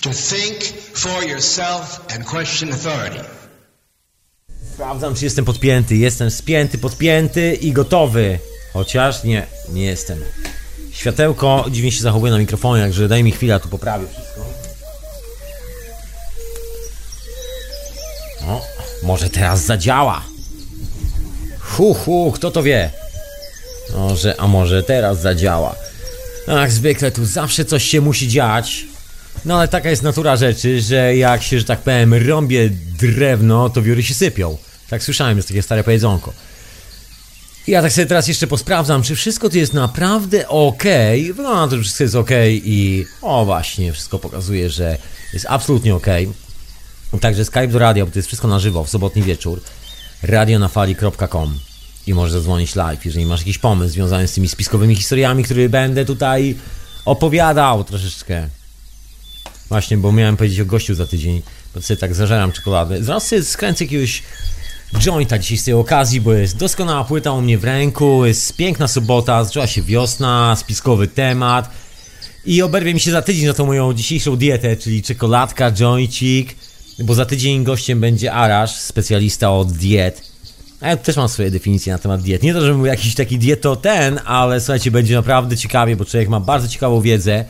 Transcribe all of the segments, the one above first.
to think for yourself and question authority. Sprawdzam, czy jestem podpięty. Jestem spięty, podpięty i gotowy. Chociaż nie, nie jestem. Światełko dziwnie się zachowuje na mikrofonie, także daj mi chwilę, tu poprawię wszystko. O, może teraz zadziała. Hu, hu, kto to wie? Może, a może teraz zadziała. Jak zwykle tu zawsze coś się musi dziać. No ale taka jest natura rzeczy, że jak się, że tak powiem, rąbie drewno, to wióry się sypią. Tak słyszałem, jest takie stare powiedzonko. I Ja tak sobie teraz jeszcze posprawdzam, czy wszystko tu jest naprawdę ok. Wygląda na to, że wszystko jest ok i o właśnie, wszystko pokazuje, że jest absolutnie ok. Także Skype do radia, bo to jest wszystko na żywo, w sobotni wieczór. radionafali.com i możesz zadzwonić live, jeżeli masz jakiś pomysł związany z tymi spiskowymi historiami, które będę tutaj opowiadał troszeczkę. Właśnie, bo miałem powiedzieć o gościu za tydzień, bo sobie tak zażeram czekoladę. Zaraz sobie skręcę jakiegoś jointa dzisiaj z tej okazji, bo jest doskonała płyta u mnie w ręku, jest piękna sobota, zaczęła się wiosna, spiskowy temat i oberwie mi się za tydzień za tą moją dzisiejszą dietę, czyli czekoladka, jointik, bo za tydzień gościem będzie Arash, specjalista od diet. A ja też mam swoje definicje na temat diet. Nie to, żebym był jakiś taki dieto ten, ale słuchajcie, będzie naprawdę ciekawie, bo człowiek ma bardzo ciekawą wiedzę.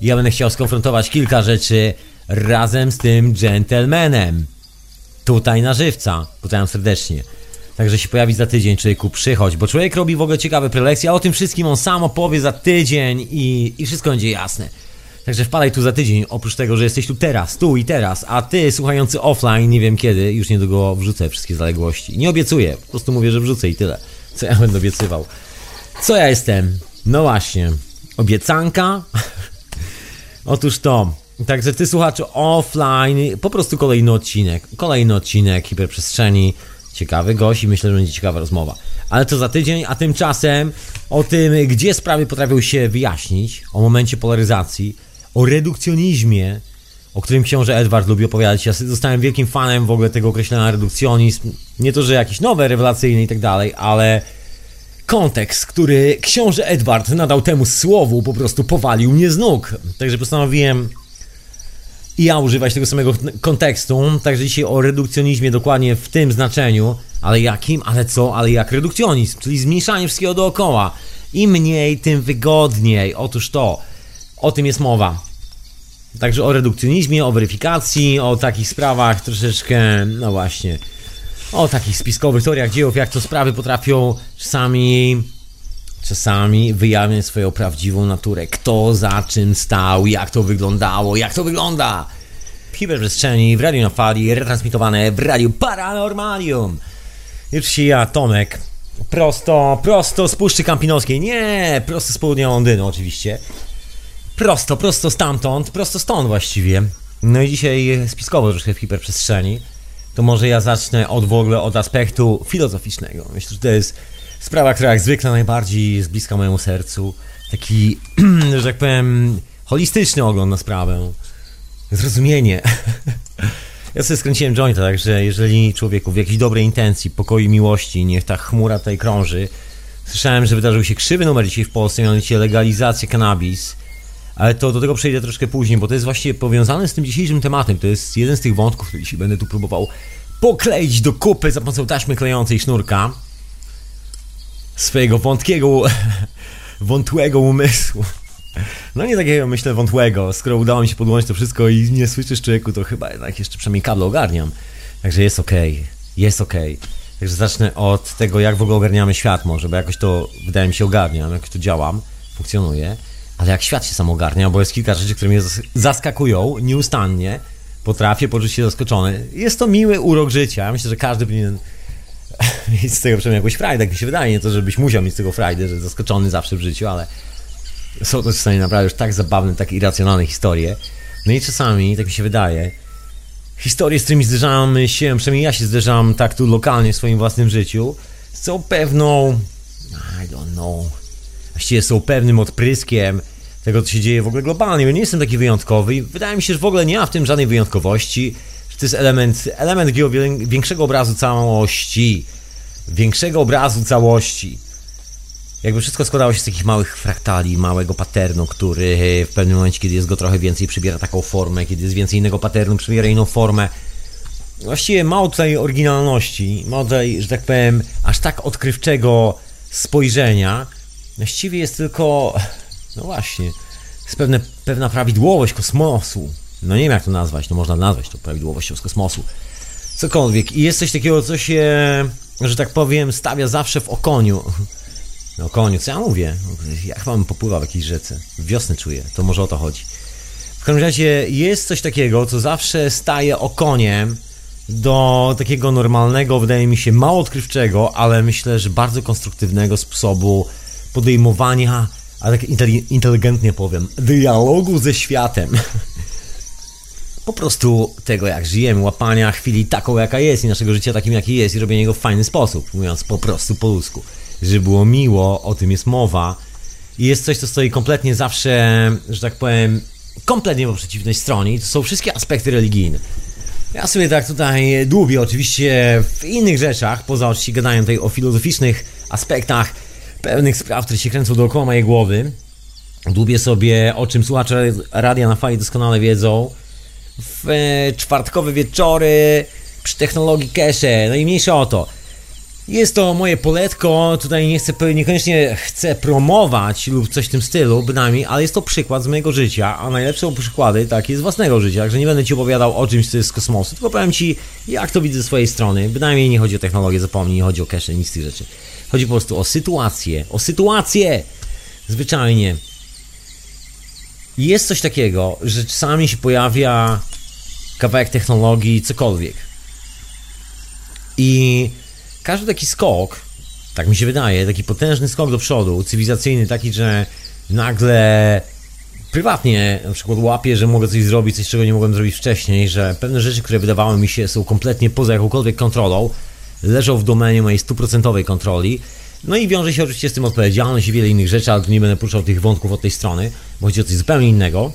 Ja będę chciał skonfrontować kilka rzeczy razem z tym gentlemanem. Tutaj na żywca. Pozdrawiam serdecznie. Także się pojawi za tydzień, człowieku, przychodź, bo człowiek robi w ogóle ciekawe prelekcje, a o tym wszystkim on sam opowie za tydzień i, i wszystko będzie jasne. Także wpadaj tu za tydzień, oprócz tego, że jesteś tu teraz, tu i teraz, a ty słuchający offline, nie wiem kiedy, już niedługo wrzucę wszystkie zaległości. Nie obiecuję, po prostu mówię, że wrzucę i tyle. Co ja będę obiecywał? Co ja jestem? No właśnie, obiecanka? Otóż to. Także ty słuchaczu offline, po prostu kolejny odcinek. Kolejny odcinek hiperprzestrzeni. Ciekawy gość i myślę, że będzie ciekawa rozmowa. Ale to za tydzień, a tymczasem o tym, gdzie sprawy potrafią się wyjaśnić, o momencie polaryzacji, o redukcjonizmie, o którym książę Edward lubi opowiadać. Ja zostałem wielkim fanem w ogóle tego określenia redukcjonizm. Nie to, że jakieś nowe, rewelacyjne i tak dalej, ale kontekst, który książę Edward nadał temu słowu, po prostu powalił mnie z nóg. Także postanowiłem i ja używać tego samego kontekstu. Także dzisiaj o redukcjonizmie dokładnie w tym znaczeniu. Ale jakim? Ale co? Ale jak redukcjonizm? Czyli zmniejszanie wszystkiego dookoła. Im mniej, tym wygodniej. Otóż to. O tym jest mowa. Także o redukcjonizmie, o weryfikacji, o takich sprawach troszeczkę, no właśnie, o takich spiskowych teoriach dziejów, jak to sprawy potrafią czasami, czasami wyjawiać swoją prawdziwą naturę. Kto za czym stał, jak to wyglądało, jak to wygląda. W hiperprzestrzeni, w radiu na fali, retransmitowane w radiu Paranormalium. Już się ja, Tomek, prosto, prosto z Puszczy Kampinoskiej, nie, prosto z południa Londynu oczywiście. Prosto, prosto stamtąd, prosto stąd właściwie. No i dzisiaj spiskowo troszkę w hiperprzestrzeni. To może ja zacznę od w ogóle od aspektu filozoficznego. Myślę, że to jest sprawa, która jak zwykle najbardziej jest bliska mojemu sercu. Taki, że tak powiem, holistyczny ogląd na sprawę. Zrozumienie. Ja sobie skręciłem jointa, także jeżeli człowieku w jakiejś dobrej intencji, pokoju miłości, niech ta chmura tutaj krąży. Słyszałem, że wydarzył się krzywy numer dzisiaj w Polsce, mianowicie legalizacja cannabis. Ale to do tego przejdę troszkę później, bo to jest właśnie powiązane z tym dzisiejszym tematem. To jest jeden z tych wątków, który dzisiaj będę tu próbował pokleić do kupy za pomocą taśmy klejącej sznurka swojego wątkiego, wątłego umysłu. No nie takiego, myślę, wątłego. Skoro udało mi się podłączyć to wszystko i nie słyszysz człowieku, to chyba jednak jeszcze przynajmniej kable ogarniam. Także jest okay. jest. Okay. Także zacznę od tego, jak w ogóle ogarniamy świat może, bo jakoś to, wydaje mi się, ogarniam, jakoś to działam, funkcjonuje. Ale jak świat się sam ogarnia, bo jest kilka rzeczy, które mnie zaskakują nieustannie, potrafię poczuć się zaskoczony. Jest to miły urok życia. Myślę, że każdy powinien mieć z tego przynajmniej jakąś frajdę, jak mi się wydaje. Nie to, żebyś musiał mieć z tego frajdę, że zaskoczony zawsze w życiu, ale są to czasami naprawdę już tak zabawne, tak irracjonalne historie. No i czasami, tak mi się wydaje, historie, z którymi zderzamy się, przynajmniej ja się zderzam tak tu lokalnie w swoim własnym życiu, są pewną, I don't know, właściwie są pewnym odpryskiem tego, co się dzieje w ogóle globalnie. Ja nie jestem taki wyjątkowy i wydaje mi się, że w ogóle nie ma w tym żadnej wyjątkowości, że to jest element, element większego obrazu całości. Większego obrazu całości. jakby wszystko składało się z takich małych fraktali, małego paternu, który w pewnym momencie, kiedy jest go trochę więcej, przybiera taką formę, kiedy jest więcej innego paternu, przybiera inną formę. Właściwie mało tutaj oryginalności, mało tutaj, że tak powiem, aż tak odkrywczego spojrzenia. Właściwie jest tylko, no właśnie, jest pewne, pewna prawidłowość kosmosu. No nie wiem jak to nazwać, no można nazwać to prawidłowością z kosmosu. Cokolwiek. I jest coś takiego, co się, że tak powiem, stawia zawsze w okoniu. No koniu, co ja mówię? Ja chyba bym popływał w jakiejś rzece. Wiosny czuję, to może o to chodzi. W każdym razie jest coś takiego, co zawsze staje okoniem do takiego normalnego, wydaje mi się, mało odkrywczego, ale myślę, że bardzo konstruktywnego sposobu podejmowania, a tak inteligentnie powiem, dialogu ze światem. po prostu tego, jak żyjemy, łapania chwili taką, jaka jest i naszego życia takim, jaki jest i robienia go w fajny sposób, mówiąc po prostu po ludzku żeby było miło, o tym jest mowa. I jest coś, co stoi kompletnie zawsze, że tak powiem, kompletnie po przeciwnej stronie. I to są wszystkie aspekty religijne. Ja sobie tak tutaj dłubię oczywiście w innych rzeczach, poza oczywiście gadają tutaj o filozoficznych aspektach pewnych spraw, które się kręcą dookoła mojej głowy. Dłubię sobie, o czym słuchacze Radia na Fali doskonale wiedzą. W e, czwartkowe wieczory przy technologii cache, no i mniejsze o to. Jest to moje poletko, tutaj nie chcę, niekoniecznie chcę promować lub coś w tym stylu, bynajmniej, ale jest to przykład z mojego życia, a najlepsze przykłady takie z własnego życia, także nie będę Ci opowiadał o czymś, co jest z kosmosu, tylko powiem Ci, jak to widzę ze swojej strony, bynajmniej nie chodzi o technologię, zapomnij, nie chodzi o cache, nic z tych rzeczy. Chodzi po prostu o sytuację, o sytuację! Zwyczajnie. Jest coś takiego, że czasami się pojawia kawałek technologii, cokolwiek. I każdy taki skok, tak mi się wydaje, taki potężny skok do przodu, cywilizacyjny, taki, że nagle prywatnie na przykład łapię, że mogę coś zrobić, coś czego nie mogłem zrobić wcześniej, że pewne rzeczy, które wydawały mi się są kompletnie poza jakąkolwiek kontrolą, leżą w domenie mojej stuprocentowej kontroli. No i wiąże się oczywiście z tym odpowiedzialność i wiele innych rzeczy, ale nie będę puszczał tych wątków od tej strony, bo chodzi o coś zupełnie innego.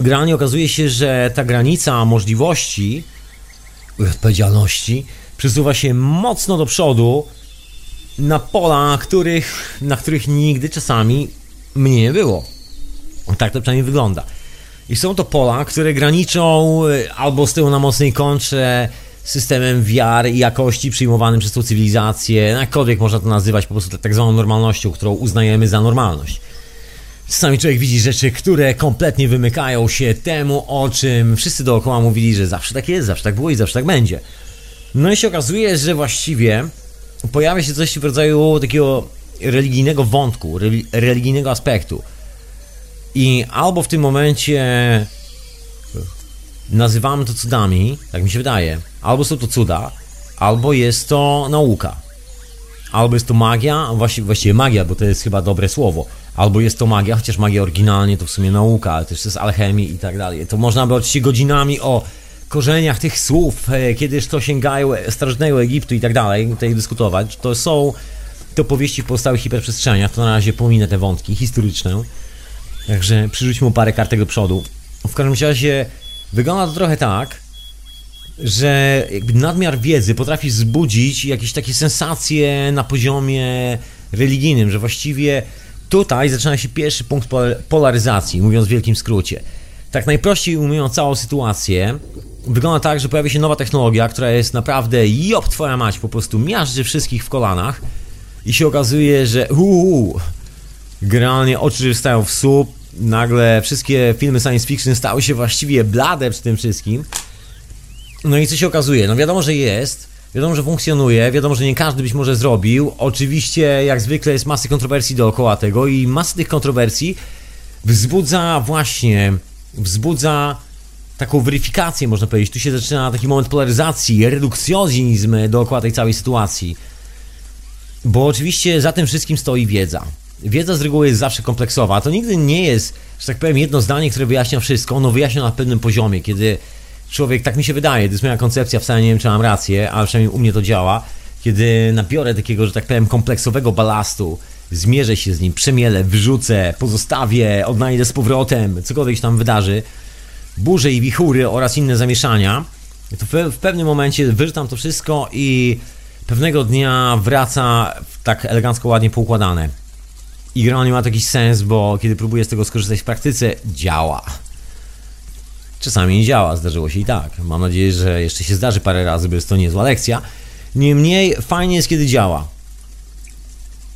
Generalnie okazuje się, że ta granica możliwości i odpowiedzialności przesuwa się mocno do przodu na pola, których, na których nigdy czasami mnie nie było. Tak to przynajmniej wygląda. I są to pola, które graniczą e, albo z tyłu na mocnej kontrze systemem wiary i jakości przyjmowanym przez tą cywilizację, jakkolwiek można to nazywać, po prostu tak zwaną normalnością, którą uznajemy za normalność. Czasami człowiek widzi rzeczy, które kompletnie wymykają się temu, o czym wszyscy dookoła mówili, że zawsze tak jest, zawsze tak było i zawsze tak będzie. No i się okazuje, że właściwie pojawia się coś w rodzaju takiego religijnego wątku, religijnego aspektu. I albo w tym momencie nazywamy to cudami, tak mi się wydaje, albo są to cuda, albo jest to nauka. Albo jest to magia, właściwie, magia, bo to jest chyba dobre słowo. Albo jest to magia, chociaż magia oryginalnie to w sumie nauka, ale też jest alchemii i tak dalej. To można by oczywiście godzinami o korzeniach tych słów, e, kiedyż to sięgają starożytnego Egiptu i tak dalej, tutaj dyskutować. To są te opowieści w pozostałych hiperprzestrzeniach, to na razie pominę te wątki historyczne. Także przyrzućmy parę kartek do przodu. W każdym razie wygląda to trochę tak, że jakby nadmiar wiedzy potrafi wzbudzić jakieś takie sensacje na poziomie religijnym, że właściwie tutaj zaczyna się pierwszy punkt polaryzacji, mówiąc w wielkim skrócie. Tak najprościej ujmując całą sytuację, wygląda tak, że pojawi się nowa technologia, która jest naprawdę jop twoja mać, po prostu miażdży wszystkich w kolanach i się okazuje, że uuu, generalnie oczy wstają w słup, nagle wszystkie filmy science fiction stały się właściwie blade przy tym wszystkim. No i co się okazuje? No wiadomo, że jest, wiadomo, że funkcjonuje, wiadomo, że nie każdy być może zrobił. Oczywiście, jak zwykle, jest masy kontrowersji dookoła tego i masy tych kontrowersji wzbudza właśnie, wzbudza taką weryfikację, można powiedzieć. Tu się zaczyna taki moment polaryzacji, redukcjonizm dookoła tej całej sytuacji. Bo oczywiście za tym wszystkim stoi wiedza. Wiedza z reguły jest zawsze kompleksowa. To nigdy nie jest, że tak powiem, jedno zdanie, które wyjaśnia wszystko. Ono wyjaśnia na pewnym poziomie, kiedy człowiek, tak mi się wydaje, to jest moja koncepcja, wcale nie wiem, czy mam rację, ale przynajmniej u mnie to działa, kiedy nabiorę takiego, że tak powiem, kompleksowego balastu, zmierzę się z nim, przemielę, wrzucę, pozostawię, odnajdę z powrotem, cokolwiek się tam wydarzy, burze i wichury oraz inne zamieszania, to w pewnym momencie wyrzucam to wszystko i pewnego dnia wraca tak elegancko, ładnie poukładane. I gra nie ma taki sens, bo kiedy próbuję z tego skorzystać w praktyce, działa. Czasami nie działa, zdarzyło się i tak. Mam nadzieję, że jeszcze się zdarzy parę razy, bo jest to niezła lekcja. Niemniej fajnie jest, kiedy działa.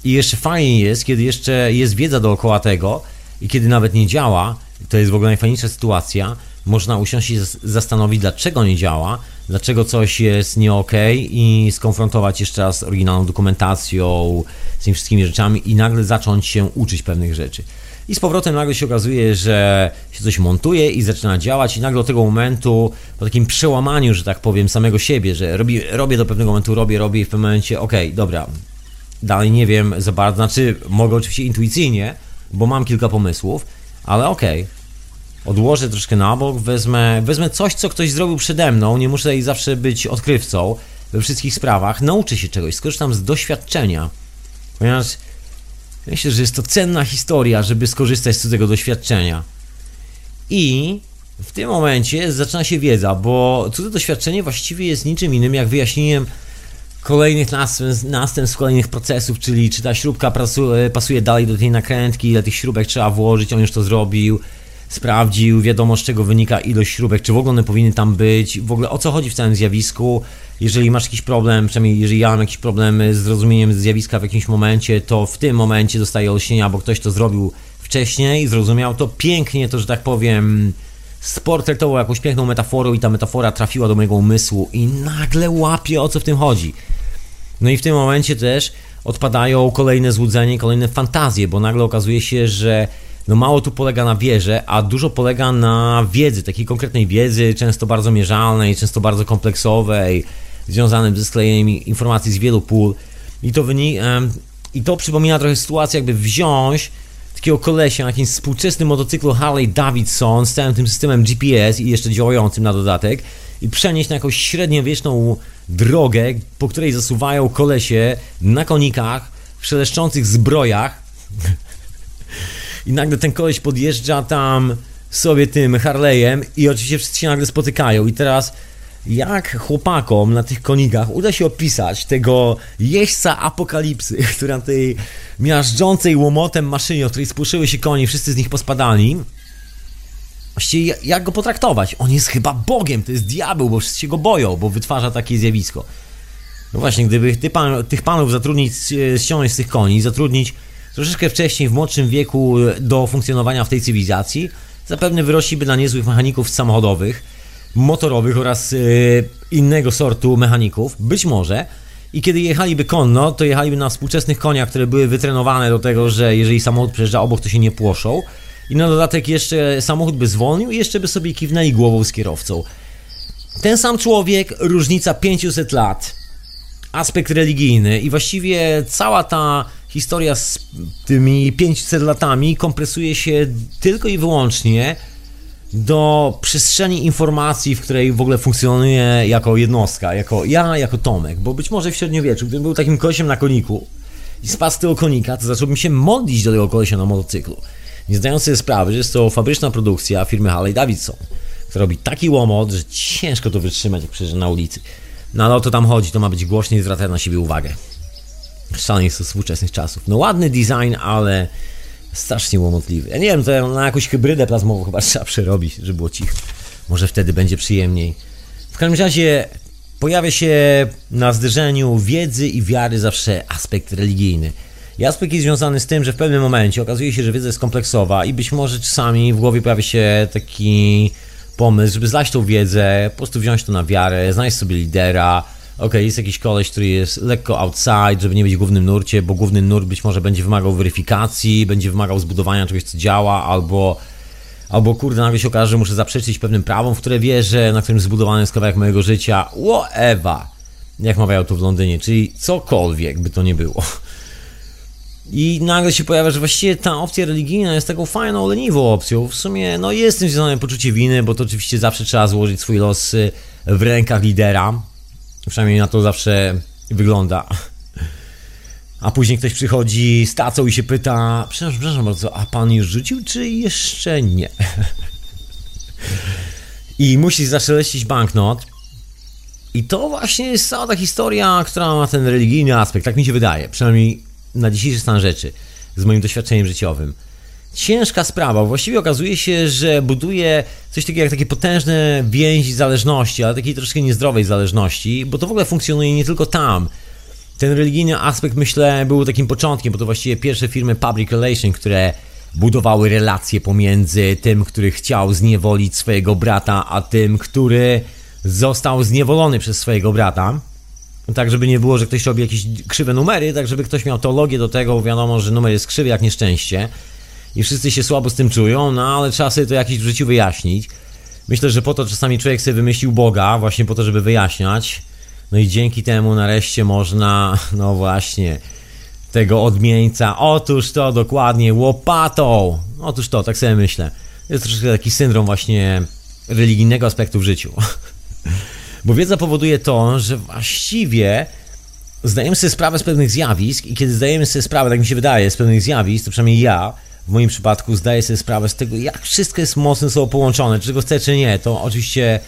I jeszcze fajnie jest, kiedy jeszcze jest wiedza dookoła tego i kiedy nawet nie działa, to jest w ogóle najfajniejsza sytuacja, można usiąść i zastanowić, dlaczego nie działa, dlaczego coś jest nie ok i skonfrontować jeszcze raz z oryginalną dokumentacją, z tymi wszystkimi rzeczami i nagle zacząć się uczyć pewnych rzeczy. I z powrotem nagle się okazuje, że się coś montuje i zaczyna działać i nagle do tego momentu, po takim przełamaniu, że tak powiem, samego siebie, że robię, robię do pewnego momentu, robię, robię i w pewnym momencie, ok, dobra, dalej nie wiem za bardzo, znaczy mogę oczywiście intuicyjnie, bo mam kilka pomysłów, ale okej, okay, odłożę troszkę na bok, wezmę, wezmę coś, co ktoś zrobił przede mną, nie muszę tutaj zawsze być odkrywcą we wszystkich sprawach, nauczę się czegoś, skorzystam z doświadczenia, ponieważ myślę, że jest to cenna historia, żeby skorzystać z tego doświadczenia. I w tym momencie zaczyna się wiedza, bo cudze doświadczenie właściwie jest niczym innym jak wyjaśnieniem kolejnych następstw, następstw kolejnych procesów, czyli czy ta śrubka pasuje, pasuje dalej do tej nakrętki, ile tych śrubek trzeba włożyć, on już to zrobił, sprawdził, wiadomo z czego wynika ilość śrubek, czy w ogóle one powinny tam być, w ogóle o co chodzi w całym zjawisku. Jeżeli masz jakiś problem, przynajmniej jeżeli ja mam jakiś problem z zrozumieniem zjawiska w jakimś momencie, to w tym momencie dostaję olśnienia, bo ktoś to zrobił wcześniej, zrozumiał to pięknie, to że tak powiem sportretował jakąś piękną metaforą i ta metafora trafiła do mojego umysłu i nagle łapie o co w tym chodzi. No i w tym momencie też odpadają kolejne złudzenie, kolejne fantazje, bo nagle okazuje się, że no mało tu polega na wierze, a dużo polega na wiedzy, takiej konkretnej wiedzy, często bardzo mierzalnej, często bardzo kompleksowej, związanej ze sklejeniem informacji z wielu pól. I to, wynika, I to przypomina trochę sytuację, jakby wziąć takiego kolesia na jakimś współczesnym motocyklu Harley Davidson z całym tym systemem GPS i jeszcze działającym na dodatek i przenieść na jakąś średniowieczną drogę, po której zasuwają kolesie na konikach, w szeleszczących zbrojach i nagle ten koleś podjeżdża tam sobie tym Harley'em i oczywiście wszyscy się nagle spotykają i teraz jak chłopakom na tych konikach uda się opisać tego jeźdźca apokalipsy, który na tej miażdżącej łomotem maszynie, od której spłoszyły się koni, wszyscy z nich pospadali. Właściwie jak go potraktować? On jest chyba Bogiem, to jest diabeł, bo wszyscy się go boją, bo wytwarza takie zjawisko. No właśnie, gdyby tych, pan, tych panów zatrudnić, e, ściągnąć z tych koni, zatrudnić troszeczkę wcześniej, w młodszym wieku do funkcjonowania w tej cywilizacji, zapewne wyrośliby na niezłych mechaników samochodowych, motorowych oraz yy, innego sortu mechaników, być może. I kiedy jechaliby konno, to jechaliby na współczesnych koniach, które były wytrenowane do tego, że jeżeli samochód przejeżdża obok, to się nie płoszą. I na dodatek jeszcze samochód by zwolnił i jeszcze by sobie kiwnęli głową z kierowcą. Ten sam człowiek, różnica 500 lat, aspekt religijny i właściwie cała ta historia z tymi 500 latami kompresuje się tylko i wyłącznie do przestrzeni informacji, w której w ogóle funkcjonuje jako jednostka, jako ja, jako Tomek, bo być może w średniowieczu, gdybym był takim kolesiem na koniku i spadł z tego konika, to zacząłbym się modlić do tego kolesia na motocyklu, nie zdając sobie sprawy, że jest to fabryczna produkcja firmy Harley Davidson, która robi taki łomot, że ciężko to wytrzymać, jak przejeżdża na ulicy. No ale o to tam chodzi, to ma być głośniej zwracać na siebie uwagę. Szaleństwo współczesnych czasów. No ładny design, ale strasznie łomotliwy. Ja nie wiem, to na jakąś hybrydę plazmową chyba trzeba przerobić, żeby było cicho. Może wtedy będzie przyjemniej. W każdym razie pojawia się na zderzeniu wiedzy i wiary zawsze aspekt religijny. I aspekt jest związany z tym, że w pewnym momencie okazuje się, że wiedza jest kompleksowa i być może czasami w głowie pojawia się taki pomysł, żeby zlaść tą wiedzę, po prostu wziąć to na wiarę, znaleźć sobie lidera, ok, jest jakiś koleś, który jest lekko outside, żeby nie być w głównym nurcie, bo główny nurt być może będzie wymagał weryfikacji, będzie wymagał zbudowania czegoś, co działa, albo albo kurde, nagle się okaże, że muszę zaprzeczyć pewnym prawom, w które wierzę, na którym zbudowany jest kawałek mojego życia, whatever, jak mawiają tu w Londynie, czyli cokolwiek by to nie było. I nagle się pojawia, że właściwie ta opcja religijna jest taką fajną, leniwą opcją. W sumie, no jest z tym związane poczucie winy, bo to oczywiście zawsze trzeba złożyć swój los w rękach lidera, Przynajmniej na to zawsze wygląda. A później ktoś przychodzi z tacą i się pyta: Przepraszam, przepraszam bardzo, a pan już rzucił, czy jeszcze nie? I musi zaszeleścić banknot. I to właśnie jest cała ta historia, która ma ten religijny aspekt, tak mi się wydaje, przynajmniej na dzisiejszy stan rzeczy, z moim doświadczeniem życiowym. Ciężka sprawa, właściwie okazuje się, że buduje coś takiego jak takie potężne więzi zależności, ale takiej troszkę niezdrowej zależności, bo to w ogóle funkcjonuje nie tylko tam. Ten religijny aspekt, myślę, był takim początkiem, bo to właściwie pierwsze firmy Public Relation, które budowały relacje pomiędzy tym, który chciał zniewolić swojego brata, a tym, który został zniewolony przez swojego brata. Tak, żeby nie było, że ktoś robi jakieś krzywe numery, tak, żeby ktoś miał teologię do tego, wiadomo, że numer jest krzywy jak nieszczęście i wszyscy się słabo z tym czują, no ale trzeba sobie to jakieś w życiu wyjaśnić. Myślę, że po to czasami człowiek sobie wymyślił Boga, właśnie po to, żeby wyjaśniać. No i dzięki temu nareszcie można, no właśnie, tego odmieńca, otóż to dokładnie, łopatą. Otóż to, tak sobie myślę. Jest troszkę taki syndrom właśnie religijnego aspektu w życiu. Bo wiedza powoduje to, że właściwie zdajemy sobie sprawę z pewnych zjawisk i kiedy zdajemy sobie sprawę, tak mi się wydaje, z pewnych zjawisk, to przynajmniej ja w moim przypadku zdaję sobie sprawę z tego, jak wszystko jest mocno ze sobą połączone, czy tego chcę, czy nie. To oczywiście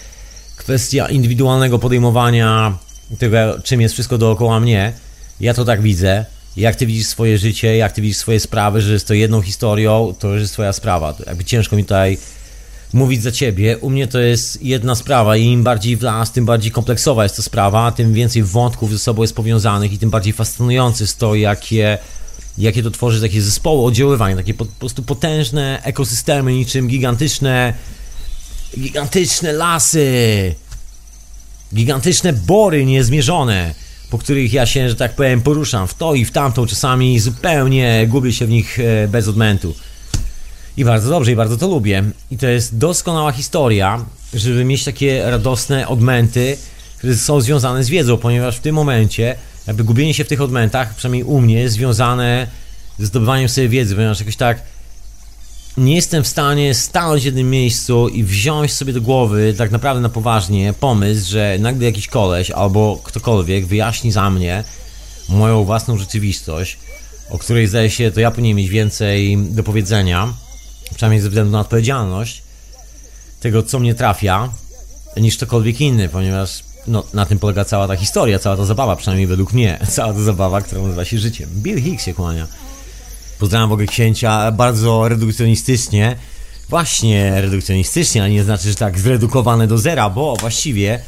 kwestia indywidualnego podejmowania tego, czym jest wszystko dookoła mnie. Ja to tak widzę. Jak ty widzisz swoje życie, jak ty widzisz swoje sprawy, że jest to jedną historią, to już jest twoja sprawa. Jakby ciężko mi tutaj mówić za ciebie. U mnie to jest jedna sprawa i im bardziej w las, tym bardziej kompleksowa jest to sprawa, tym więcej wątków ze sobą jest powiązanych i tym bardziej fascynujące jest to, jakie, jakie to tworzy takie zespoły oddziaływania, takie po, po prostu potężne ekosystemy, niczym gigantyczne gigantyczne lasy, gigantyczne bory niezmierzone, po których ja się, że tak powiem, poruszam w to i w tamto, czasami zupełnie gubię się w nich e, bez odmętu. I bardzo dobrze, i bardzo to lubię. I to jest doskonała historia, żeby mieć takie radosne odmęty, które są związane z wiedzą, ponieważ w tym momencie jakby gubienie się w tych odmętach, przynajmniej u mnie, związane ze zdobywaniem sobie wiedzy, ponieważ jakoś tak nie jestem w stanie stanąć w jednym miejscu i wziąć sobie do głowy tak naprawdę na poważnie pomysł, że nagle jakiś koleś albo ktokolwiek wyjaśni za mnie moją własną rzeczywistość, o której zdaje się to ja powinien mieć więcej do powiedzenia, przynajmniej ze względu na odpowiedzialność tego, co mnie trafia, niż ktokolwiek inny, ponieważ no, na tym polega cała ta historia, cała ta zabawa, przynajmniej według mnie, cała ta zabawa, która nazywa się życiem. Bill Hicks się kłania. Pozdrawiam w ogóle księcia bardzo redukcjonistycznie. Właśnie redukcjonistycznie, ale nie znaczy, że tak zredukowane do zera, bo właściwie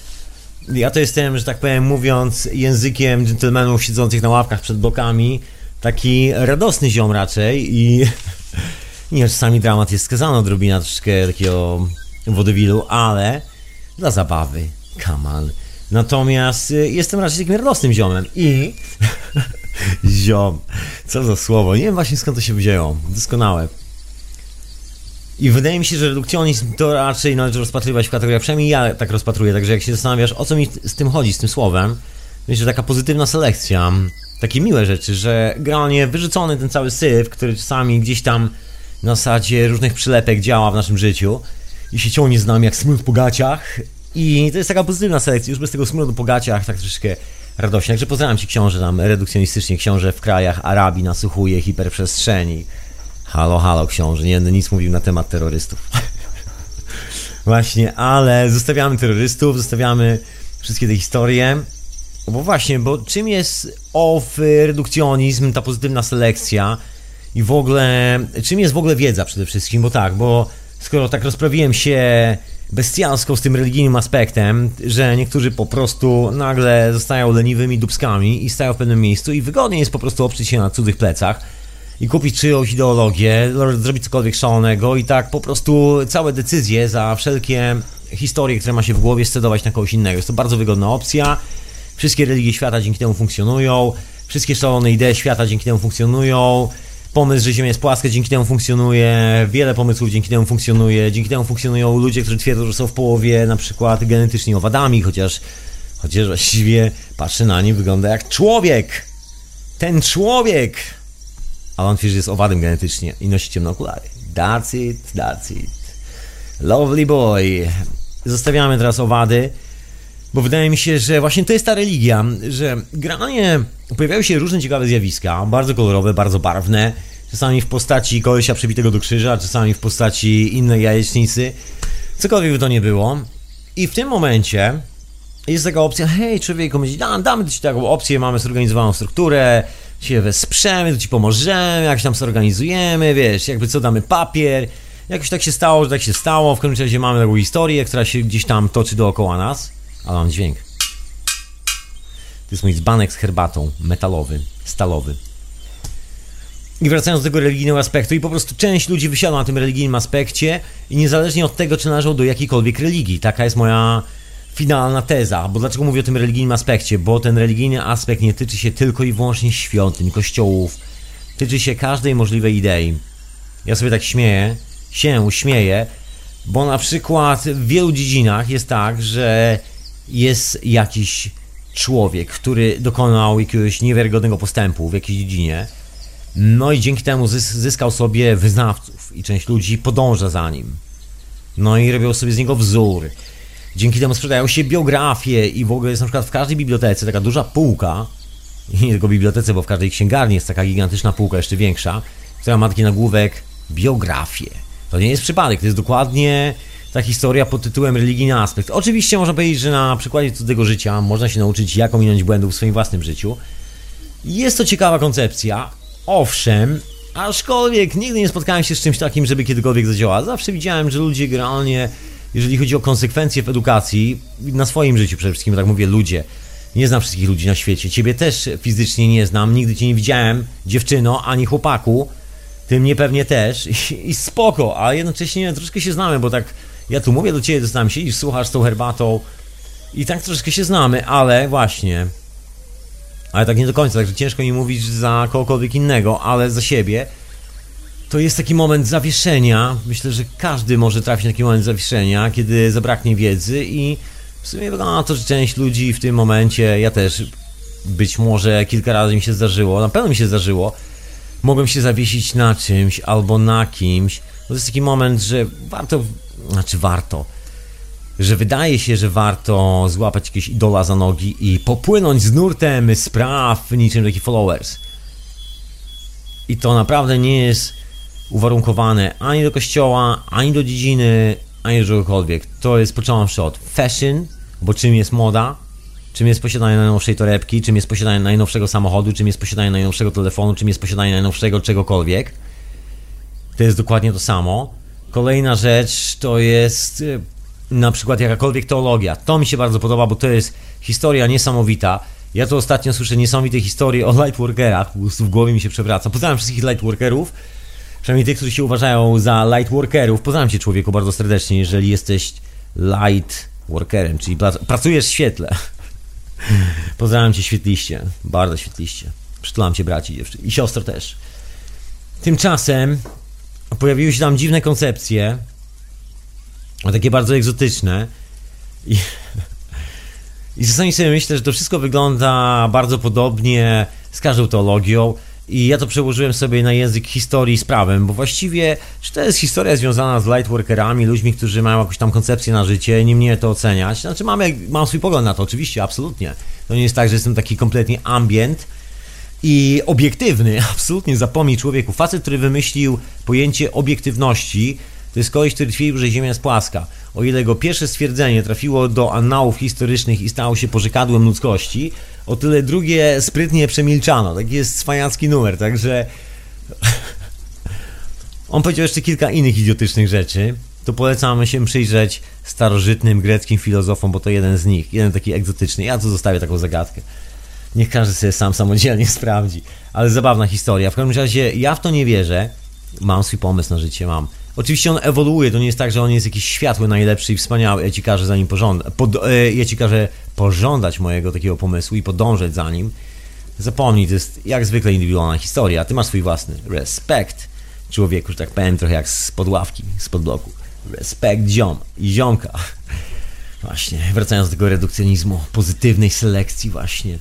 ja to jestem, że tak powiem, mówiąc językiem dżentelmenów siedzących na ławkach przed blokami, taki radosny ziom raczej i nie, czasami dramat jest skazany odrobina troszkę takiego wodowilu, ale dla zabawy, kaman. Natomiast y, jestem raczej takim radosnym ziomem i Ziom. Co za słowo. Nie wiem właśnie skąd to się wzięło. Doskonałe. I wydaje mi się, że redukcjonizm to raczej należy rozpatrywać w kategoriach, przynajmniej ja tak rozpatruję, także jak się zastanawiasz, o co mi z tym chodzi, z tym słowem, myślę, że taka pozytywna selekcja, takie miłe rzeczy, że generalnie wyrzucony ten cały syf, który czasami gdzieś tam na zasadzie różnych przylepek działa w naszym życiu i się ciągnie z nami jak smród po gaciach i to jest taka pozytywna selekcja, już bez tego smrodu po gaciach, tak troszkę radośnie. Także pozdrawiam Ci książę tam redukcjonistycznie, książę w krajach Arabii nasłuchuje hiperprzestrzeni. Halo, halo książę, nie będę nic mówił na temat terrorystów. właśnie, ale zostawiamy terrorystów, zostawiamy wszystkie te historie. Bo właśnie, bo czym jest off redukcjonizm, ta pozytywna selekcja i w ogóle, czym jest w ogóle wiedza przede wszystkim, bo tak, bo skoro tak rozprawiłem się bestialską z tym religijnym aspektem, że niektórzy po prostu nagle zostają leniwymi dubskami i stają w pewnym miejscu i wygodnie jest po prostu oprzeć się na cudzych plecach i kupić czyjąś ideologię, zrobić cokolwiek szalonego i tak po prostu całe decyzje za wszelkie historie, które ma się w głowie, scedować na kogoś innego. Jest to bardzo wygodna opcja. Wszystkie religie świata dzięki temu funkcjonują, wszystkie szalone idee świata dzięki temu funkcjonują pomysł, że Ziemia jest płaska, dzięki temu funkcjonuje, wiele pomysłów dzięki temu funkcjonuje, dzięki temu funkcjonują ludzie, którzy twierdzą, że są w połowie na przykład genetycznie owadami, chociaż, chociaż właściwie patrzy na nie wygląda jak człowiek. Ten człowiek! A on twierdzi, że jest owadem genetycznie i nosi ciemne okulary. That's it, that's it. Lovely boy. Zostawiamy teraz owady, bo wydaje mi się, że właśnie to jest ta religia, że granie pojawiają się różne ciekawe zjawiska, bardzo kolorowe, bardzo barwne, czasami w postaci kolesia przebitego do krzyża, czasami w postaci innej jajecznicy, cokolwiek by to nie było. I w tym momencie jest taka opcja, hej człowieku, my ci dam, damy ci taką opcję, mamy zorganizowaną strukturę, się wesprzemy, to ci pomożemy, jak się tam zorganizujemy, wiesz, jakby co damy papier. Jakoś tak się stało, że tak się stało. W każdym razie mamy taką historię, która się gdzieś tam toczy dookoła nas. Ale mam dźwięk. To jest mój dzbanek z herbatą, metalowy, stalowy. I wracając do tego religijnego aspektu, i po prostu część ludzi wysiadła na tym religijnym aspekcie i niezależnie od tego, czy należą do jakiejkolwiek religii. Taka jest moja finalna teza. Bo dlaczego mówię o tym religijnym aspekcie? Bo ten religijny aspekt nie tyczy się tylko i wyłącznie świątyń, kościołów. Tyczy się każdej możliwej idei. Ja sobie tak śmieję, się śmieję, bo na przykład w wielu dziedzinach jest tak, że jest jakiś człowiek, który dokonał jakiegoś niewiarygodnego postępu w jakiejś dziedzinie, no i dzięki temu zyskał sobie wyznawców i część ludzi podąża za nim. No i robią sobie z niego wzór. Dzięki temu sprzedają się biografie i w ogóle jest na przykład w każdej bibliotece taka duża półka, nie tylko bibliotece, bo w każdej księgarni jest taka gigantyczna półka, jeszcze większa, która ma taki nagłówek biografie. To nie jest przypadek, to jest dokładnie ta historia pod tytułem religijny aspekt. Oczywiście można powiedzieć, że na przykładzie cudzego życia można się nauczyć, jak ominąć błędów w swoim własnym życiu. Jest to ciekawa koncepcja, owszem, aczkolwiek nigdy nie spotkałem się z czymś takim, żeby kiedykolwiek zadziałała. Zawsze widziałem, że ludzie generalnie, jeżeli chodzi o konsekwencje w edukacji, na swoim życiu przede wszystkim, tak mówię, ludzie, nie znam wszystkich ludzi na świecie, ciebie też fizycznie nie znam, nigdy cię nie widziałem, dziewczyno, ani chłopaku, ty mnie pewnie też i, i spoko, a jednocześnie troszkę się znamy, bo tak ja tu mówię do ciebie, znam, siedzisz, słuchasz z tą herbatą i tak troszkę się znamy, ale właśnie, ale tak nie do końca, także ciężko mi mówić za kogokolwiek innego, ale za siebie, to jest taki moment zawieszenia. Myślę, że każdy może trafić na taki moment zawieszenia, kiedy zabraknie wiedzy i w sumie wygląda na to, że część ludzi w tym momencie, ja też być może kilka razy mi się zdarzyło, na pewno mi się zdarzyło, mogłem się zawiesić na czymś albo na kimś. To jest taki moment, że warto, znaczy warto, że wydaje się, że warto złapać jakiegoś idola za nogi i popłynąć z nurtem spraw niczym taki followers. I to naprawdę nie jest uwarunkowane ani do kościoła, ani do dziedziny, ani do czegokolwiek. To jest począwszy od fashion, bo czym jest moda, czym jest posiadanie najnowszej torebki, czym jest posiadanie najnowszego samochodu, czym jest posiadanie najnowszego telefonu, czym jest posiadanie najnowszego czegokolwiek. To jest dokładnie to samo. Kolejna rzecz to jest y, na przykład jakakolwiek teologia. To mi się bardzo podoba, bo to jest historia niesamowita. Ja to ostatnio słyszę niesamowite historie o lightworkerach, po prostu w głowie mi się przewraca. Pozdrawiam wszystkich lightworkerów, przynajmniej tych, którzy się uważają za lightworkerów. Pozdrawiam cię człowieku bardzo serdecznie, jeżeli jesteś lightworkerem, czyli pracujesz w świetle. Pozdrawiam cię świetliście, bardzo świetliście. Przytulam cię braci i siostro też. Tymczasem pojawiły się tam dziwne koncepcje, takie bardzo egzotyczne i, i czasami sobie myślę, że to wszystko wygląda bardzo podobnie z każdą teologią i ja to przełożyłem sobie na język historii z prawem, bo właściwie, czy to jest historia związana z lightworkerami, ludźmi, którzy mają jakąś tam koncepcję na życie, nie mnie to oceniać. Znaczy, mamy, mam swój pogląd na to, oczywiście, absolutnie. To nie jest tak, że jestem taki kompletnie ambient i obiektywny. Absolutnie zapomnij człowieku. Facet, który wymyślił pojęcie obiektywności, to jest koleś, który twierdził, że Ziemia jest płaska. O ile jego pierwsze stwierdzenie trafiło do annałów historycznych i stało się pożekadłem ludzkości, o tyle drugie sprytnie przemilczano. Taki jest swajacki numer, także... On powiedział jeszcze kilka innych idiotycznych rzeczy. To polecamy się przyjrzeć starożytnym greckim filozofom, bo to jeden z nich, jeden taki egzotyczny. Ja tu zostawię taką zagadkę. Niech każdy sobie sam samodzielnie sprawdzi. Ale zabawna historia. W każdym razie ja w to nie wierzę. Mam swój pomysł na życie, mam. Oczywiście on ewoluuje, to nie jest tak, że on jest jakiś światły, najlepszy i wspaniały. Ja ci każę za nim pożądać. E, ja ci każę pożądać mojego takiego pomysłu i podążać za nim. Zapomnij, to jest jak zwykle indywidualna historia, ty masz swój własny respekt człowieku, że tak powiem, trochę jak z podławki, z podbloku. Respekt ziom i ziomka. Właśnie, wracając do tego redukcjonizmu, pozytywnej selekcji właśnie.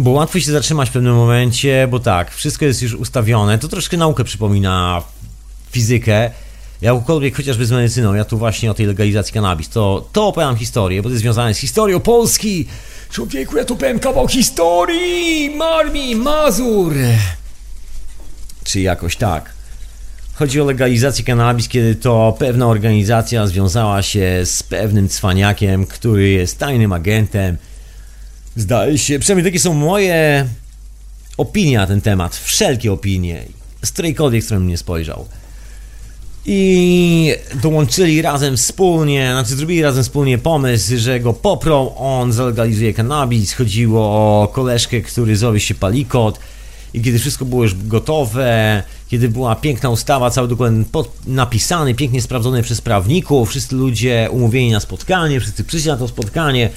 Bo łatwo się zatrzymać w pewnym momencie, bo tak, wszystko jest już ustawione. To troszkę naukę przypomina fizykę, jakkolwiek chociażby z medycyną. Ja tu właśnie o tej legalizacji kanabis. To, to opowiadam historię, bo to jest związane z historią Polski. Człowieku, ja tu powiem kawał historii! Marmi, Mazur! Czy jakoś tak. Chodzi o legalizację kanabis, kiedy to pewna organizacja związała się z pewnym cwaniakiem, który jest tajnym agentem. Zdaje się, przynajmniej takie są moje opinie na ten temat, wszelkie opinie, z którejkolwiek strony nie spojrzał. I dołączyli razem wspólnie, znaczy zrobili razem wspólnie pomysł, że go poprą, on zalegalizuje kanabis. Chodziło o koleżkę, który zowie się Palikot. I kiedy wszystko było już gotowe, kiedy była piękna ustawa, cały dokument napisany, pięknie sprawdzony przez prawników, wszyscy ludzie umówieni na spotkanie, wszyscy przyszli na to spotkanie,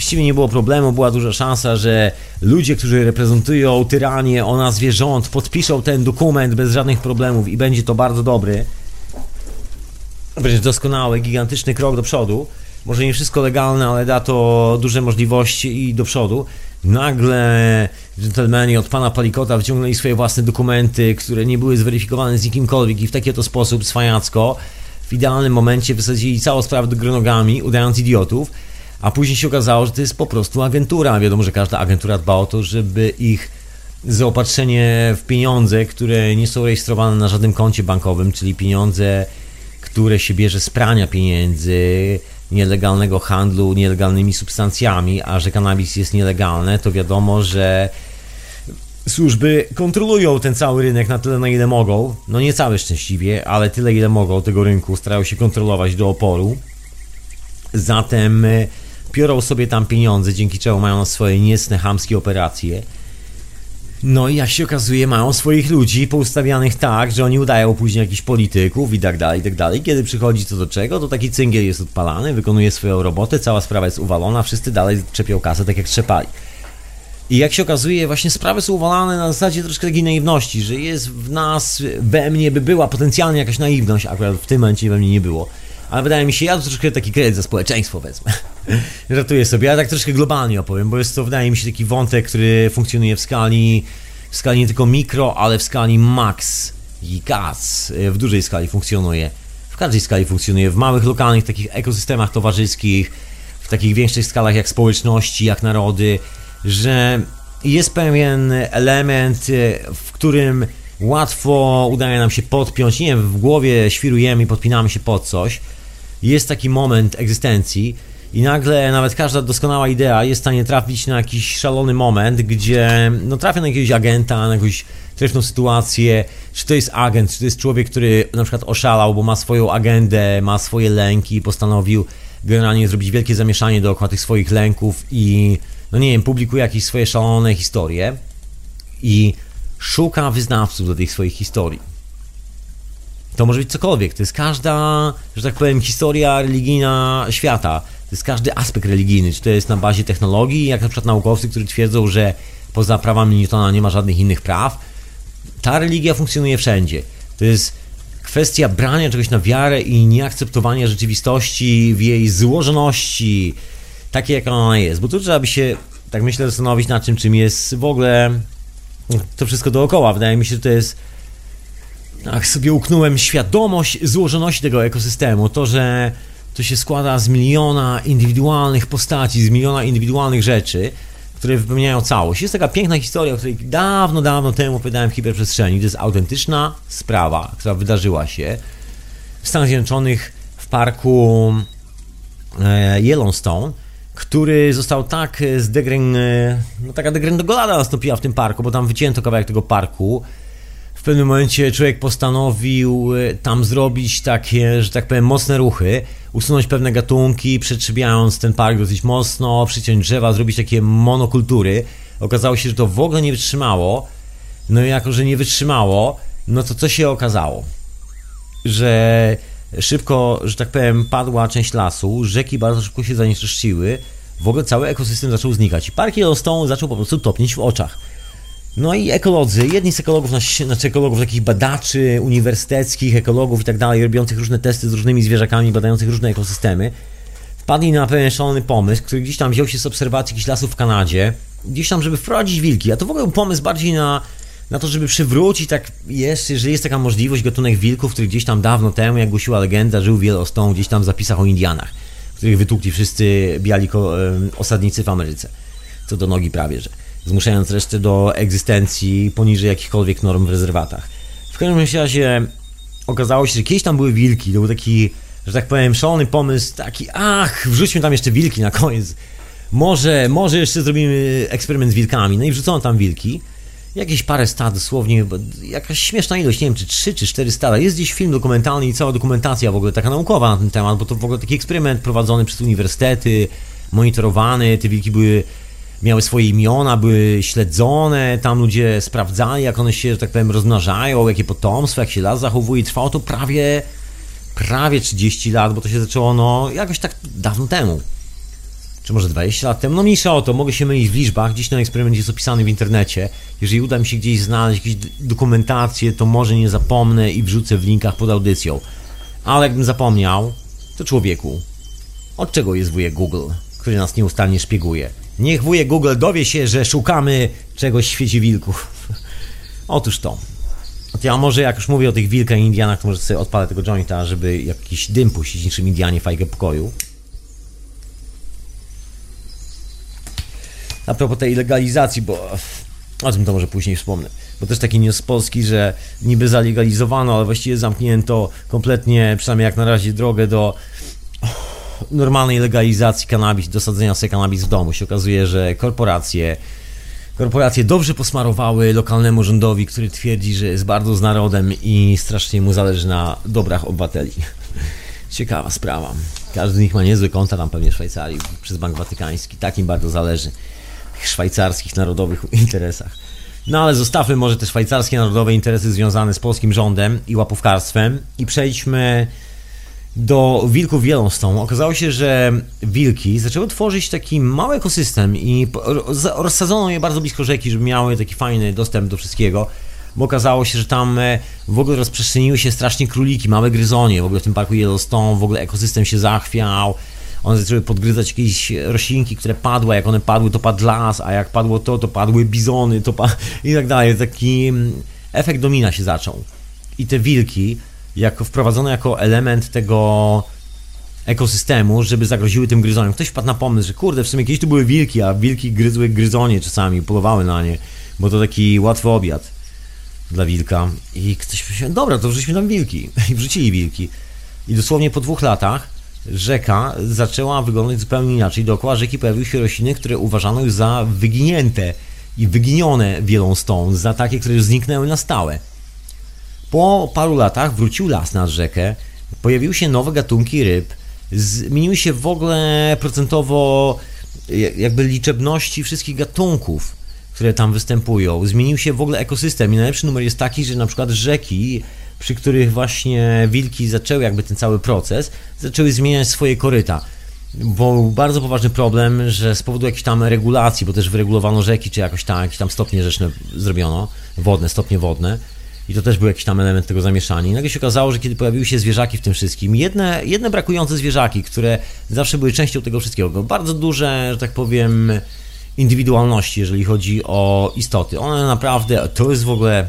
właściwie nie było problemu, była duża szansa, że ludzie, którzy reprezentują tyranię o nazwie rząd, podpiszą ten dokument bez żadnych problemów i będzie to bardzo dobry. Będzie doskonały, gigantyczny krok do przodu. Może nie wszystko legalne, ale da to duże możliwości i do przodu. Nagle dżentelmeni od pana Palikota wciągnęli swoje własne dokumenty, które nie były zweryfikowane z nikimkolwiek i w taki oto sposób swajacko w idealnym momencie wysadzili całą sprawę do gronogami, udając idiotów, a później się okazało, że to jest po prostu agentura. Wiadomo, że każda agentura dba o to, żeby ich zaopatrzenie w pieniądze, które nie są rejestrowane na żadnym koncie bankowym, czyli pieniądze, które się bierze z prania pieniędzy, nielegalnego handlu nielegalnymi substancjami, a że kanabis jest nielegalne, to wiadomo, że służby kontrolują ten cały rynek na tyle, na ile mogą. No nie całe szczęśliwie, ale tyle, ile mogą tego rynku, starają się kontrolować do oporu. Zatem piorą sobie tam pieniądze, dzięki czemu mają swoje niecne, hamskie operacje. No i jak się okazuje, mają swoich ludzi poustawianych tak, że oni udają później jakichś polityków i tak dalej, i tak dalej. Kiedy przychodzi co do czego, to taki cyngiel jest odpalany, wykonuje swoją robotę, cała sprawa jest uwalona, wszyscy dalej trzepią kasę tak jak trzepali. I jak się okazuje, właśnie sprawy są uwalane na zasadzie troszkę takiej naiwności, że jest w nas, we mnie by była potencjalnie jakaś naiwność, akurat w tym momencie we mnie nie było. Ale wydaje mi się, ja troszkę taki kredyt za społeczeństwo wezmę. Żartuję sobie, ja tak troszkę globalnie opowiem, bo jest to, wydaje mi się, taki wątek, który funkcjonuje w skali, w skali nie tylko mikro, ale w skali max i gaz. W dużej skali funkcjonuje. W każdej skali funkcjonuje. W małych, lokalnych takich ekosystemach towarzyskich, w takich większych skalach jak społeczności, jak narody, że jest pewien element, w którym łatwo udaje nam się podpiąć, nie wiem, w głowie świrujemy i podpinamy się pod coś, jest taki moment egzystencji i nagle nawet każda doskonała idea jest w stanie trafić na jakiś szalony moment, gdzie no, trafia na jakiegoś agenta, na jakąś trefną sytuację, czy to jest agent, czy to jest człowiek, który na przykład oszalał, bo ma swoją agendę, ma swoje lęki i postanowił generalnie zrobić wielkie zamieszanie dookoła tych swoich lęków i no nie wiem, publikuje jakieś swoje szalone historie i szuka wyznawców do tych swoich historii. To może być cokolwiek. To jest każda, że tak powiem, historia religijna świata. To jest każdy aspekt religijny. Czy to jest na bazie technologii, jak na przykład naukowcy, którzy twierdzą, że poza prawami Newtona nie ma żadnych innych praw. Ta religia funkcjonuje wszędzie. To jest kwestia brania czegoś na wiarę i nieakceptowania rzeczywistości w jej złożoności, takiej jak ona jest. Bo tu trzeba by się, tak myślę, zastanowić nad czym, czym jest w ogóle to wszystko dookoła. Wydaje mi się, że to jest tak sobie uknąłem świadomość złożoności tego ekosystemu, to, że to się składa z miliona indywidualnych postaci, z miliona indywidualnych rzeczy, które wypełniają całość. Jest taka piękna historia, o której dawno, dawno temu opowiadałem w hiperprzestrzeni. To jest autentyczna sprawa, która wydarzyła się w Stanach Zjednoczonych w parku e, Yellowstone, który został tak zdegryn... no taka degrengolada nastąpiła w tym parku, bo tam wycięto kawałek tego parku, w pewnym momencie człowiek postanowił e, tam zrobić takie, że tak powiem, mocne ruchy, usunąć pewne gatunki, przetrzybiając ten park dosyć mocno, przyciąć drzewa, zrobić takie monokultury. Okazało się, że to w ogóle nie wytrzymało. No i jako, że nie wytrzymało, no to co się okazało? Że szybko, że tak powiem, padła część lasu, rzeki bardzo szybko się zanieczyszczyły, w ogóle cały ekosystem zaczął znikać i park Yellowstone zaczął po prostu topnieć w oczach. No i ekolodzy, jedni z ekologów, znaczy ekologów, takich badaczy uniwersyteckich, ekologów i tak dalej, robiących różne testy z różnymi zwierzakami, badających różne ekosystemy, wpadli na pewien szalony pomysł, który gdzieś tam wziął się z obserwacji jakichś lasów w Kanadzie, gdzieś tam, żeby wprowadzić wilki, a to w ogóle był pomysł bardziej na, na to, żeby przywrócić, tak jest, jeżeli jest taka możliwość, gatunek wilków, który gdzieś tam dawno temu, jak głosiła legenda, żył Yellowstone, gdzieś tam w zapisach o Indianach, których wytłukli wszyscy biali osadnicy w Ameryce, co do nogi prawie, że zmuszając resztę do egzystencji poniżej jakichkolwiek norm w rezerwatach. W każdym razie okazało się, że kiedyś tam były wilki. To był taki, że tak powiem, szalony pomysł, taki, ach, wrzućmy tam jeszcze wilki na koniec. Może, może jeszcze zrobimy eksperyment z wilkami. No i wrzucono tam wilki. Jakieś parę stad, dosłownie, jakaś śmieszna ilość, nie wiem, czy trzy, czy cztery stada. Jest gdzieś film dokumentalny i cała dokumentacja w ogóle taka naukowa na ten temat, bo to w ogóle taki eksperyment prowadzony przez uniwersytety, monitorowany, te wilki były miały swoje imiona, były śledzone, tam ludzie sprawdzali, jak one się, że tak powiem, rozmnażają, jakie potomstwo, jak się las zachowuje. Trwało to prawie, prawie 30 lat, bo to się zaczęło, no, jakoś tak dawno temu. Czy może 20 lat temu? No mniejsza o to, mogę się mylić w liczbach, gdzieś ten eksperyment jest opisany w internecie. Jeżeli uda mi się gdzieś znaleźć jakąś dokumentację, to może nie zapomnę i wrzucę w linkach pod audycją. Ale jakbym zapomniał, to człowieku, od czego jest wujek Google, który nas nieustannie szpieguje? Niech wujek Google dowie się, że szukamy czegoś w świecie wilków. Otóż to. Ja może jak już mówię o tych wilkach i Indianach, to może sobie odpalę tego jointa, żeby jakiś dym puścić niczym Indianie fajkę pokoju. A propos tej legalizacji, bo o tym to może później wspomnę. Bo też taki news z Polski, że niby zalegalizowano, ale właściwie zamknięto kompletnie, przynajmniej jak na razie, drogę do normalnej legalizacji kanabis, dosadzenia sobie kanabis w domu. Się okazuje, że korporacje, korporacje dobrze posmarowały lokalnemu rządowi, który twierdzi, że jest bardzo z narodem i strasznie mu zależy na dobrach obywateli. Ciekawa sprawa. Każdy z nich ma niezłe konta tam pewnie w Szwajcarii przez Bank Watykański. Takim bardzo zależy. W szwajcarskich narodowych interesach. No ale zostawmy może te szwajcarskie narodowe interesy związane z polskim rządem i łapówkarstwem i przejdźmy do wilków Yellowstone. Okazało się, że wilki zaczęły tworzyć taki mały ekosystem i rozsadzono je bardzo blisko rzeki, żeby miały taki fajny dostęp do wszystkiego. Bo okazało się, że tam e, w ogóle rozprzestrzeniły się strasznie króliki, małe gryzonie. W ogóle w tym parku Yellowstone w ogóle ekosystem się zachwiał. One zaczęły podgryzać jakieś roślinki, które padły. Jak one padły, to padł las, a jak padło to, to padły bizony to pa... i tak dalej. Taki mm, efekt domina się zaczął. I te wilki jako wprowadzone jako element tego ekosystemu, żeby zagroziły tym gryzoniom. Ktoś wpadł na pomysł, że kurde, w sumie kiedyś to były wilki, a wilki gryzły gryzonie czasami, polowały na nie, bo to taki łatwy obiad dla wilka. I ktoś powiedział, dobra, to wrzućmy tam wilki. I wrzucili wilki. I dosłownie po dwóch latach rzeka zaczęła wyglądać zupełnie inaczej. Dookoła rzeki pojawiły się rośliny, które uważano już za wyginięte i wyginione wielą stąd, za takie, które już zniknęły na stałe. Po paru latach wrócił las nad rzekę, pojawiły się nowe gatunki ryb, zmieniły się w ogóle procentowo jakby liczebności wszystkich gatunków, które tam występują. Zmienił się w ogóle ekosystem i najlepszy numer jest taki, że na przykład rzeki, przy których właśnie wilki zaczęły jakby ten cały proces, zaczęły zmieniać swoje koryta. Był bardzo poważny problem, że z powodu jakichś tam regulacji, bo też wyregulowano rzeki, czy jakoś tam, jakieś tam stopnie rzeczne zrobiono, wodne, stopnie wodne, i to też był jakiś tam element tego zamieszania. I nagle się okazało, że kiedy pojawiły się zwierzaki w tym wszystkim, jedne, jedne brakujące zwierzaki, które zawsze były częścią tego wszystkiego, bardzo duże, że tak powiem, indywidualności, jeżeli chodzi o istoty. One naprawdę, to jest w ogóle,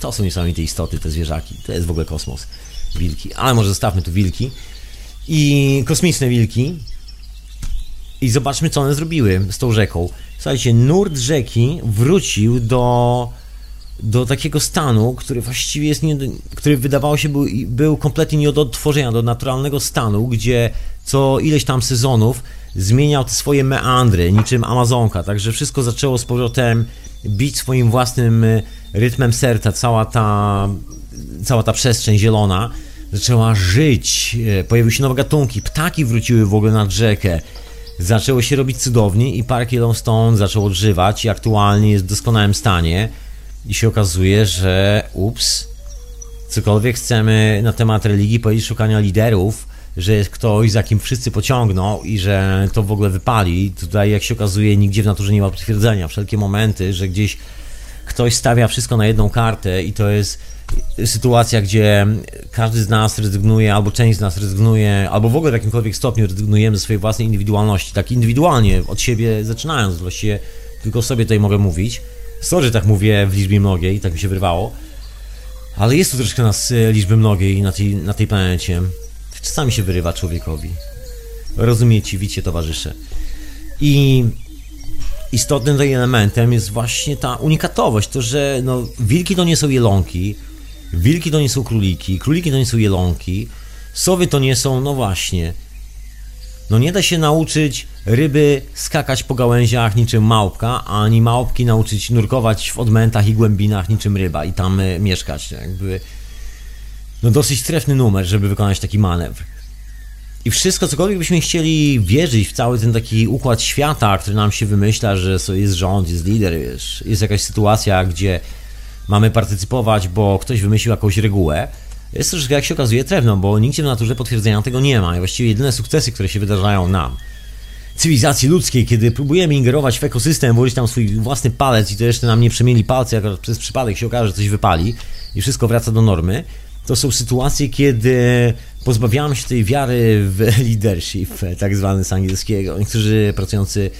to są niesamowite istoty, te zwierzaki. To jest w ogóle kosmos. Wilki. Ale może zostawmy tu wilki. I kosmiczne wilki. I zobaczmy, co one zrobiły z tą rzeką. Słuchajcie, nurt rzeki wrócił do do takiego stanu, który właściwie jest, nie, który wydawało się był, był kompletnie nie do odtworzenia, do naturalnego stanu, gdzie co ileś tam sezonów zmieniał te swoje meandry, niczym Amazonka, także wszystko zaczęło z powrotem bić swoim własnym y, rytmem serca, cała ta, cała ta przestrzeń zielona zaczęła żyć, y, pojawiły się nowe gatunki, ptaki wróciły w ogóle nad rzekę, zaczęło się robić cudownie i park Yellowstone zaczął odżywać i aktualnie jest w doskonałym stanie, i się okazuje, że ups, cokolwiek chcemy na temat religii powiedzieć, szukania liderów, że jest ktoś, za kim wszyscy pociągną i że to w ogóle wypali. Tutaj, jak się okazuje, nigdzie w naturze nie ma potwierdzenia. Wszelkie momenty, że gdzieś ktoś stawia wszystko na jedną kartę i to jest sytuacja, gdzie każdy z nas rezygnuje, albo część z nas rezygnuje, albo w ogóle w jakimkolwiek stopniu rezygnujemy ze swojej własnej indywidualności, tak indywidualnie, od siebie zaczynając, właściwie tylko sobie tutaj mogę mówić Sorry, że tak mówię w liczbie mnogiej, tak mi się wyrwało. Ale jest tu troszkę nas e, liczby mnogiej na tej, na tej planecie. Czasami się wyrywa człowiekowi. Rozumiecie, wicie, towarzysze. I istotnym tutaj elementem jest właśnie ta unikatowość, to że no, wilki to nie są jelonki, Wilki to nie są króliki, króliki to nie są jelonki, sowy to nie są, no właśnie. No nie da się nauczyć ryby skakać po gałęziach niczym małpka, ani małpki nauczyć nurkować w odmętach i głębinach niczym ryba i tam y, mieszkać. Jakby no dosyć trefny numer, żeby wykonać taki manewr. I wszystko, cokolwiek byśmy chcieli wierzyć w cały ten taki układ świata, który nam się wymyśla, że jest rząd, jest lider, wiesz, jest jakaś sytuacja, gdzie mamy partycypować, bo ktoś wymyślił jakąś regułę, jest troszeczkę, jak się okazuje, trefną, bo nigdzie w naturze potwierdzenia tego nie ma. I właściwie jedyne sukcesy, które się wydarzają nam, cywilizacji ludzkiej, kiedy próbujemy ingerować w ekosystem, włożyć tam swój własny palec i to jeszcze nam nie przemieli palce, jak przez przypadek się okaże, że coś wypali i wszystko wraca do normy, to są sytuacje, kiedy pozbawiamy się tej wiary w leadership, tak zwany z angielskiego. Niektórzy pracujący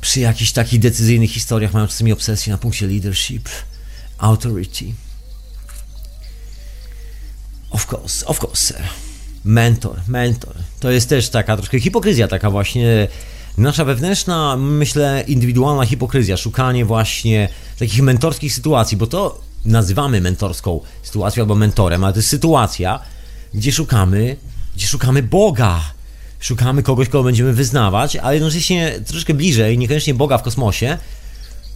przy jakichś takich decyzyjnych historiach mają czasami obsesję na punkcie leadership, authority. Of course, of course. Mentor, mentor. To jest też taka troszkę hipokryzja, taka właśnie nasza wewnętrzna, myślę, indywidualna hipokryzja, szukanie właśnie takich mentorskich sytuacji, bo to nazywamy mentorską sytuacją albo mentorem, ale to jest sytuacja, gdzie szukamy, gdzie szukamy Boga. Szukamy kogoś, kogo będziemy wyznawać, ale jednocześnie troszkę bliżej, niekoniecznie Boga w kosmosie.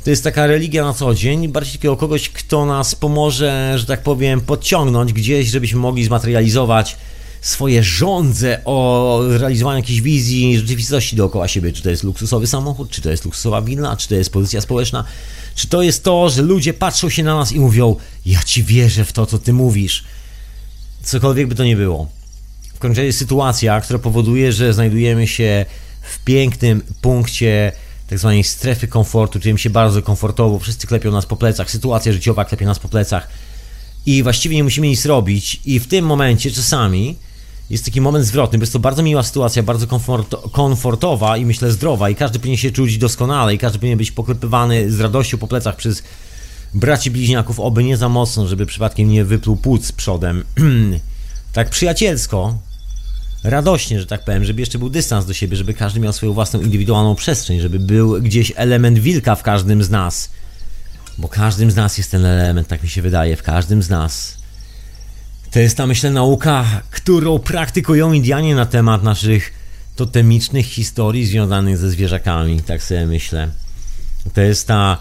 To jest taka religia na co dzień, bardziej takiego kogoś, kto nas pomoże, że tak powiem, podciągnąć gdzieś, żebyśmy mogli zmaterializować swoje żądze o realizowaniu jakiejś wizji rzeczywistości dookoła siebie. Czy to jest luksusowy samochód, czy to jest luksusowa willa, czy to jest pozycja społeczna, czy to jest to, że ludzie patrzą się na nas i mówią: Ja ci wierzę w to, co ty mówisz. Cokolwiek by to nie było. W końcu jest sytuacja, która powoduje, że znajdujemy się w pięknym punkcie tak zwanej strefy komfortu, czujemy się bardzo komfortowo, wszyscy klepią nas po plecach, sytuacja życiowa klepie nas po plecach. I właściwie nie musimy nic robić. I w tym momencie czasami jest taki moment zwrotny, bo jest to bardzo miła sytuacja, bardzo komfort, komfortowa i myślę zdrowa. I każdy powinien się czuć doskonale i każdy powinien być poklepywany z radością po plecach przez braci bliźniaków, oby nie za mocno, żeby przypadkiem nie wypluł płuc przodem. tak przyjacielsko, radośnie, że tak powiem, żeby jeszcze był dystans do siebie, żeby każdy miał swoją własną indywidualną przestrzeń, żeby był gdzieś element wilka w każdym z nas. Bo każdym z nas jest ten element, tak mi się wydaje, w każdym z nas. To jest ta, myślę, nauka, którą praktykują Indianie na temat naszych totemicznych historii związanych ze zwierzakami, tak sobie myślę. To jest ta,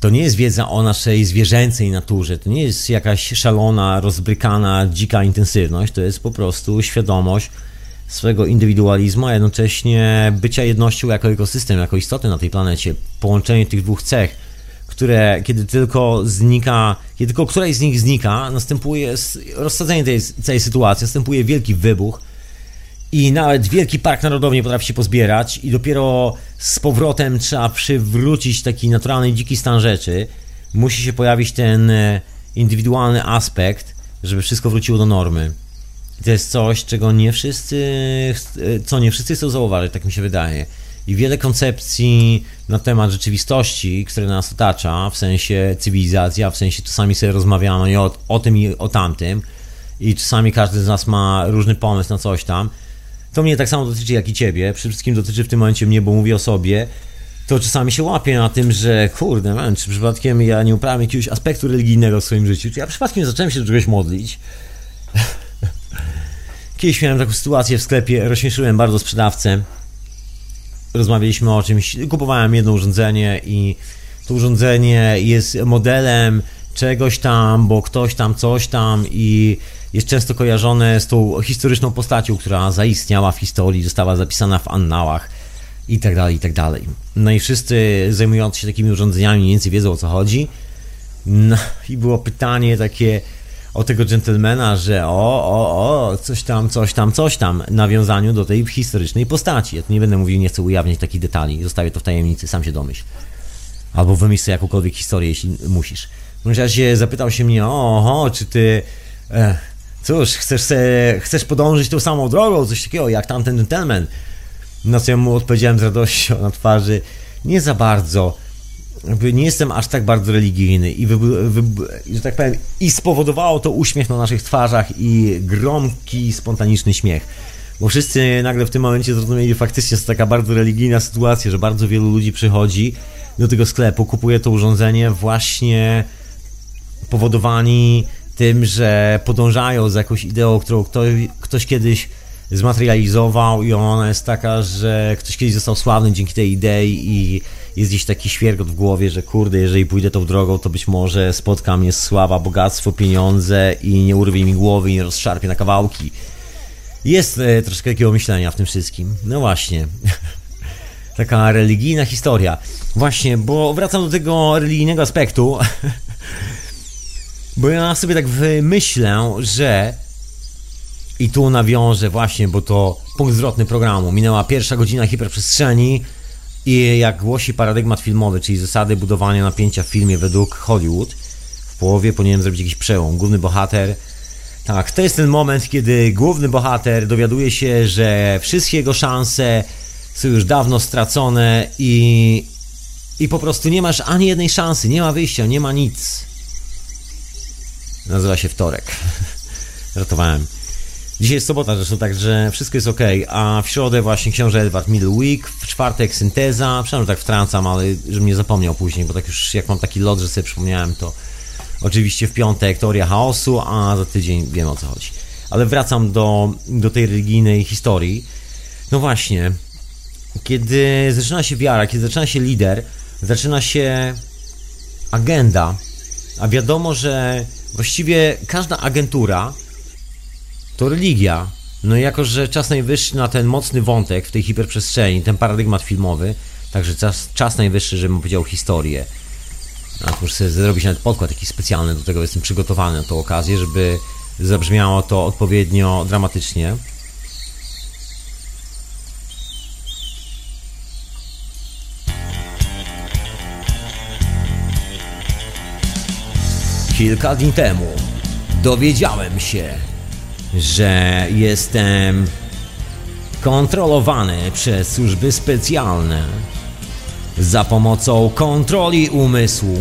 to nie jest wiedza o naszej zwierzęcej naturze, to nie jest jakaś szalona, rozbrykana, dzika intensywność, to jest po prostu świadomość swojego indywidualizmu, a jednocześnie bycia jednością jako ekosystem, jako istoty na tej planecie, połączenie tych dwóch cech które kiedy tylko znika, kiedy tylko któraś z nich znika, następuje rozsadzenie tej całej sytuacji, następuje wielki wybuch i nawet wielki park narodowy nie potrafi się pozbierać i dopiero z powrotem trzeba przywrócić taki naturalny, dziki stan rzeczy. Musi się pojawić ten e, indywidualny aspekt, żeby wszystko wróciło do normy. I to jest coś, czego nie wszyscy, co nie wszyscy chcą zauważyć, tak mi się wydaje i wiele koncepcji na temat rzeczywistości, które nas otacza, w sensie cywilizacja, w sensie czasami sobie rozmawiamy o, o tym i o tamtym i czasami każdy z nas ma różny pomysł na coś tam. To mnie tak samo dotyczy jak i ciebie. Przede wszystkim dotyczy w tym momencie mnie, bo mówię o sobie. To czasami się łapię na tym, że kurde, man, czy przypadkiem ja nie uprawiam jakiegoś aspektu religijnego w swoim życiu, czy ja przypadkiem zacząłem się do czegoś modlić. Kiedyś miałem taką sytuację w sklepie, rozśmieszyłem bardzo sprzedawcę rozmawialiśmy o czymś, kupowałem jedno urządzenie i to urządzenie jest modelem czegoś tam, bo ktoś tam coś tam i jest często kojarzone z tą historyczną postacią, która zaistniała w historii, została zapisana w annałach i tak dalej, i tak dalej. No i wszyscy zajmujący się takimi urządzeniami mniej więcej wiedzą o co chodzi. No i było pytanie takie o tego dżentelmena, że o, o, o, coś tam, coś tam, coś tam, nawiązaniu do tej historycznej postaci. Ja tu nie będę mówił, nie chcę ujawniać takich detali, zostawię to w tajemnicy, sam się domyśl. Albo wymyśl sobie jakąkolwiek historię, jeśli musisz. W razie zapytał się mnie, oho, czy ty, e, cóż, chcesz, se, chcesz podążyć tą samą drogą, coś takiego, jak tamten gentleman. Na co ja mu odpowiedziałem z radością na twarzy, nie za bardzo nie jestem aż tak bardzo religijny i, że tak powiem, i spowodowało to uśmiech na naszych twarzach i gromki, spontaniczny śmiech. Bo wszyscy nagle w tym momencie zrozumieli, faktycznie jest taka bardzo religijna sytuacja, że bardzo wielu ludzi przychodzi do tego sklepu, kupuje to urządzenie właśnie powodowani tym, że podążają za jakąś ideą, którą ktoś, ktoś kiedyś zmaterializował i ona jest taka, że ktoś kiedyś został sławny dzięki tej idei i jest gdzieś taki świergot w głowie, że kurde, jeżeli pójdę tą drogą, to być może spotka mnie sława, bogactwo, pieniądze i nie urwie mi głowy i nie rozszarpie na kawałki. Jest e, troszkę takiego myślenia w tym wszystkim. No właśnie. Taka religijna historia. Właśnie, bo wracam do tego religijnego aspektu. bo ja sobie tak myślę, że i tu nawiążę właśnie, bo to punkt zwrotny programu. Minęła pierwsza godzina hiperprzestrzeni i jak głosi paradygmat filmowy, czyli zasady budowania napięcia w filmie według Hollywood, w połowie powinienem zrobić jakiś przełom. Główny bohater tak, to jest ten moment, kiedy główny bohater dowiaduje się, że wszystkie jego szanse są już dawno stracone i, i po prostu nie masz ani jednej szansy, nie ma wyjścia, nie ma nic. Nazywa się wtorek. Ratowałem. Dzisiaj jest sobota zresztą, także wszystko jest ok. A w środę właśnie książę Edward Middle Week, w czwartek synteza. Przynajmniej tak wtrącam, ale żebym nie zapomniał później, bo tak już jak mam taki lot, że sobie przypomniałem, to oczywiście w piątek teoria chaosu, a za tydzień wiem o co chodzi. Ale wracam do, do tej religijnej historii. No właśnie, kiedy zaczyna się wiara, kiedy zaczyna się lider, zaczyna się agenda, a wiadomo, że właściwie każda agentura to religia. No i jako, że czas najwyższy na ten mocny wątek w tej hiperprzestrzeni, ten paradygmat filmowy, także czas, czas najwyższy, żebym powiedział historię. A muszę sobie zrobić nawet podkład taki specjalny, do tego jestem przygotowany na tą okazję, żeby zabrzmiało to odpowiednio dramatycznie. Kilka dni temu dowiedziałem się, że jestem kontrolowany przez służby specjalne za pomocą kontroli umysłu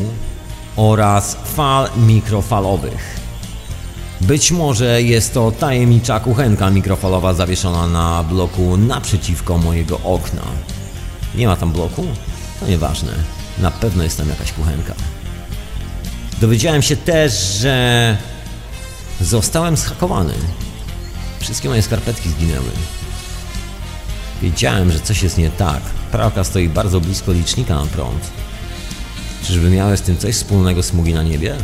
oraz fal mikrofalowych. Być może jest to tajemnicza kuchenka mikrofalowa zawieszona na bloku naprzeciwko mojego okna. Nie ma tam bloku? To nieważne. Na pewno jest tam jakaś kuchenka. Dowiedziałem się też, że zostałem schakowany. Wszystkie moje skarpetki zginęły. Wiedziałem, że coś jest nie tak. Pralka stoi bardzo blisko licznika na prąd. Czyżby miały z tym coś wspólnego smugi na niebie?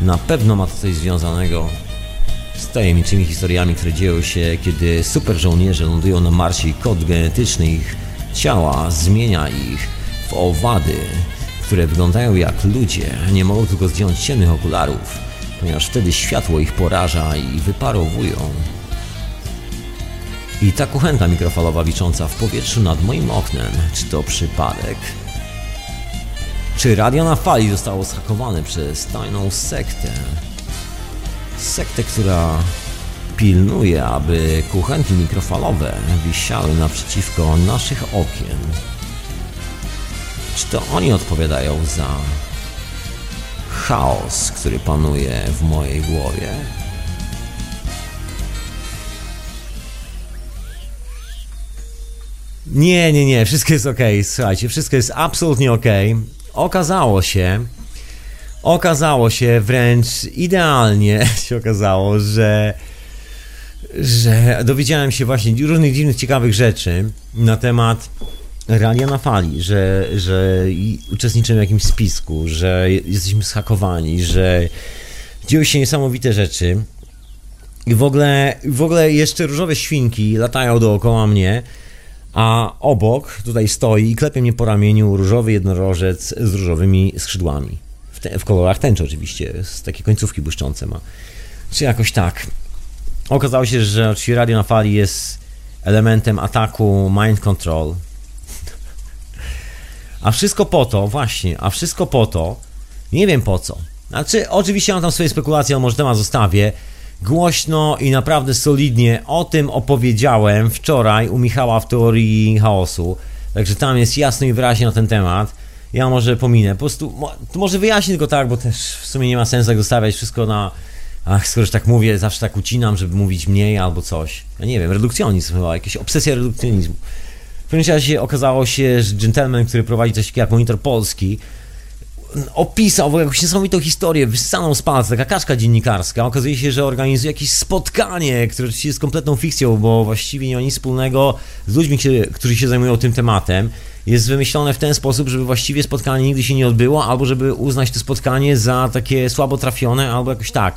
Na pewno ma to coś związanego z tajemniczymi historiami, które dzieją się, kiedy super żołnierze lądują na Marsie i kod genetyczny ich ciała zmienia ich w owady, które wyglądają jak ludzie, nie mogą tylko zdjąć ciemnych okularów, ponieważ wtedy światło ich poraża i wyparowują. I ta kuchenka mikrofalowa wisząca w powietrzu nad moim oknem, czy to przypadek? Czy radio na fali zostało zhakowane przez tajną sektę? Sektę, która pilnuje, aby kuchenki mikrofalowe wisiały naprzeciwko naszych okien. Czy to oni odpowiadają za chaos, który panuje w mojej głowie? Nie, nie, nie, wszystko jest ok. Słuchajcie, wszystko jest absolutnie ok. Okazało się, okazało się wręcz idealnie się okazało, że że dowiedziałem się właśnie różnych dziwnych, ciekawych rzeczy na temat realia na fali, że, że uczestniczymy w jakimś spisku, że jesteśmy schakowani, że dzieją się niesamowite rzeczy i w ogóle, w ogóle jeszcze różowe świnki latają dookoła mnie a obok tutaj stoi i klepie mnie po ramieniu różowy jednorożec z różowymi skrzydłami. W, te, w kolorach tęczy oczywiście, z takie końcówki błyszczące ma. Czy jakoś tak. Okazało się, że oczywiście radio na fali jest elementem ataku mind control. A wszystko po to, właśnie, a wszystko po to, nie wiem po co. Znaczy, oczywiście mam tam swoje spekulacje, ale może temat zostawię głośno i naprawdę solidnie o tym opowiedziałem wczoraj u Michała w teorii chaosu. Także tam jest jasno i wyraźnie na ten temat. Ja może pominę. Po prostu, może wyjaśnię tylko tak, bo też w sumie nie ma sensu tak zostawiać wszystko na. Ach, skoro tak mówię, zawsze tak ucinam, żeby mówić mniej albo coś. Ja nie wiem, redukcjonizm chyba, jakaś obsesja redukcjonizmu. Pewnym razie okazało się, że gentleman, który prowadzi coś takiego jak Monitor Polski, opisał jakąś niesamowitą historię, wyssaną z palca, taka kaszka dziennikarska. Okazuje się, że organizuje jakieś spotkanie, które jest kompletną fikcją, bo właściwie nie ma nic wspólnego z ludźmi, którzy się zajmują tym tematem. Jest wymyślone w ten sposób, żeby właściwie spotkanie nigdy się nie odbyło, albo żeby uznać to spotkanie za takie słabo trafione, albo jakoś tak.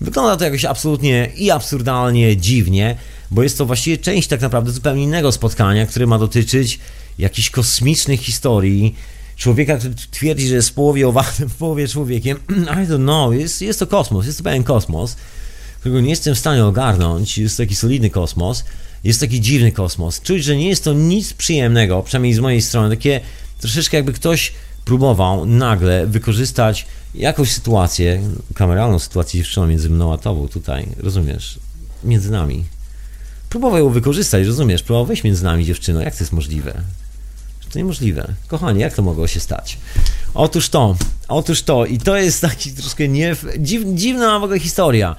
Wygląda to jakoś absolutnie i absurdalnie dziwnie, bo jest to właściwie część tak naprawdę zupełnie innego spotkania, które ma dotyczyć jakichś kosmicznych historii, człowieka, który twierdzi, że jest w połowie owadem, w połowie człowiekiem. I don't know, jest, jest to kosmos, jest to pewien kosmos, którego nie jestem w stanie ogarnąć. Jest taki solidny kosmos, jest taki dziwny kosmos. Czuć, że nie jest to nic przyjemnego, przynajmniej z mojej strony, takie troszeczkę jakby ktoś próbował nagle wykorzystać jakąś sytuację, kameralną sytuację dziewczyną między mną a tobą tutaj, rozumiesz, między nami. Próbował ją wykorzystać, rozumiesz, próbował wejść między nami dziewczyną, jak to jest możliwe? To niemożliwe. Kochani, jak to mogło się stać? Otóż to, otóż to i to jest taki troszkę nie, dziw, dziwna w ogóle historia.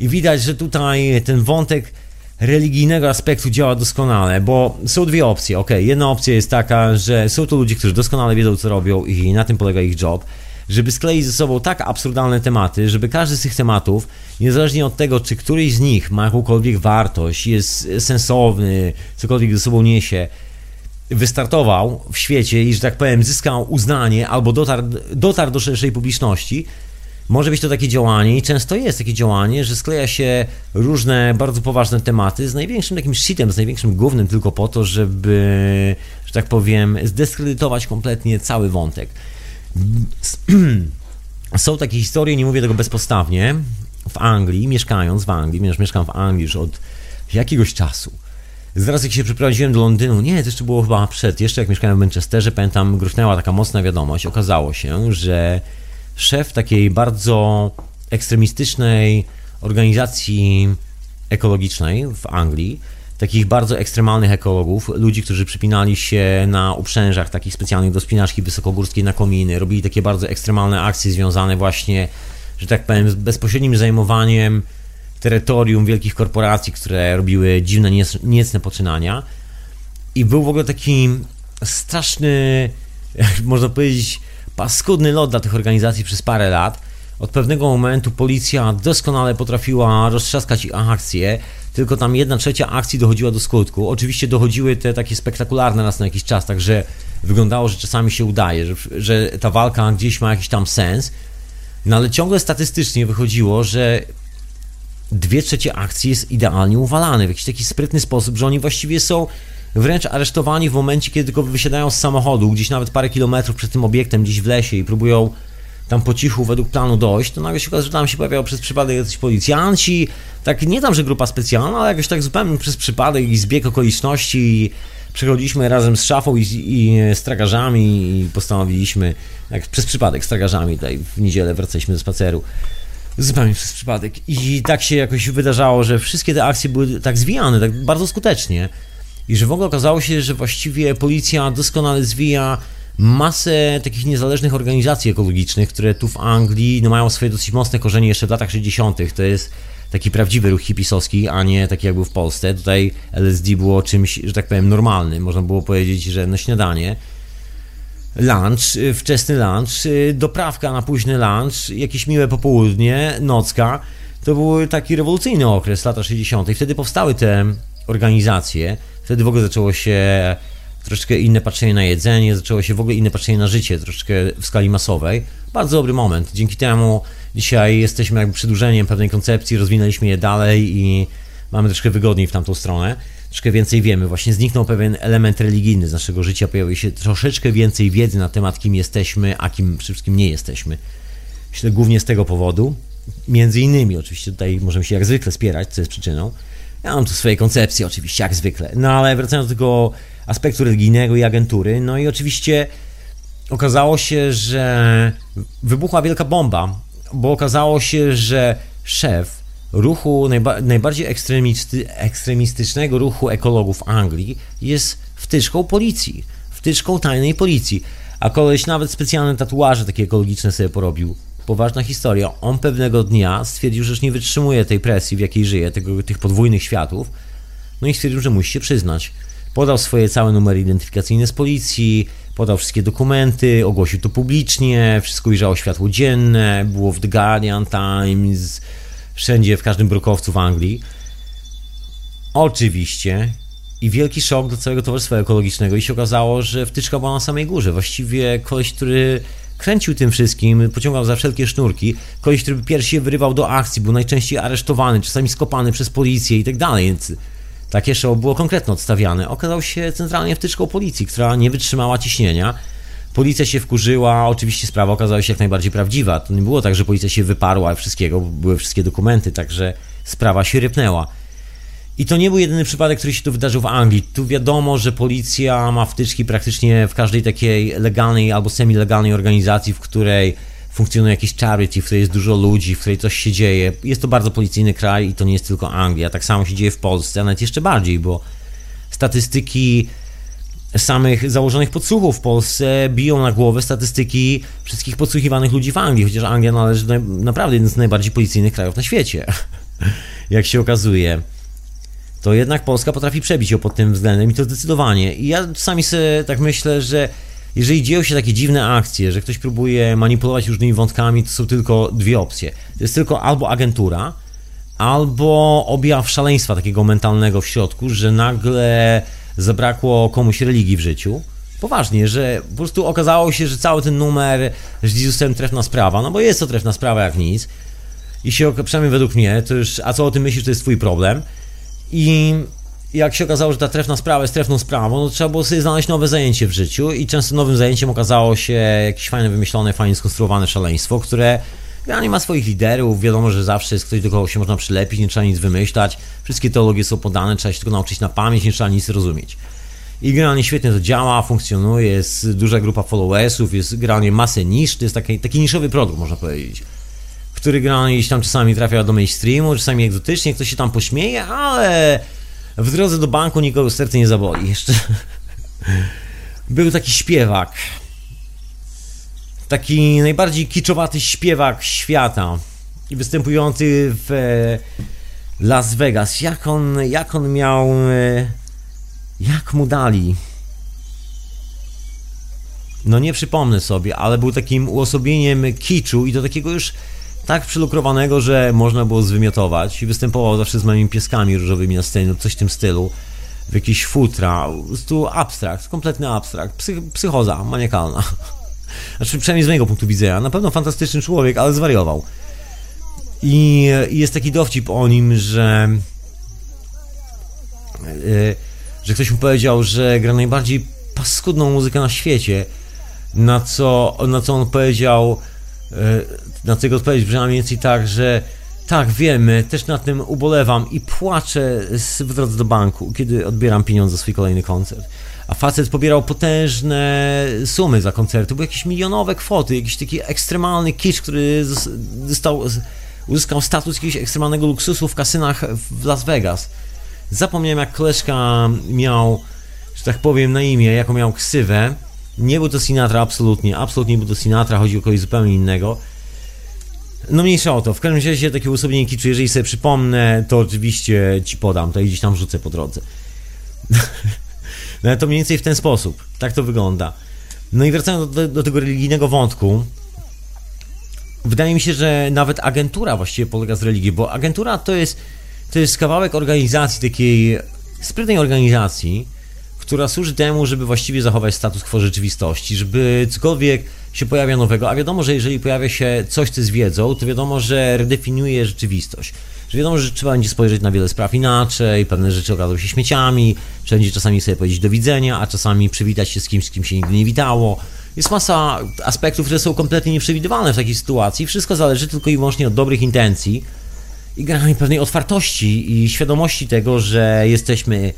I widać, że tutaj ten wątek religijnego aspektu działa doskonale, bo są dwie opcje. Ok, jedna opcja jest taka, że są to ludzie, którzy doskonale wiedzą, co robią i na tym polega ich job żeby skleić ze sobą tak absurdalne tematy, żeby każdy z tych tematów, niezależnie od tego, czy któryś z nich ma jakąkolwiek wartość, jest sensowny, cokolwiek ze sobą niesie, wystartował w świecie i, że tak powiem, zyskał uznanie albo dotarł, dotarł do szerszej publiczności, może być to takie działanie i często jest takie działanie, że skleja się różne bardzo poważne tematy z największym takim shitem, z największym głównym tylko po to, żeby, że tak powiem, zdyskredytować kompletnie cały wątek. Są takie historie, nie mówię tego bezpostawnie, w Anglii, mieszkając w Anglii, ponieważ mieszkam w Anglii już od jakiegoś czasu. Zaraz jak się przeprowadziłem do Londynu, nie, to jeszcze było chyba przed, jeszcze jak mieszkałem w Manchesterze, pamiętam, gruchnęła taka mocna wiadomość. Okazało się, że szef takiej bardzo ekstremistycznej organizacji ekologicznej w Anglii, takich bardzo ekstremalnych ekologów, ludzi, którzy przypinali się na uprzężach takich specjalnych do spinaczki wysokogórskiej na kominy, robili takie bardzo ekstremalne akcje związane właśnie, że tak powiem, z bezpośrednim zajmowaniem terytorium wielkich korporacji, które robiły dziwne, niecne poczynania. I był w ogóle taki straszny, można powiedzieć, paskudny lot dla tych organizacji przez parę lat. Od pewnego momentu policja doskonale potrafiła roztrzaskać ich akcje, tylko tam jedna trzecia akcji dochodziła do skutku. Oczywiście dochodziły te takie spektakularne raz na jakiś czas, także wyglądało, że czasami się udaje, że, że ta walka gdzieś ma jakiś tam sens, no ale ciągle statystycznie wychodziło, że dwie trzecie akcji jest idealnie uwalane w jakiś taki sprytny sposób, że oni właściwie są wręcz aresztowani w momencie, kiedy tylko wysiadają z samochodu, gdzieś nawet parę kilometrów przed tym obiektem, gdzieś w lesie i próbują tam po cichu według planu dojść, to nagle się okazuje, że tam się pojawiają przez przypadek jacyś policjanci, tak nie tam, że grupa specjalna, ale jakoś tak zupełnie przez przypadek i zbieg okoliczności przechodziliśmy razem z szafą i, i z tragarzami i postanowiliśmy, jak przez przypadek z tragarzami tutaj w niedzielę wracaliśmy do spaceru, zupełnie przez przypadek. I tak się jakoś wydarzało, że wszystkie te akcje były tak zwijane, tak bardzo skutecznie. I że w ogóle okazało się, że właściwie policja doskonale zwija masę takich niezależnych organizacji ekologicznych, które tu w Anglii no, mają swoje dosyć mocne korzenie jeszcze w latach 60. To jest taki prawdziwy ruch hipisowski, a nie taki jak był w Polsce. Tutaj LSD było czymś, że tak powiem, normalnym. Można było powiedzieć, że na śniadanie lunch, wczesny lunch, doprawka na późny lunch, jakieś miłe popołudnie, nocka. To był taki rewolucyjny okres, lata 60. Wtedy powstały te organizacje. Wtedy w ogóle zaczęło się troszeczkę inne patrzenie na jedzenie, zaczęło się w ogóle inne patrzenie na życie, troszeczkę w skali masowej. Bardzo dobry moment. Dzięki temu dzisiaj jesteśmy jakby przedłużeniem pewnej koncepcji, rozwinęliśmy je dalej i mamy troszkę wygodniej w tamtą stronę. Troszkę więcej wiemy. Właśnie zniknął pewien element religijny z naszego życia, pojawił się troszeczkę więcej wiedzy na temat, kim jesteśmy, a kim przede wszystkim nie jesteśmy. Myślę głównie z tego powodu. Między innymi, oczywiście tutaj możemy się jak zwykle spierać, co jest przyczyną. Ja mam tu swoje koncepcje, oczywiście, jak zwykle. No ale wracając do tego aspektu religijnego i agentury. No i oczywiście okazało się, że wybuchła wielka bomba, bo okazało się, że szef ruchu najba najbardziej ekstremisty ekstremistycznego ruchu ekologów Anglii jest wtyczką policji, wtyczką tajnej policji. A koleś nawet specjalne tatuaże takie ekologiczne sobie porobił. Poważna historia. On pewnego dnia stwierdził, że już nie wytrzymuje tej presji, w jakiej żyje, tego, tych podwójnych światów. No i stwierdził, że musi się przyznać podał swoje całe numery identyfikacyjne z policji, podał wszystkie dokumenty, ogłosił to publicznie, wszystko ujrzało światło dzienne, było w The Guardian Times, wszędzie, w każdym brukowcu w Anglii. Oczywiście i wielki szok do całego towarzystwa ekologicznego i się okazało, że wtyczka była na samej górze. Właściwie koleś, który kręcił tym wszystkim, pociągał za wszelkie sznurki, koleś, który pierwszy się wyrywał do akcji, był najczęściej aresztowany, czasami skopany przez policję i tak dalej, więc takie show było konkretnie odstawiane. Okazał się centralnie wtyczką policji, która nie wytrzymała ciśnienia. Policja się wkurzyła, oczywiście sprawa okazała się jak najbardziej prawdziwa. To nie było tak, że policja się wyparła wszystkiego, były wszystkie dokumenty, także sprawa się rypnęła. I to nie był jedyny przypadek, który się tu wydarzył w Anglii. Tu wiadomo, że policja ma wtyczki praktycznie w każdej takiej legalnej albo semi-legalnej organizacji, w której funkcjonuje jakiś charity, w której jest dużo ludzi, w której coś się dzieje. Jest to bardzo policyjny kraj i to nie jest tylko Anglia. Tak samo się dzieje w Polsce, a nawet jeszcze bardziej, bo statystyki samych założonych podsłuchów w Polsce biją na głowę statystyki wszystkich podsłuchiwanych ludzi w Anglii, chociaż Anglia należy do naprawdę jeden z najbardziej policyjnych krajów na świecie, jak się okazuje to jednak Polska potrafi przebić ją pod tym względem i to zdecydowanie. I ja czasami sobie tak myślę, że jeżeli dzieją się takie dziwne akcje, że ktoś próbuje manipulować różnymi wątkami, to są tylko dwie opcje. To jest tylko albo agentura, albo objaw szaleństwa takiego mentalnego w środku, że nagle zabrakło komuś religii w życiu. Poważnie, że po prostu okazało się, że cały ten numer z Jezusem trefna sprawa, no bo jest to trefna sprawa jak nic. I się, przynajmniej według mnie, to już, a co o tym myślisz, to jest twój problem. I jak się okazało, że ta trefna sprawa jest trefną sprawą, no trzeba było sobie znaleźć nowe zajęcie w życiu i często nowym zajęciem okazało się jakieś fajne wymyślone, fajnie skonstruowane szaleństwo, które nie ma swoich liderów, wiadomo, że zawsze jest ktoś, do kogo się można przylepić, nie trzeba nic wymyślać, wszystkie teologie są podane, trzeba się tylko nauczyć na pamięć, nie trzeba nic rozumieć. I generalnie świetnie to działa, funkcjonuje, jest duża grupa followersów, jest generalnie masę nisz, to jest taki, taki niszowy produkt, można powiedzieć który generalnie gdzieś tam czasami trafia do mainstreamu, czasami egzotycznie, ktoś się tam pośmieje, ale w drodze do banku nikogo serce nie zaboli. Jeszcze był taki śpiewak, taki najbardziej kiczowaty śpiewak świata i występujący w Las Vegas. Jak on, jak on miał, jak mu dali? No nie przypomnę sobie, ale był takim uosobieniem kiczu i do takiego już tak przylukrowanego, że można było zwymiotować i występował zawsze z moimi pieskami różowymi na scenie, coś w tym stylu, w jakiś futra, prostu abstrakt, kompletny abstrakt, psych, psychoza maniakalna. Znaczy, przynajmniej z mojego punktu widzenia, na pewno fantastyczny człowiek, ale zwariował. I, i jest taki dowcip o nim, że yy, że ktoś mu powiedział, że gra najbardziej paskudną muzykę na świecie, na co, na co on powiedział na tego odpowiedź brzmiała mniej więcej tak, że tak, wiemy, też nad tym ubolewam i płaczę w drodze do banku, kiedy odbieram pieniądze za swój kolejny koncert. A facet pobierał potężne sumy za koncerty, były jakieś milionowe kwoty, jakiś taki ekstremalny kicz, który został, uzyskał status jakiegoś ekstremalnego luksusu w kasynach w Las Vegas. Zapomniałem, jak koleżka miał, że tak powiem, na imię, jaką miał ksywę nie był to Sinatra absolutnie, absolutnie nie był to Sinatra, chodzi o kogoś zupełnie innego. No mniejsza o to, w każdym razie takie uosobienie kiczu, jeżeli sobie przypomnę, to oczywiście ci podam, to gdzieś tam wrzucę po drodze. no to mniej więcej w ten sposób, tak to wygląda. No i wracając do, do tego religijnego wątku, wydaje mi się, że nawet agentura właściwie polega z religii, bo agentura to jest, to jest kawałek organizacji, takiej sprytnej organizacji, która służy temu, żeby właściwie zachować status quo rzeczywistości, żeby cokolwiek się pojawia nowego, a wiadomo, że jeżeli pojawia się coś, co jest wiedzą, to wiadomo, że redefiniuje rzeczywistość. Że wiadomo, że trzeba będzie spojrzeć na wiele spraw inaczej, pewne rzeczy okażą się śmieciami, trzeba będzie czasami sobie powiedzieć do widzenia, a czasami przywitać się z kimś, z kim się nigdy nie witało. Jest masa aspektów, które są kompletnie nieprzewidywalne w takiej sytuacji. Wszystko zależy tylko i wyłącznie od dobrych intencji i generalnie pewnej otwartości i świadomości tego, że jesteśmy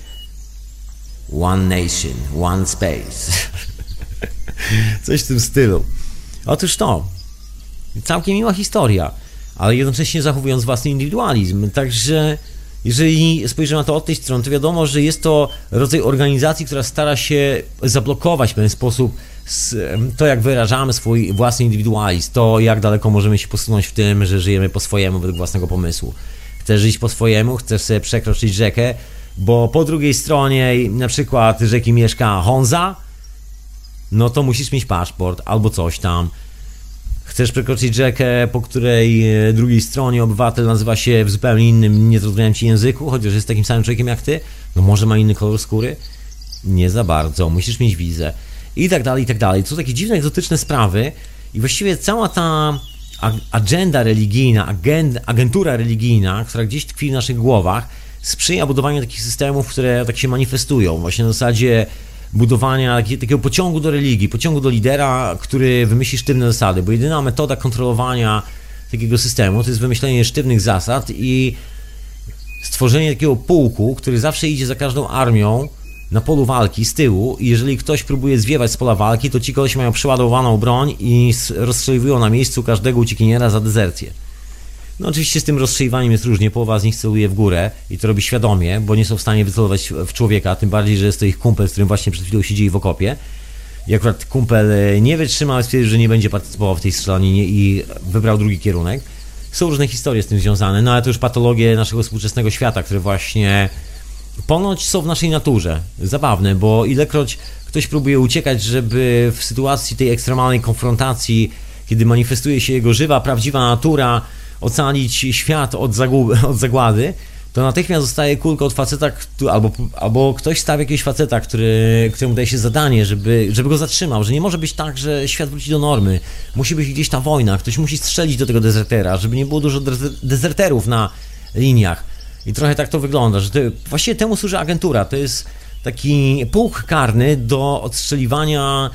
One Nation, One Space. Coś w tym stylu. Otóż to. Całkiem miła historia, ale jednocześnie zachowując własny indywidualizm. Także jeżeli spojrzymy na to od tej strony, to wiadomo, że jest to rodzaj organizacji, która stara się zablokować w pewien sposób to, jak wyrażamy swój własny indywidualizm, to jak daleko możemy się posunąć w tym, że żyjemy po swojemu według własnego pomysłu. Chcesz żyć po swojemu, chcesz sobie przekroczyć rzekę, bo po drugiej stronie na przykład rzeki mieszka Honza no to musisz mieć paszport albo coś tam. Chcesz przekroczyć rzekę, po której e, drugiej stronie obywatel nazywa się w zupełnie innym, niezrozumiałym ci języku, chociaż jest takim samym człowiekiem jak ty, no może ma inny kolor skóry? Nie za bardzo, musisz mieć wizę. I tak dalej, i tak dalej. To są takie dziwne, egzotyczne sprawy i właściwie cała ta agenda religijna, agentura religijna, która gdzieś tkwi w naszych głowach, sprzyja budowaniu takich systemów, które tak się manifestują. Właśnie na zasadzie budowania takiego pociągu do religii, pociągu do lidera, który wymyśli sztywne zasady, bo jedyna metoda kontrolowania takiego systemu to jest wymyślenie sztywnych zasad i stworzenie takiego pułku, który zawsze idzie za każdą armią na polu walki z tyłu i jeżeli ktoś próbuje zwiewać z pola walki, to ci koleś mają przeładowaną broń i rozstrzeliwują na miejscu każdego uciekiniera za dezercję. No oczywiście z tym rozstrzeliwaniem jest różnie, połowa z nich celuje w górę i to robi świadomie, bo nie są w stanie wycelować w człowieka, tym bardziej, że jest to ich kumpel, z którym właśnie przed chwilą siedzieli w okopie. I akurat kumpel e, nie wytrzymał, stwierdził, że nie będzie partycypował w tej strzelaninie i wybrał drugi kierunek. Są różne historie z tym związane, no ale to już patologie naszego współczesnego świata, które właśnie ponoć są w naszej naturze. Zabawne, bo ilekroć ktoś próbuje uciekać, żeby w sytuacji tej ekstremalnej konfrontacji, kiedy manifestuje się jego żywa, prawdziwa natura, ocalić świat od, zaguby, od zagłady, to natychmiast zostaje kulka od faceta, albo, albo ktoś stawia jakiegoś faceta, który, któremu daje się zadanie, żeby, żeby go zatrzymał, że nie może być tak, że świat wróci do normy. Musi być gdzieś ta wojna, ktoś musi strzelić do tego dezertera, żeby nie było dużo dezerterów na liniach. I trochę tak to wygląda, że to, właściwie temu służy agentura. To jest taki pułk karny do odstrzeliwania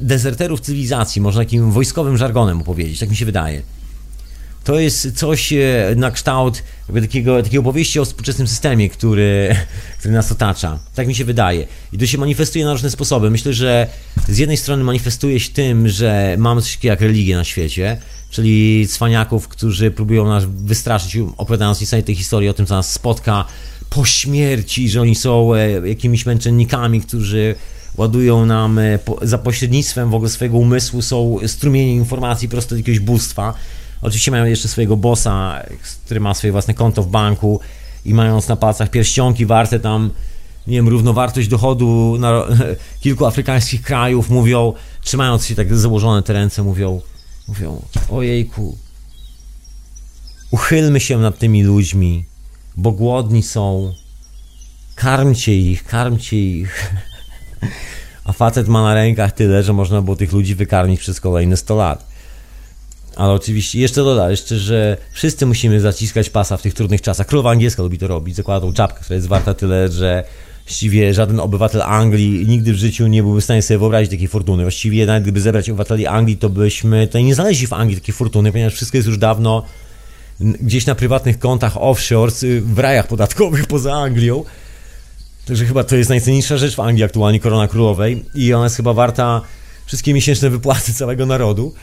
dezerterów cywilizacji, można takim wojskowym żargonem opowiedzieć, tak mi się wydaje. To jest coś e, na kształt takiego, takiej opowieści o współczesnym systemie, który, który nas otacza. Tak mi się wydaje. I to się manifestuje na różne sposoby. Myślę, że z jednej strony manifestuje się tym, że mamy coś takiego jak religię na świecie, czyli cwaniaków, którzy próbują nas wystraszyć, opowiadając niesamowite historie o tym, co nas spotka po śmierci, że oni są e, jakimiś męczennikami, którzy ładują nam e, za pośrednictwem w ogóle swojego umysłu, są strumienie informacji prosto do jakiegoś bóstwa. Oczywiście mają jeszcze swojego bossa, który ma swoje własne konto w banku i mając na palcach pierścionki warte tam, nie wiem, równowartość dochodu na kilku afrykańskich krajów, mówią, trzymając się tak założone te ręce, mówią, mówią, ojejku, uchylmy się nad tymi ludźmi, bo głodni są, karmcie ich, karmcie ich. A facet ma na rękach tyle, że można było tych ludzi wykarmić przez kolejne 100 lat. Ale oczywiście, jeszcze doda, jeszcze, że wszyscy musimy zaciskać pasa w tych trudnych czasach. Królowa angielska lubi to robić, zakłada tą czapkę, która jest warta tyle, że właściwie żaden obywatel Anglii nigdy w życiu nie byłby w stanie sobie wyobrazić takiej fortuny. Właściwie nawet gdyby zebrać obywateli Anglii, to byśmy tutaj nie znaleźli w Anglii takiej fortuny, ponieważ wszystko jest już dawno gdzieś na prywatnych kontach offshore, w rajach podatkowych poza Anglią. Także chyba to jest najcenniejsza rzecz w Anglii aktualnie, korona królowej i ona jest chyba warta wszystkie miesięczne wypłaty całego narodu.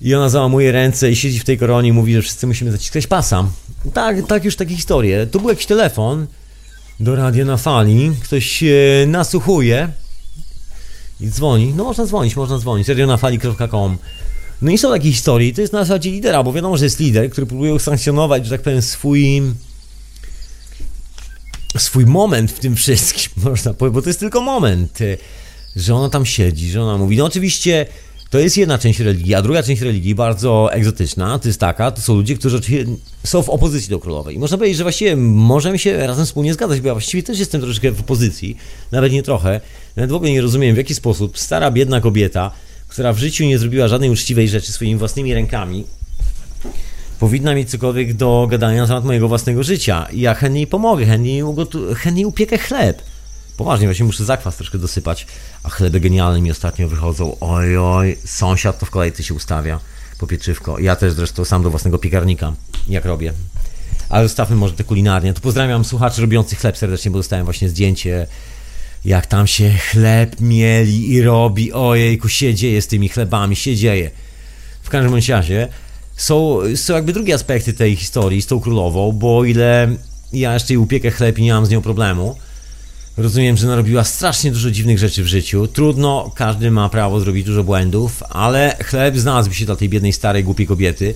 I ona załamuje ręce i siedzi w tej koronie i mówi, że wszyscy musimy zaciskać pasa. Tak, tak już takie historie. Tu był jakiś telefon do radia na fali, ktoś nasłuchuje i dzwoni. No można dzwonić, można dzwonić. radionafali.com No i są takie historie, to jest na zasadzie lidera, bo wiadomo, że jest lider, który próbuje usankcjonować, że tak powiem, swój swój moment w tym wszystkim, można powiedzieć, bo to jest tylko moment, że ona tam siedzi, że ona mówi, no oczywiście to jest jedna część religii, a druga część religii, bardzo egzotyczna, to jest taka, to są ludzie, którzy są w opozycji do królowej. I można powiedzieć, że właściwie możemy się razem wspólnie zgadzać, bo ja właściwie też jestem troszeczkę w opozycji, nawet nie trochę. Nawet w ogóle nie rozumiem, w jaki sposób stara, biedna kobieta, która w życiu nie zrobiła żadnej uczciwej rzeczy swoimi własnymi rękami, powinna mieć cokolwiek do gadania na temat mojego własnego życia. I ja chętnie jej pomogę, chętnie, ugotu- chętnie upiekę chleb. Poważnie, właśnie muszę zakwas troszkę dosypać, a chleby genialne mi ostatnio wychodzą. Oj, oj, sąsiad to w kolejce się ustawia po pieczywko. Ja też zresztą sam do własnego piekarnika, jak robię. Ale zostawmy może te kulinarnie. To pozdrawiam słuchaczy robiących chleb serdecznie, bo dostałem właśnie zdjęcie, jak tam się chleb mieli i robi. Ojejku, się dzieje z tymi chlebami, się dzieje. W każdym razie są, są jakby drugie aspekty tej historii z tą królową, bo ile ja jeszcze i upiekę chleb i nie mam z nią problemu, Rozumiem, że narobiła strasznie dużo dziwnych rzeczy w życiu. Trudno, każdy ma prawo zrobić dużo błędów, ale chleb znalazłby się dla tej biednej, starej, głupiej kobiety.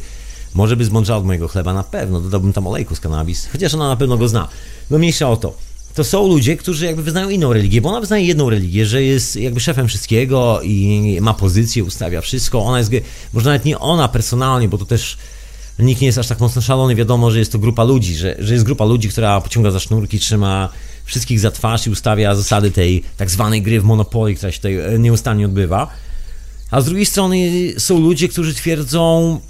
Może by zmądrzała od mojego chleba, na pewno. Dodałbym tam olejku z kanabis, chociaż ona na pewno go zna. No mniejsza o to. to są ludzie, którzy jakby wyznają inną religię, bo ona wyznaje jedną religię, że jest jakby szefem wszystkiego i ma pozycję, ustawia wszystko. Ona jest, może nawet nie ona personalnie, bo to też nikt nie jest aż tak mocno szalony. Wiadomo, że jest to grupa ludzi, że, że jest grupa ludzi, która pociąga za sznurki, trzyma wszystkich za twarz i ustawia zasady tej tak zwanej gry w Monopoly, która się tutaj e, nieustannie odbywa. A z drugiej strony są ludzie, którzy twierdzą,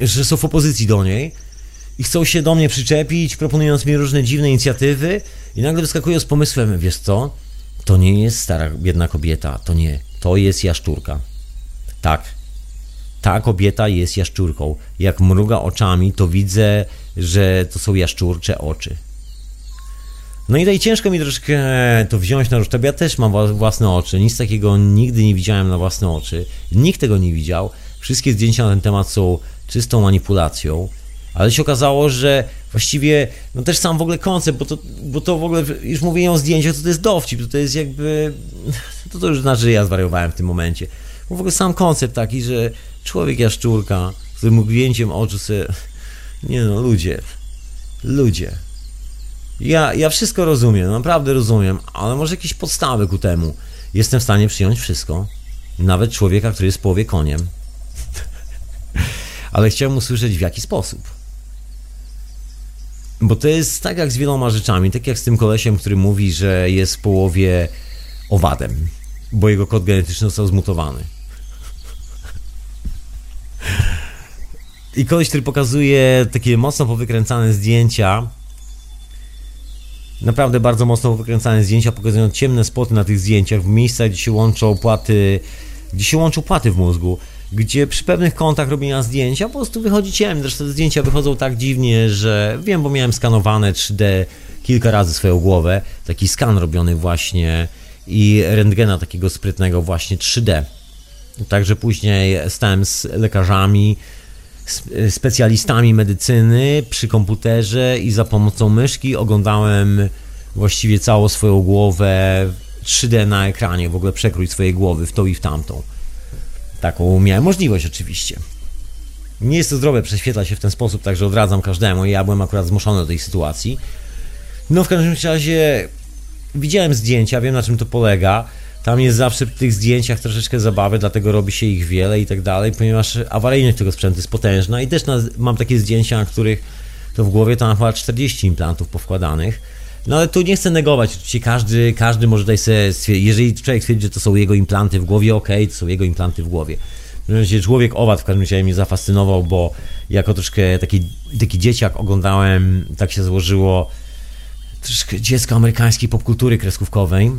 że są w opozycji do niej i chcą się do mnie przyczepić, proponując mi różne dziwne inicjatywy i nagle wyskakują z pomysłem, wiesz co, to nie jest stara biedna kobieta, to nie, to jest jaszczurka. Tak, ta kobieta jest jaszczurką. Jak mruga oczami, to widzę, że to są jaszczurcze oczy. No i tutaj ciężko mi troszkę to wziąć na rusztę, ja też mam własne oczy, nic takiego nigdy nie widziałem na własne oczy, nikt tego nie widział, wszystkie zdjęcia na ten temat są czystą manipulacją, ale się okazało, że właściwie, no też sam w ogóle koncept, bo to, bo to w ogóle, już mówienie o zdjęciach, to, to jest dowcip, to, to jest jakby, to, to już znaczy, że ja zwariowałem w tym momencie, bo w ogóle sam koncept taki, że człowiek jaszczurka, z którym ujęciem oczu sobie, nie no, ludzie, ludzie, ja, ja wszystko rozumiem, naprawdę rozumiem, ale może jakieś podstawy ku temu. Jestem w stanie przyjąć wszystko. Nawet człowieka, który jest w połowie koniem. ale chciałem usłyszeć w jaki sposób. Bo to jest tak jak z wieloma rzeczami, tak jak z tym kolesiem, który mówi, że jest w połowie owadem, bo jego kod genetyczny został zmutowany. I koleś, który pokazuje takie mocno powykręcane zdjęcia, naprawdę bardzo mocno wykręcane zdjęcia, pokazując ciemne spoty na tych zdjęciach, w miejscach, gdzie się łączą płaty, gdzie się łączą płaty w mózgu, gdzie przy pewnych kątach robienia zdjęcia po prostu wychodzi ciemne. Zresztą te zdjęcia wychodzą tak dziwnie, że wiem, bo miałem skanowane 3D kilka razy swoją głowę, taki skan robiony właśnie i rentgena takiego sprytnego właśnie 3D. Także później stałem z lekarzami, specjalistami medycyny przy komputerze i za pomocą myszki oglądałem właściwie całą swoją głowę 3D na ekranie, w ogóle przekrój swojej głowy w tą i w tamtą. Taką miałem możliwość oczywiście. Nie jest to zdrowe prześwietlać się w ten sposób, także odradzam każdemu. Ja byłem akurat zmuszony do tej sytuacji. No w każdym razie widziałem zdjęcia, wiem na czym to polega. Tam jest zawsze w tych zdjęciach troszeczkę zabawy, dlatego robi się ich wiele i tak dalej, ponieważ awaryjność tego sprzętu jest potężna i też na, mam takie zdjęcia, na których to w głowie to mam chyba 40 implantów powkładanych. No ale tu nie chcę negować, oczywiście każdy, każdy może tutaj sobie jeżeli człowiek twierdzi, że to są jego implanty w głowie, okay, to są jego implanty w głowie. W człowiek owad w każdym razie mnie zafascynował, bo jako troszkę taki, taki dzieciak oglądałem, tak się złożyło, troszkę dziecko amerykańskiej popkultury kreskówkowej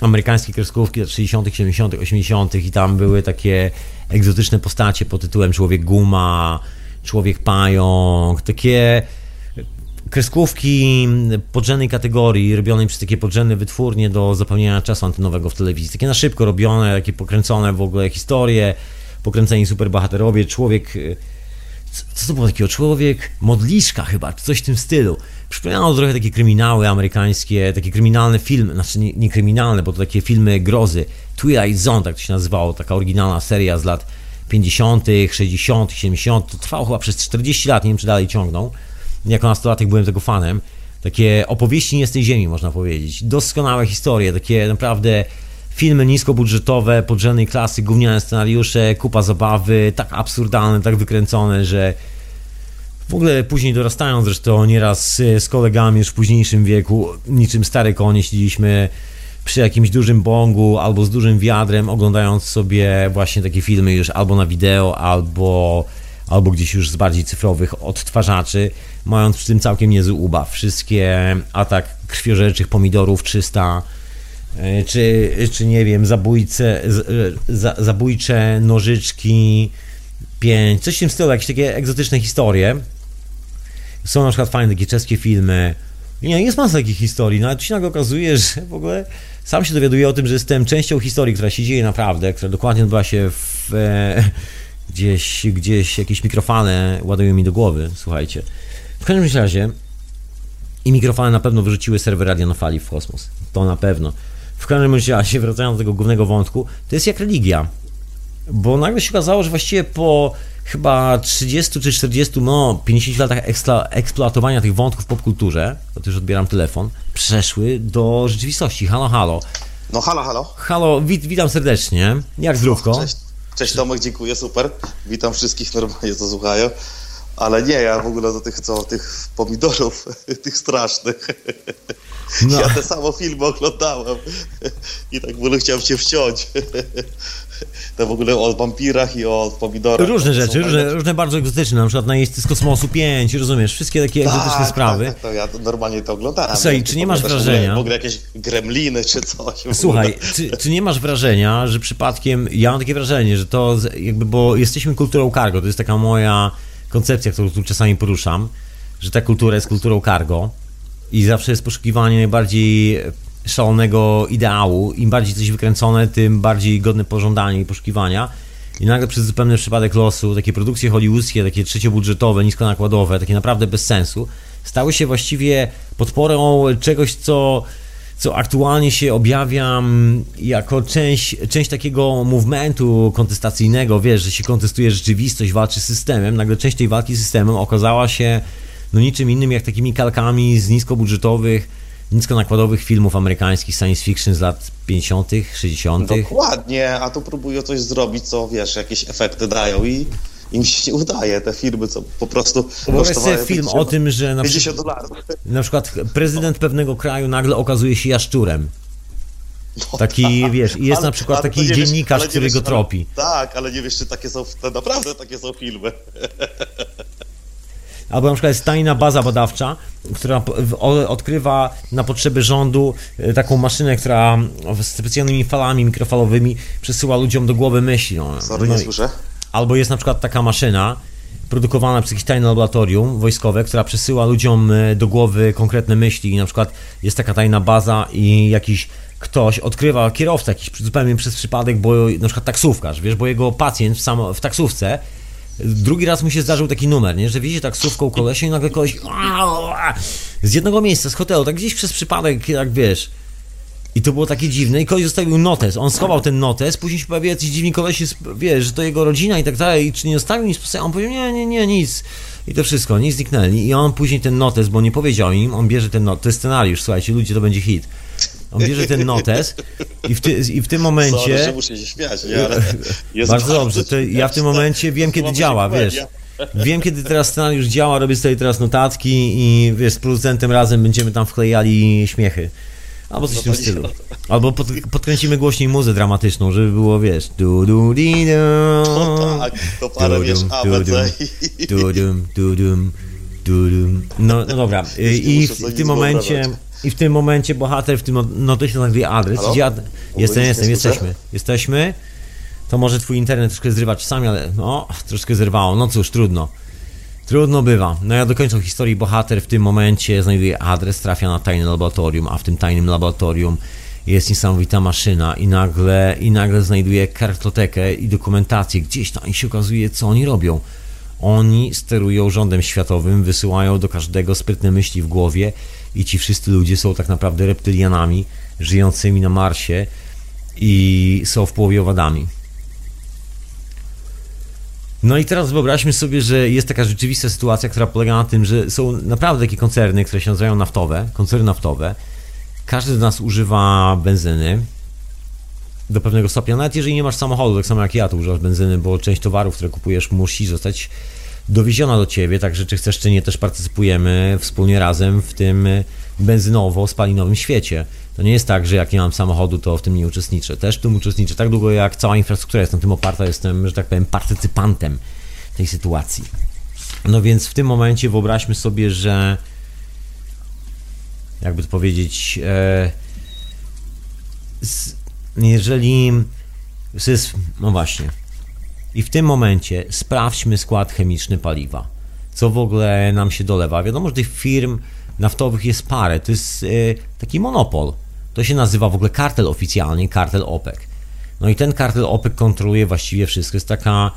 amerykańskie kreskówki lat 60., 70., 80. i tam były takie egzotyczne postacie pod tytułem Człowiek Guma, Człowiek Pająk, takie kreskówki podrzędnej kategorii, robione przez takie podrzędne wytwórnie do zapełnienia czasu antenowego w telewizji. Takie na szybko robione, takie pokręcone w ogóle historie, pokręceni superbohaterowie, człowiek co to było takiego? Człowiek modliszka chyba, czy coś w tym stylu. Przypominało trochę takie kryminały amerykańskie, takie kryminalne filmy, znaczy nie, nie kryminalne, bo to takie filmy grozy. Twilight Zone, tak to się nazywało, taka oryginalna seria z lat 50., 60., 70. To trwało chyba przez 40 lat, nie wiem czy dalej ciągną. Jako nastolatek byłem tego fanem. Takie opowieści nie z tej ziemi, można powiedzieć. Doskonałe historie, takie naprawdę filmy niskobudżetowe, podrzędnej klasy, gówniane scenariusze, kupa zabawy, tak absurdalne, tak wykręcone, że w ogóle później dorastając zresztą nieraz z kolegami już w późniejszym wieku, niczym stare konie siedzieliśmy przy jakimś dużym bongu albo z dużym wiadrem, oglądając sobie właśnie takie filmy już albo na wideo, albo, albo gdzieś już z bardziej cyfrowych odtwarzaczy, mając przy tym całkiem niezły ubaw. Wszystkie atak krwiożerczych pomidorów 300 E, czy, czy nie wiem, zabójce, za, zabójcze nożyczki 5, coś w tym stylu, jakieś takie egzotyczne historie. Są na przykład fajne takie czeskie filmy. Nie, jest masa takich historii, no ale tu się nagle okazuje, że w ogóle sam się dowiaduję o tym, że jestem częścią historii, która się dzieje naprawdę, która dokładnie odbywa się w, e, gdzieś, gdzieś jakieś mikrofony ładują mi do głowy, słuchajcie. W każdym razie i mikrofony na pewno wyrzuciły serwer radionofali w kosmos. To na pewno. W każdym razie, wracając do tego głównego wątku, to jest jak religia. Bo nagle się okazało, że właściwie po chyba 30 czy 40, no 50 latach ekstra, eksploatowania tych wątków w popkulturze, to już odbieram telefon, przeszły do rzeczywistości. Halo, halo. No halo, halo. Halo, wit, witam serdecznie. Jak zdrówko? Cześć, cześć Tomek, dziękuję, super. Witam wszystkich normalnie, co słuchają. Ale nie, ja w ogóle do tych, co, tych pomidorów, tych strasznych. No. Ja te samo filmy oglądałem i tak w ogóle chciałem się wciąć. To w ogóle o wampirach i o pomidorach. Różne rzeczy, różne, różne bardzo egzotyczne, na przykład najeźdźcy z kosmosu 5, rozumiesz, wszystkie takie tak, egzotyczne tak, sprawy. Tak, to ja normalnie to oglądałem. Słuchaj, czy nie masz wrażenia... W ogóle jakieś gremliny czy coś. Słuchaj, czy, czy nie masz wrażenia, że przypadkiem, ja mam takie wrażenie, że to jakby, bo jesteśmy kulturą cargo, to jest taka moja koncepcja, którą tu czasami poruszam, że ta kultura jest kulturą cargo i zawsze jest poszukiwanie najbardziej szalonego ideału. Im bardziej coś wykręcone, tym bardziej godne pożądania i poszukiwania. I nagle przez zupełny przypadek losu takie produkcje hollywoodzkie, takie trzeciobudżetowe, niskonakładowe, takie naprawdę bez sensu, stały się właściwie podporą czegoś, co, co aktualnie się objawia mm, jako część, część takiego movementu kontestacyjnego, wiesz, że się kontestuje rzeczywistość, walczy z systemem. Nagle część tej walki z systemem okazała się no niczym innym jak takimi kalkami z niskobudżetowych, niskonakładowych filmów amerykańskich science fiction z lat 50., 60. Dokładnie, a tu próbują coś zrobić, co wiesz, jakieś efekty dają i im się nie udaje. Te firmy, co po prostu. Wyobraź sobie film o tym, że na, 50 dolarów. na przykład prezydent pewnego kraju nagle okazuje się jaszczurem. No, taki, tak, wiesz, jest ale, na przykład taki dziennikarz, wiesz, który wiesz, go tropi. Ale, tak, ale nie wiesz, czy takie są, naprawdę takie są filmy. albo na przykład jest tajna baza badawcza, która odkrywa na potrzeby rządu e, taką maszynę, która z specjalnymi falami mikrofalowymi przesyła ludziom do głowy myśli. No, Sorry, no, nie słyszę. Albo jest na przykład taka maszyna, produkowana przez jakieś tajne laboratorium wojskowe, która przesyła ludziom e, do głowy konkretne myśli i na przykład jest taka tajna baza i jakiś ktoś odkrywa kierowcę jakiś zupełnie przez przypadek, bo na przykład taksówkarz, wiesz, bo jego pacjent w, samo, w taksówce Drugi raz mu się zdarzył taki numer, nie? że widzi taksówką kolesie i nagle koleś z jednego miejsca, z hotelu, tak gdzieś przez przypadek, jak wiesz. I to było takie dziwne i koleś zostawił notes. On schował ten notes, później się pojawił jakiś dziwni koleś, wiesz, że to jego rodzina i tak dalej, i czy nie zostawił nic po On powiedział, nie, nie, nie, nic. I to wszystko, nie zniknęli. I on później ten notes, bo nie powiedział im, on bierze ten notes, to jest scenariusz, słuchajcie, ludzie, to będzie hit. On bierze ten notes i w, ty, i w tym momencie... Sorry, że muszę się śmiać, nie? Ale jest bardzo dobrze, to ja w tym momencie wiem, kiedy działa, wiesz. Wiem, kiedy teraz scenariusz działa, robię sobie teraz notatki i wiesz, z producentem razem będziemy tam wklejali śmiechy. Albo coś w tym stylu. Albo pod, podkręcimy głośniej muzę dramatyczną, żeby było, wiesz, du du di du. No tak, to parę wiesz, ABC. Du dum, du dum, du dum. No, no dobra, i w, w tym momencie i w tym momencie bohater w tym notesie znajduje adres. Halo? Gdzie ad... Jestem, jestem, jesteśmy. Jesteśmy. To może twój internet troszkę zrywa czasami, ale no, troszkę zerwało. No cóż, trudno. Trudno bywa. No ja dokończę historii. Bohater w tym momencie znajduje adres, trafia na tajne laboratorium, a w tym tajnym laboratorium jest niesamowita maszyna i nagle, i nagle znajduje kartotekę i dokumentację gdzieś tam i się okazuje, co oni robią. Oni sterują rządem światowym, wysyłają do każdego sprytne myśli w głowie i ci wszyscy ludzie są tak naprawdę reptylianami żyjącymi na Marsie i są w połowie owadami. No i teraz wyobraźmy sobie, że jest taka rzeczywista sytuacja, która polega na tym, że są naprawdę takie koncerny, które się nazywają naftowe, koncerny naftowe. Każdy z nas używa benzyny do pewnego stopnia, nawet jeżeli nie masz samochodu, tak samo jak ja, to używasz benzyny, bo część towarów, które kupujesz, musi zostać dowieziona do ciebie, także czy chcesz, czy nie, też partycypujemy wspólnie razem w tym benzynowo-spalinowym świecie. To nie jest tak, że jak nie mam samochodu, to w tym nie uczestniczę. Też w tym uczestniczę. Tak długo jak cała infrastruktura jest na tym oparta, jestem, że tak powiem, partycypantem tej sytuacji. No więc w tym momencie wyobraźmy sobie, że jakby to powiedzieć, e, jeżeli jest, no właśnie, i w tym momencie sprawdźmy skład chemiczny paliwa. Co w ogóle nam się dolewa? Wiadomo, że tych firm naftowych jest parę. To jest yy, taki monopol. To się nazywa w ogóle kartel oficjalnie, kartel OPEC. No i ten kartel OPEC kontroluje właściwie wszystko. Jest taka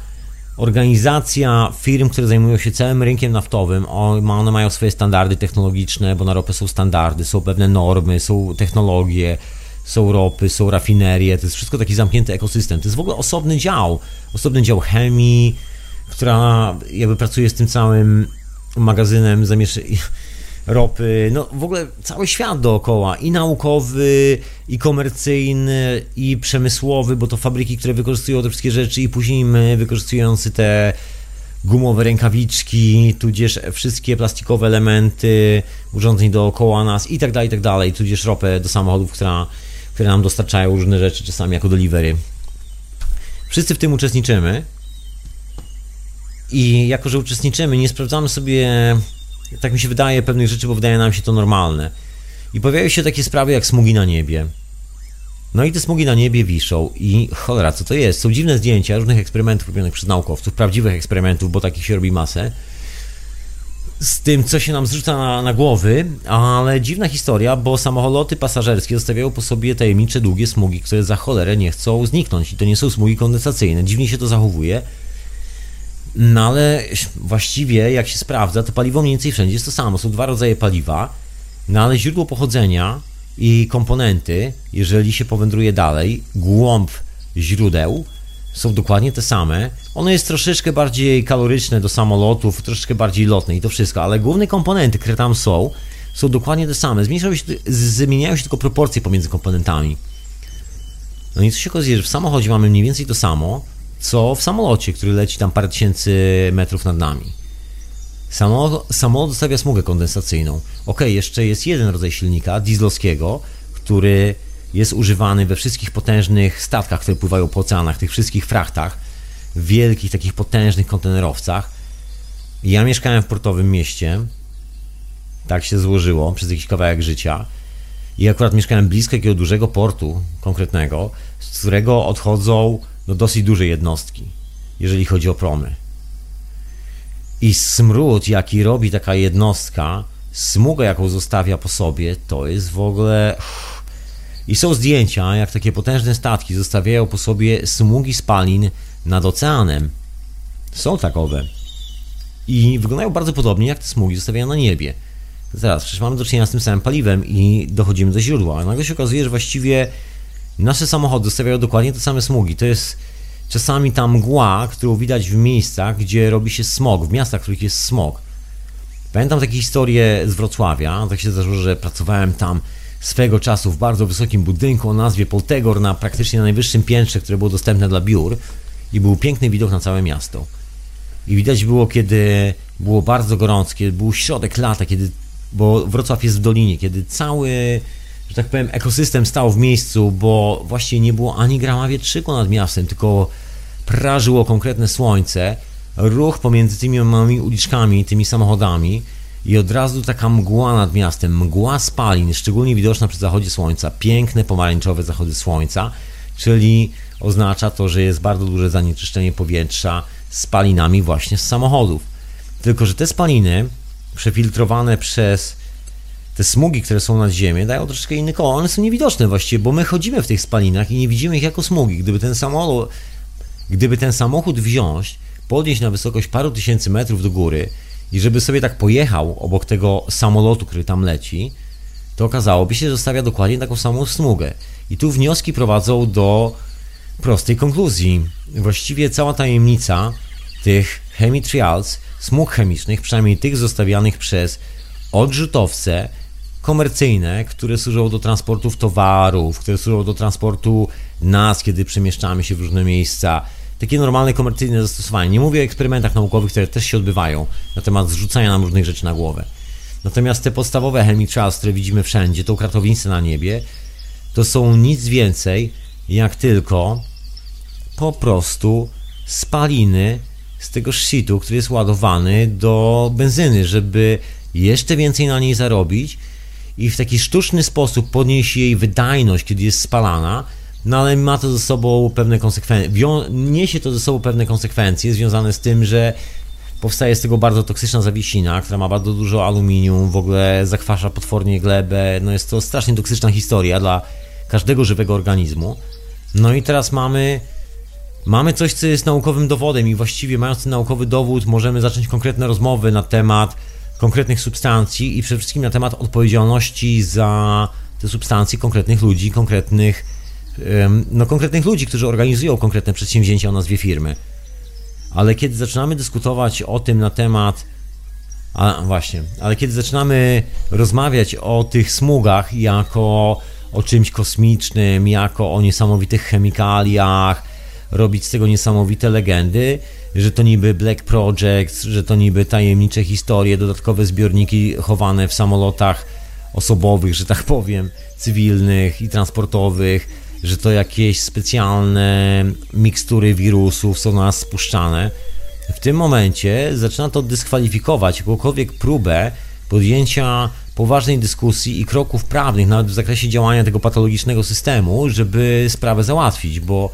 organizacja firm, które zajmują się całym rynkiem naftowym. One mają swoje standardy technologiczne, bo na ropę są standardy, są pewne normy, są technologie, są ropy, są rafinerie, to jest wszystko taki zamknięty ekosystem. To jest w ogóle osobny dział, osobny dział chemii, która jakby pracuje z tym całym magazynem zamiesz ropy, no w ogóle cały świat dookoła, i naukowy, i komercyjny, i przemysłowy, bo to fabryki, które wykorzystują te wszystkie rzeczy i później my wykorzystujący te gumowe rękawiczki, tudzież wszystkie plastikowe elementy urządzeń dookoła nas i tak dalej, i tak dalej, tudzież ropę do samochodów, która, które nam dostarczają różne rzeczy, czasami jako delivery. Wszyscy w tym uczestniczymy i jako, że uczestniczymy, nie sprawdzamy sobie, tak mi się wydaje, pewnych rzeczy, bo wydaje nam się to normalne. I pojawiają się takie sprawy jak smugi na niebie. No i te smugi na niebie wiszą i cholera, co to jest? Są dziwne zdjęcia różnych eksperymentów robionych przez naukowców, prawdziwych eksperymentów, bo takich się robi masę, z tym, co się nam zrzuca na, na głowy, ale dziwna historia, bo samoloty pasażerskie zostawiają po sobie tajemnicze, długie smugi, które za cholerę nie chcą zniknąć i to nie są smugi kondensacyjne. Dziwnie się to zachowuje. No ale właściwie, jak się sprawdza, to paliwo mniej więcej wszędzie jest to samo. Są dwa rodzaje paliwa, no ale źródło pochodzenia i komponenty, jeżeli się powędruje dalej, głąb źródeł, są dokładnie te same. Ono jest troszeczkę bardziej kaloryczne do samolotów, troszeczkę bardziej lotne i to wszystko, ale główne komponenty, które tam są, są dokładnie te same. Zmieniają się, zmieniają się tylko proporcje pomiędzy komponentami. No i co się okazuje, że w samochodzie mamy mniej więcej to samo, co w samolocie, który leci tam parę tysięcy metrów nad nami. Samolot, samolot zostawia smugę kondensacyjną. Ok, jeszcze jest jeden rodzaj silnika, dieslowskiego, który jest używany we wszystkich potężnych statkach, które pływają po oceanach, tych wszystkich frachtach, wielkich, takich potężnych kontenerowcach. Ja mieszkałem w portowym mieście, tak się złożyło przez jakiś kawałek życia. I akurat mieszkałem blisko jakiegoś dużego portu konkretnego, z którego odchodzą no, dosyć duże jednostki, jeżeli chodzi o promy. I smród, jaki robi taka jednostka, smuga, jaką zostawia po sobie, to jest w ogóle. I są zdjęcia, jak takie potężne statki zostawiają po sobie smugi spalin nad oceanem. Są takowe. I wyglądają bardzo podobnie, jak te smugi zostawiają na niebie. Zaraz, przecież mamy do czynienia z tym samym paliwem i dochodzimy do źródła. A nagle się okazuje, że właściwie nasze samochody zostawiają dokładnie te same smugi. To jest czasami ta mgła, którą widać w miejscach, gdzie robi się smog, w miastach, w których jest smog. Pamiętam takie historie z Wrocławia, tak się zdarzyło, że pracowałem tam swego czasu w bardzo wysokim budynku o nazwie Poltegor na praktycznie na najwyższym piętrze, które było dostępne dla biur i był piękny widok na całe miasto. I widać było, kiedy było bardzo gorąco, kiedy był środek lata, kiedy, bo Wrocław jest w dolinie, kiedy cały, że tak powiem, ekosystem stał w miejscu, bo właściwie nie było ani grama wietrzyku nad miastem, tylko prażyło konkretne słońce, ruch pomiędzy tymi małymi uliczkami, tymi samochodami i od razu taka mgła nad miastem, mgła spalin, szczególnie widoczna przy zachodzie słońca, piękne pomarańczowe zachody słońca, czyli oznacza to, że jest bardzo duże zanieczyszczenie powietrza spalinami właśnie z samochodów. Tylko, że te spaliny przefiltrowane przez te smugi, które są nad ziemią, dają troszeczkę inny kolor. One są niewidoczne właściwie, bo my chodzimy w tych spalinach i nie widzimy ich jako smugi. Gdyby ten samolot, gdyby ten samochód wziąć, podnieść na wysokość paru tysięcy metrów do góry i żeby sobie tak pojechał obok tego samolotu, który tam leci, to okazałoby się, że zostawia dokładnie taką samą smugę. I tu wnioski prowadzą do prostej konkluzji. Właściwie cała tajemnica tych chemitrials, smug chemicznych, przynajmniej tych zostawianych przez odrzutowce komercyjne, które służą do transportów towarów, które służą do transportu nas, kiedy przemieszczamy się w różne miejsca, takie normalne komercyjne zastosowanie. Nie mówię o eksperymentach naukowych, które też się odbywają na temat zrzucania nam różnych rzeczy na głowę. Natomiast te podstawowe chemical, które widzimy wszędzie, tą kratownicę na niebie, to są nic więcej jak tylko po prostu spaliny z tego shitu, który jest ładowany do benzyny, żeby jeszcze więcej na niej zarobić i w taki sztuczny sposób podnieść jej wydajność, kiedy jest spalana, no ale ma to ze sobą pewne konsekwencje, niesie to ze sobą pewne konsekwencje związane z tym, że powstaje z tego bardzo toksyczna zawiesina, która ma bardzo dużo aluminium, w ogóle zakwasza potwornie glebę, no jest to strasznie toksyczna historia dla każdego żywego organizmu. No i teraz mamy mamy coś, co jest naukowym dowodem i właściwie mając ten naukowy dowód możemy zacząć konkretne rozmowy na temat konkretnych substancji i przede wszystkim na temat odpowiedzialności za te substancje konkretnych ludzi, konkretnych, no, konkretnych ludzi, którzy organizują konkretne przedsięwzięcia o nazwie firmy. Ale kiedy zaczynamy dyskutować o tym na temat a właśnie, ale kiedy zaczynamy rozmawiać o tych smugach jako o czymś kosmicznym, jako o niesamowitych chemikaliach, robić z tego niesamowite legendy, że to niby Black Project, że to niby tajemnicze historie, dodatkowe zbiorniki chowane w samolotach osobowych, że tak powiem, cywilnych i transportowych, że to jakieś specjalne mikstury wirusów są na nas spuszczane. W tym momencie zaczyna to dyskwalifikować jakąkolwiek próbę podjęcia poważnej dyskusji i kroków prawnych, nawet w zakresie działania tego patologicznego systemu, żeby sprawę załatwić, bo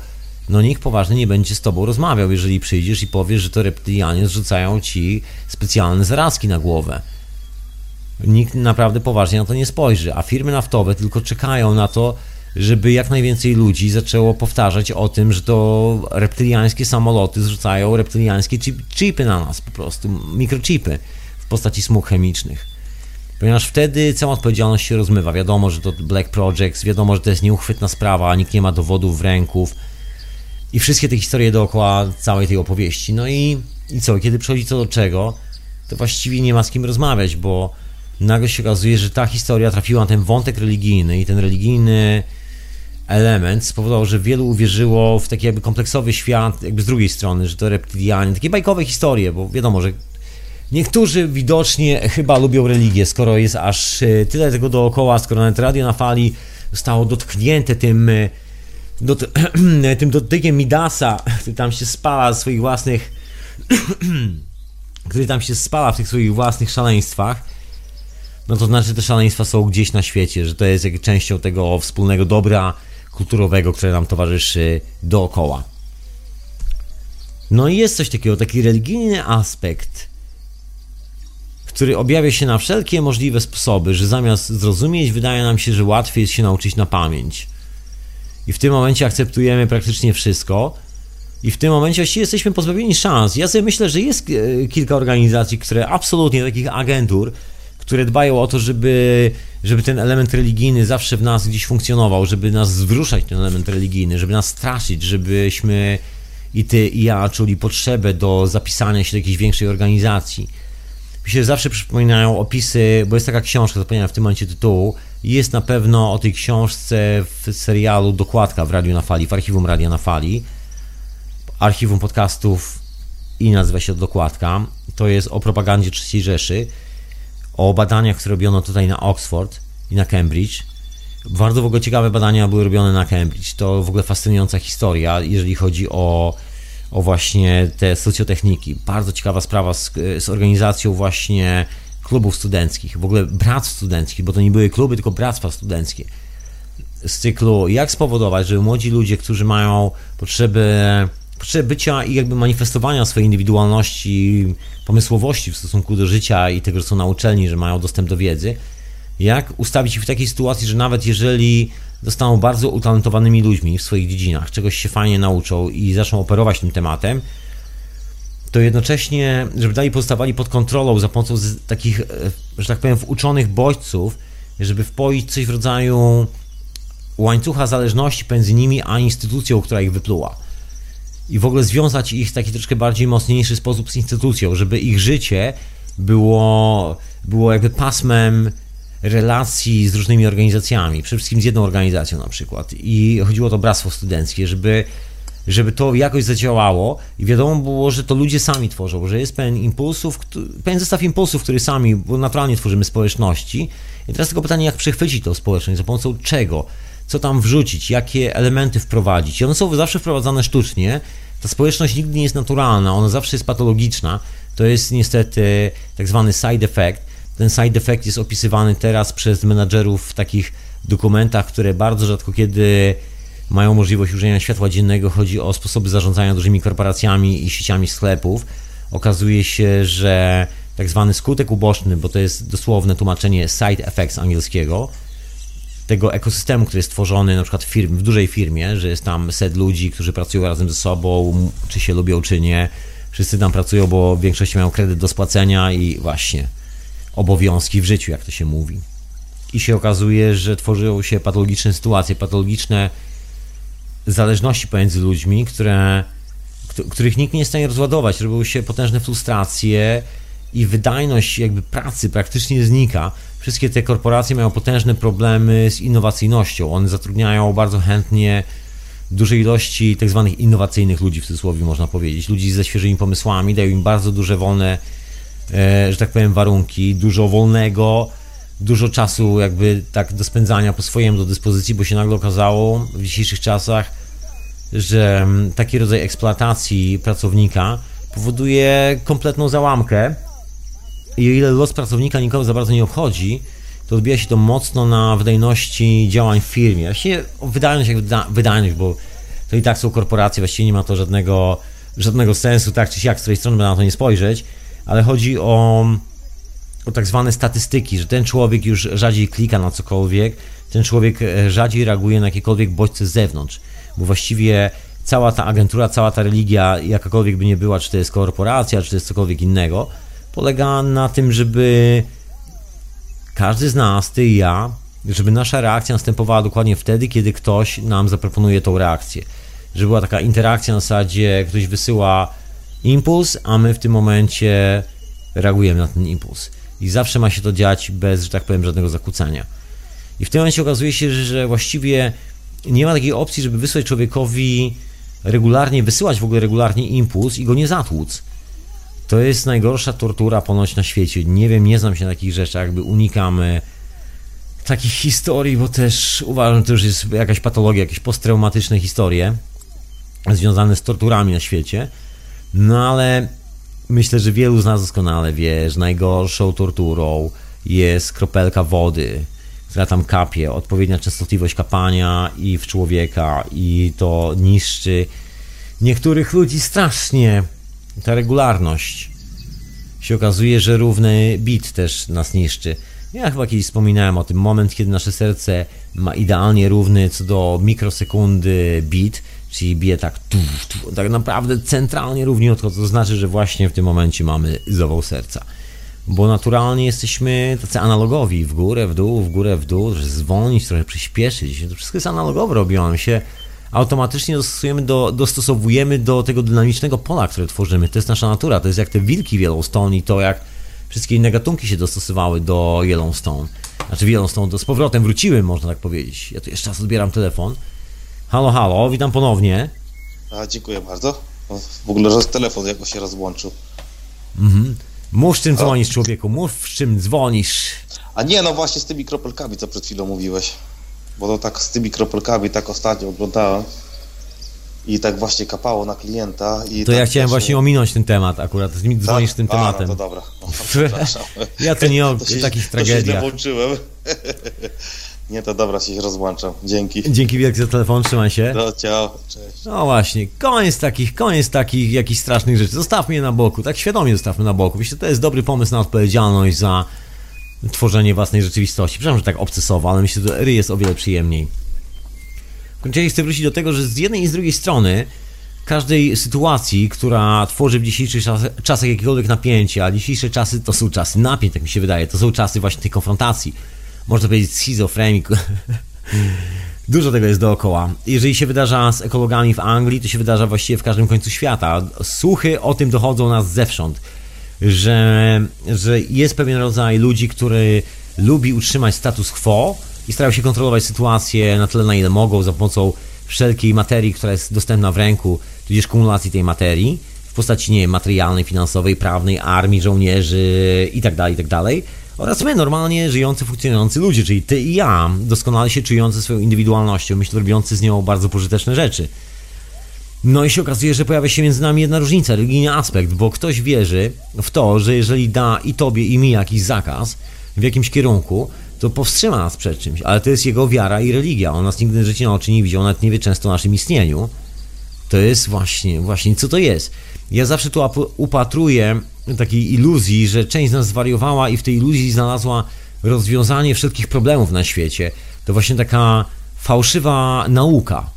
no nikt poważnie nie będzie z tobą rozmawiał, jeżeli przyjdziesz i powiesz, że to reptylianie zrzucają ci specjalne zarazki na głowę. Nikt naprawdę poważnie na to nie spojrzy, a firmy naftowe tylko czekają na to, żeby jak najwięcej ludzi zaczęło powtarzać o tym, że to reptyliańskie samoloty zrzucają reptyliańskie chipy na nas, po prostu mikrochipy w postaci smug chemicznych. Ponieważ wtedy cała odpowiedzialność się rozmywa. Wiadomo, że to Black Projects, wiadomo, że to jest nieuchwytna sprawa, nikt nie ma dowodów w ręków i wszystkie te historie dookoła całej tej opowieści. No i, i co, kiedy przychodzi co do czego, to właściwie nie ma z kim rozmawiać, bo nagle się okazuje, że ta historia trafiła na ten wątek religijny i ten religijny element spowodował, że wielu uwierzyło w taki jakby kompleksowy świat, jakby z drugiej strony, że to reptilianie, takie bajkowe historie, bo wiadomo, że niektórzy widocznie chyba lubią religię, skoro jest aż e, tyle tego dookoła, skoro nawet radio na fali zostało dotknięte tym, e, dot, tym dotykiem Midasa, który tam się spala w swoich własnych który tam się spala w tych swoich własnych szaleństwach, no to znaczy te szaleństwa są gdzieś na świecie, że to jest jak częścią tego wspólnego dobra kulturowego, które nam towarzyszy dookoła. No i jest coś takiego, taki religijny aspekt, który objawia się na wszelkie możliwe sposoby, że zamiast zrozumieć, wydaje nam się, że łatwiej jest się nauczyć na pamięć. I w tym momencie akceptujemy praktycznie wszystko. I w tym momencie właściwie jesteśmy pozbawieni szans. Ja sobie myślę, że jest e, kilka organizacji, które absolutnie, takich agentur, które dbają o to, żeby, żeby ten element religijny zawsze w nas gdzieś funkcjonował, żeby nas zwruszać ten element religijny, żeby nas straszyć, żebyśmy i ty, i ja czuli potrzebę do zapisania się do jakiejś większej organizacji. Mi się zawsze przypominają opisy, bo jest taka książka, zapomniałem w tym momencie tytułu, jest na pewno o tej książce w serialu Dokładka w Radiu na Fali, w archiwum Radia na Fali, archiwum podcastów i nazywa się Dokładka. To jest o propagandzie III Rzeszy o badaniach, które robiono tutaj na Oxford i na Cambridge. Bardzo w ogóle ciekawe badania były robione na Cambridge. To w ogóle fascynująca historia, jeżeli chodzi o, o właśnie te socjotechniki. Bardzo ciekawa sprawa z, z organizacją właśnie klubów studenckich, w ogóle bractw studenckich, bo to nie były kluby, tylko bractwa studenckie. Z cyklu, jak spowodować, żeby młodzi ludzie, którzy mają potrzeby potrzeby bycia i jakby manifestowania swojej indywidualności, pomysłowości w stosunku do życia i tego, że są na uczelni, że mają dostęp do wiedzy, jak ustawić ich w takiej sytuacji, że nawet jeżeli zostaną bardzo utalentowanymi ludźmi w swoich dziedzinach, czegoś się fajnie nauczą i zaczną operować tym tematem, to jednocześnie, żeby dalej pozostawali pod kontrolą za pomocą takich, e, że tak powiem, uczonych bodźców, żeby wpoić coś w rodzaju łańcucha zależności pomiędzy nimi a instytucją, która ich wypluła i w ogóle związać ich w taki troszkę bardziej mocniejszy sposób z instytucją, żeby ich życie było, było jakby pasmem relacji z różnymi organizacjami, przede wszystkim z jedną organizacją na przykład. I chodziło o to bractwo studenckie, żeby, żeby to jakoś zadziałało i wiadomo było, że to ludzie sami tworzą, że jest pewien impulsów, pewien zestaw impulsów, który sami, bo naturalnie tworzymy społeczności. I teraz tylko pytanie, jak przechwycić tą społeczność, za pomocą czego? co tam wrzucić, jakie elementy wprowadzić. I one są zawsze wprowadzane sztucznie. Ta społeczność nigdy nie jest naturalna, ona zawsze jest patologiczna. To jest niestety tak zwany side effect. Ten side effect jest opisywany teraz przez menadżerów w takich dokumentach, które bardzo rzadko kiedy mają możliwość używania światła dziennego. Chodzi o sposoby zarządzania dużymi korporacjami i sieciami sklepów. Okazuje się, że tak zwany skutek uboczny, bo to jest dosłowne tłumaczenie side effects angielskiego, tego ekosystemu, który jest tworzony na przykład w, firm, w dużej firmie, że jest tam set ludzi, którzy pracują razem ze sobą, czy się lubią, czy nie. Wszyscy tam pracują, bo w większości mają kredyt do spłacenia i właśnie obowiązki w życiu, jak to się mówi. i się okazuje, że tworzą się patologiczne sytuacje, patologiczne zależności pomiędzy ludźmi, które, których nikt nie jest w stanie rozładować. Robią się potężne frustracje i wydajność jakby pracy praktycznie znika. Wszystkie te korporacje mają potężne problemy z innowacyjnością. One zatrudniają bardzo chętnie dużej ilości tak zwanych innowacyjnych ludzi, w cudzysłowie można powiedzieć, ludzi ze świeżymi pomysłami, dają im bardzo duże wolne, e, że tak powiem, warunki, dużo wolnego, dużo czasu jakby tak do spędzania po swojemu do dyspozycji, bo się nagle okazało w dzisiejszych czasach, że mm, taki rodzaj eksploatacji pracownika powoduje kompletną załamkę i o ile los pracownika nikogo za bardzo nie obchodzi, to odbija się to mocno na wydajności działań w firmie. Właściwie wydajność jak wyda wydajność, bo to i tak są korporacje, właściwie nie ma to żadnego, żadnego sensu, tak czy siak, z której strony by na to nie spojrzeć, ale chodzi o, o tak zwane statystyki, że ten człowiek już rzadziej klika na cokolwiek, ten człowiek e, rzadziej reaguje na jakiekolwiek bodźce z zewnątrz, bo właściwie cała ta agentura, cała ta religia, jakakolwiek by nie była, czy to jest korporacja, czy to jest cokolwiek innego, polega na tym, żeby każdy z nas, ty i ja, żeby nasza reakcja następowała dokładnie wtedy, kiedy ktoś nam zaproponuje tą reakcję. Żeby była taka interakcja na zasadzie, ktoś wysyła impuls, a my w tym momencie reagujemy na ten impuls. I zawsze ma się to dziać bez, że tak powiem, żadnego zakłócenia. I w tym momencie okazuje się, że właściwie nie ma takiej opcji, żeby wysłać człowiekowi regularnie, wysyłać w ogóle regularnie impuls i go nie zatłuc. To jest najgorsza tortura ponoć na świecie. Nie wiem, nie znam się na takich rzeczach, jakby unikamy takich historii, bo też uważam, że to już jest jakaś patologia, jakieś posttraumatyczne historie związane z torturami na świecie. No ale myślę, że wielu z nas doskonale wie, że najgorszą torturą jest kropelka wody, która tam kapie, odpowiednia częstotliwość kapania i w człowieka i to niszczy niektórych ludzi strasznie. Ta regularność. Się okazuje, że równy bit też nas niszczy. Ja chyba kiedyś wspominałem o tym moment, kiedy nasze serce ma idealnie równy co do mikrosekundy bit, czyli bije tak tu, tu, tak naprawdę centralnie równiutko, to znaczy, że właśnie w tym momencie mamy zawał serca. Bo naturalnie jesteśmy tacy analogowi, w górę, w dół, w górę, w dół, że zwolnić, trochę przyspieszyć. To wszystko jest analogowe robione się automatycznie dostosujemy do, dostosowujemy do tego dynamicznego pola, które tworzymy. To jest nasza natura, to jest jak te wilki w Yellowstone i to jak wszystkie inne gatunki się dostosowały do Yellowstone. Znaczy Yellowstone to z powrotem wróciły, można tak powiedzieć. Ja tu jeszcze raz odbieram telefon. Halo, halo, witam ponownie. A, dziękuję bardzo. W ogóle że telefon jakoś się rozłączył. Mhm. Mów z czym dzwonisz, człowieku, mów z czym dzwonisz. A nie, no właśnie z tymi kropelkami, co przed chwilą mówiłeś bo to tak z tymi kropelkami tak ostatnio oglądałem i tak właśnie kapało na klienta. I to tak ja chciałem właśnie ominąć ten temat akurat, z mi dzwonisz tak? tym tematem. A, no to dobra. No, ja to nie o to się, takich tragediach. To włączyłem. Nie, to dobra, się rozłączam. Dzięki. Dzięki wielkie za telefon, trzymaj się. No, ciao, cześć. No właśnie, koniec takich, koniec takich jakichś strasznych rzeczy. Zostawmy je na boku, tak świadomie zostawmy na boku. Myślę, to jest dobry pomysł na odpowiedzialność za tworzenie własnej rzeczywistości. Przepraszam, że tak obcesowo, ale myślę, że ry jest o wiele przyjemniej. W końcu chcę wrócić do tego, że z jednej i z drugiej strony każdej sytuacji, która tworzy w dzisiejszych czasach jakiekolwiek napięcie, a dzisiejsze czasy to są czasy napięć, tak mi się wydaje, to są czasy właśnie tej konfrontacji, można powiedzieć schizofrenii. Dużo tego jest dookoła. Jeżeli się wydarza z ekologami w Anglii, to się wydarza właściwie w każdym końcu świata. Słuchy o tym dochodzą nas zewsząd że, że jest pewien rodzaj ludzi, który lubi utrzymać status quo i starają się kontrolować sytuację na tyle, na ile mogą, za pomocą wszelkiej materii, która jest dostępna w ręku, tudzież kumulacji tej materii w postaci nie wiem, materialnej, finansowej, prawnej, armii, żołnierzy itd., tak itd. Oraz my, normalnie żyjący, funkcjonujący ludzie, czyli ty i ja, doskonale się czujący swoją indywidualnością, myślę, robiący z nią bardzo pożyteczne rzeczy. No i się okazuje, że pojawia się między nami jedna różnica, religijny aspekt, bo ktoś wierzy w to, że jeżeli da i tobie, i mi jakiś zakaz w jakimś kierunku, to powstrzyma nas przed czymś, ale to jest jego wiara i religia. On nas nigdy w życiu na oczy nie widział, nawet nie wie często o naszym istnieniu. To jest właśnie, właśnie co to jest. Ja zawsze tu upatruję takiej iluzji, że część z nas zwariowała i w tej iluzji znalazła rozwiązanie wszelkich problemów na świecie. To właśnie taka fałszywa nauka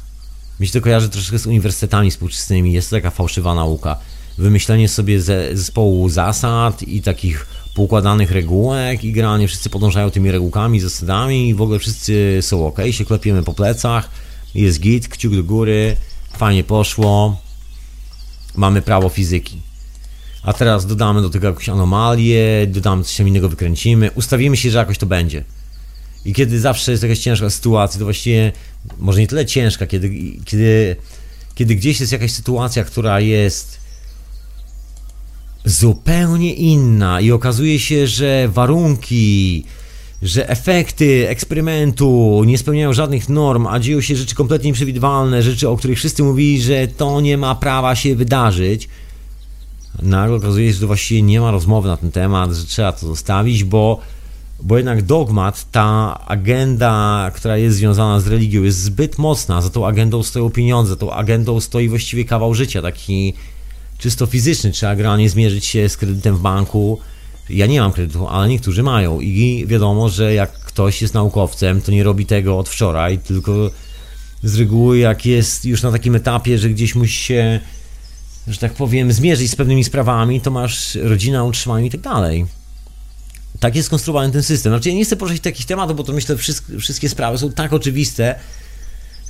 mi się to kojarzy troszkę z uniwersytetami współczesnymi. Jest to taka fałszywa nauka. Wymyślenie sobie ze, zespołu zasad i takich poukładanych regułek i generalnie wszyscy podążają tymi regułkami, zasadami i w ogóle wszyscy są ok, się klepiemy po plecach, jest git, kciuk do góry, fajnie poszło, mamy prawo fizyki. A teraz dodamy do tego jakąś anomalię, dodamy coś innego, wykręcimy, ustawimy się, że jakoś to będzie. I kiedy zawsze jest jakaś ciężka sytuacja, to właściwie może nie tyle ciężka, kiedy, kiedy, kiedy gdzieś jest jakaś sytuacja, która jest zupełnie inna i okazuje się, że warunki, że efekty eksperymentu nie spełniają żadnych norm, a dzieją się rzeczy kompletnie nieprzewidywalne, rzeczy, o których wszyscy mówili, że to nie ma prawa się wydarzyć. Nagle okazuje się, że właściwie nie ma rozmowy na ten temat, że trzeba to zostawić, bo, bo jednak dogmat, ta agenda, która jest związana z religią, jest zbyt mocna. Za tą agendą stoją pieniądze, za tą agendą stoi właściwie kawał życia, taki czysto fizyczny. Trzeba generalnie zmierzyć się z kredytem w banku. Ja nie mam kredytu, ale niektórzy mają. I wiadomo, że jak ktoś jest naukowcem, to nie robi tego od wczoraj, tylko z reguły, jak jest już na takim etapie, że gdzieś musi się, że tak powiem, zmierzyć z pewnymi sprawami, to masz rodzinę, utrzymanie i tak dalej. Tak jest skonstruowany ten system. Znaczy, ja nie chcę poruszyć takich tematów, bo to myślę, wszystkie, wszystkie sprawy są tak oczywiste,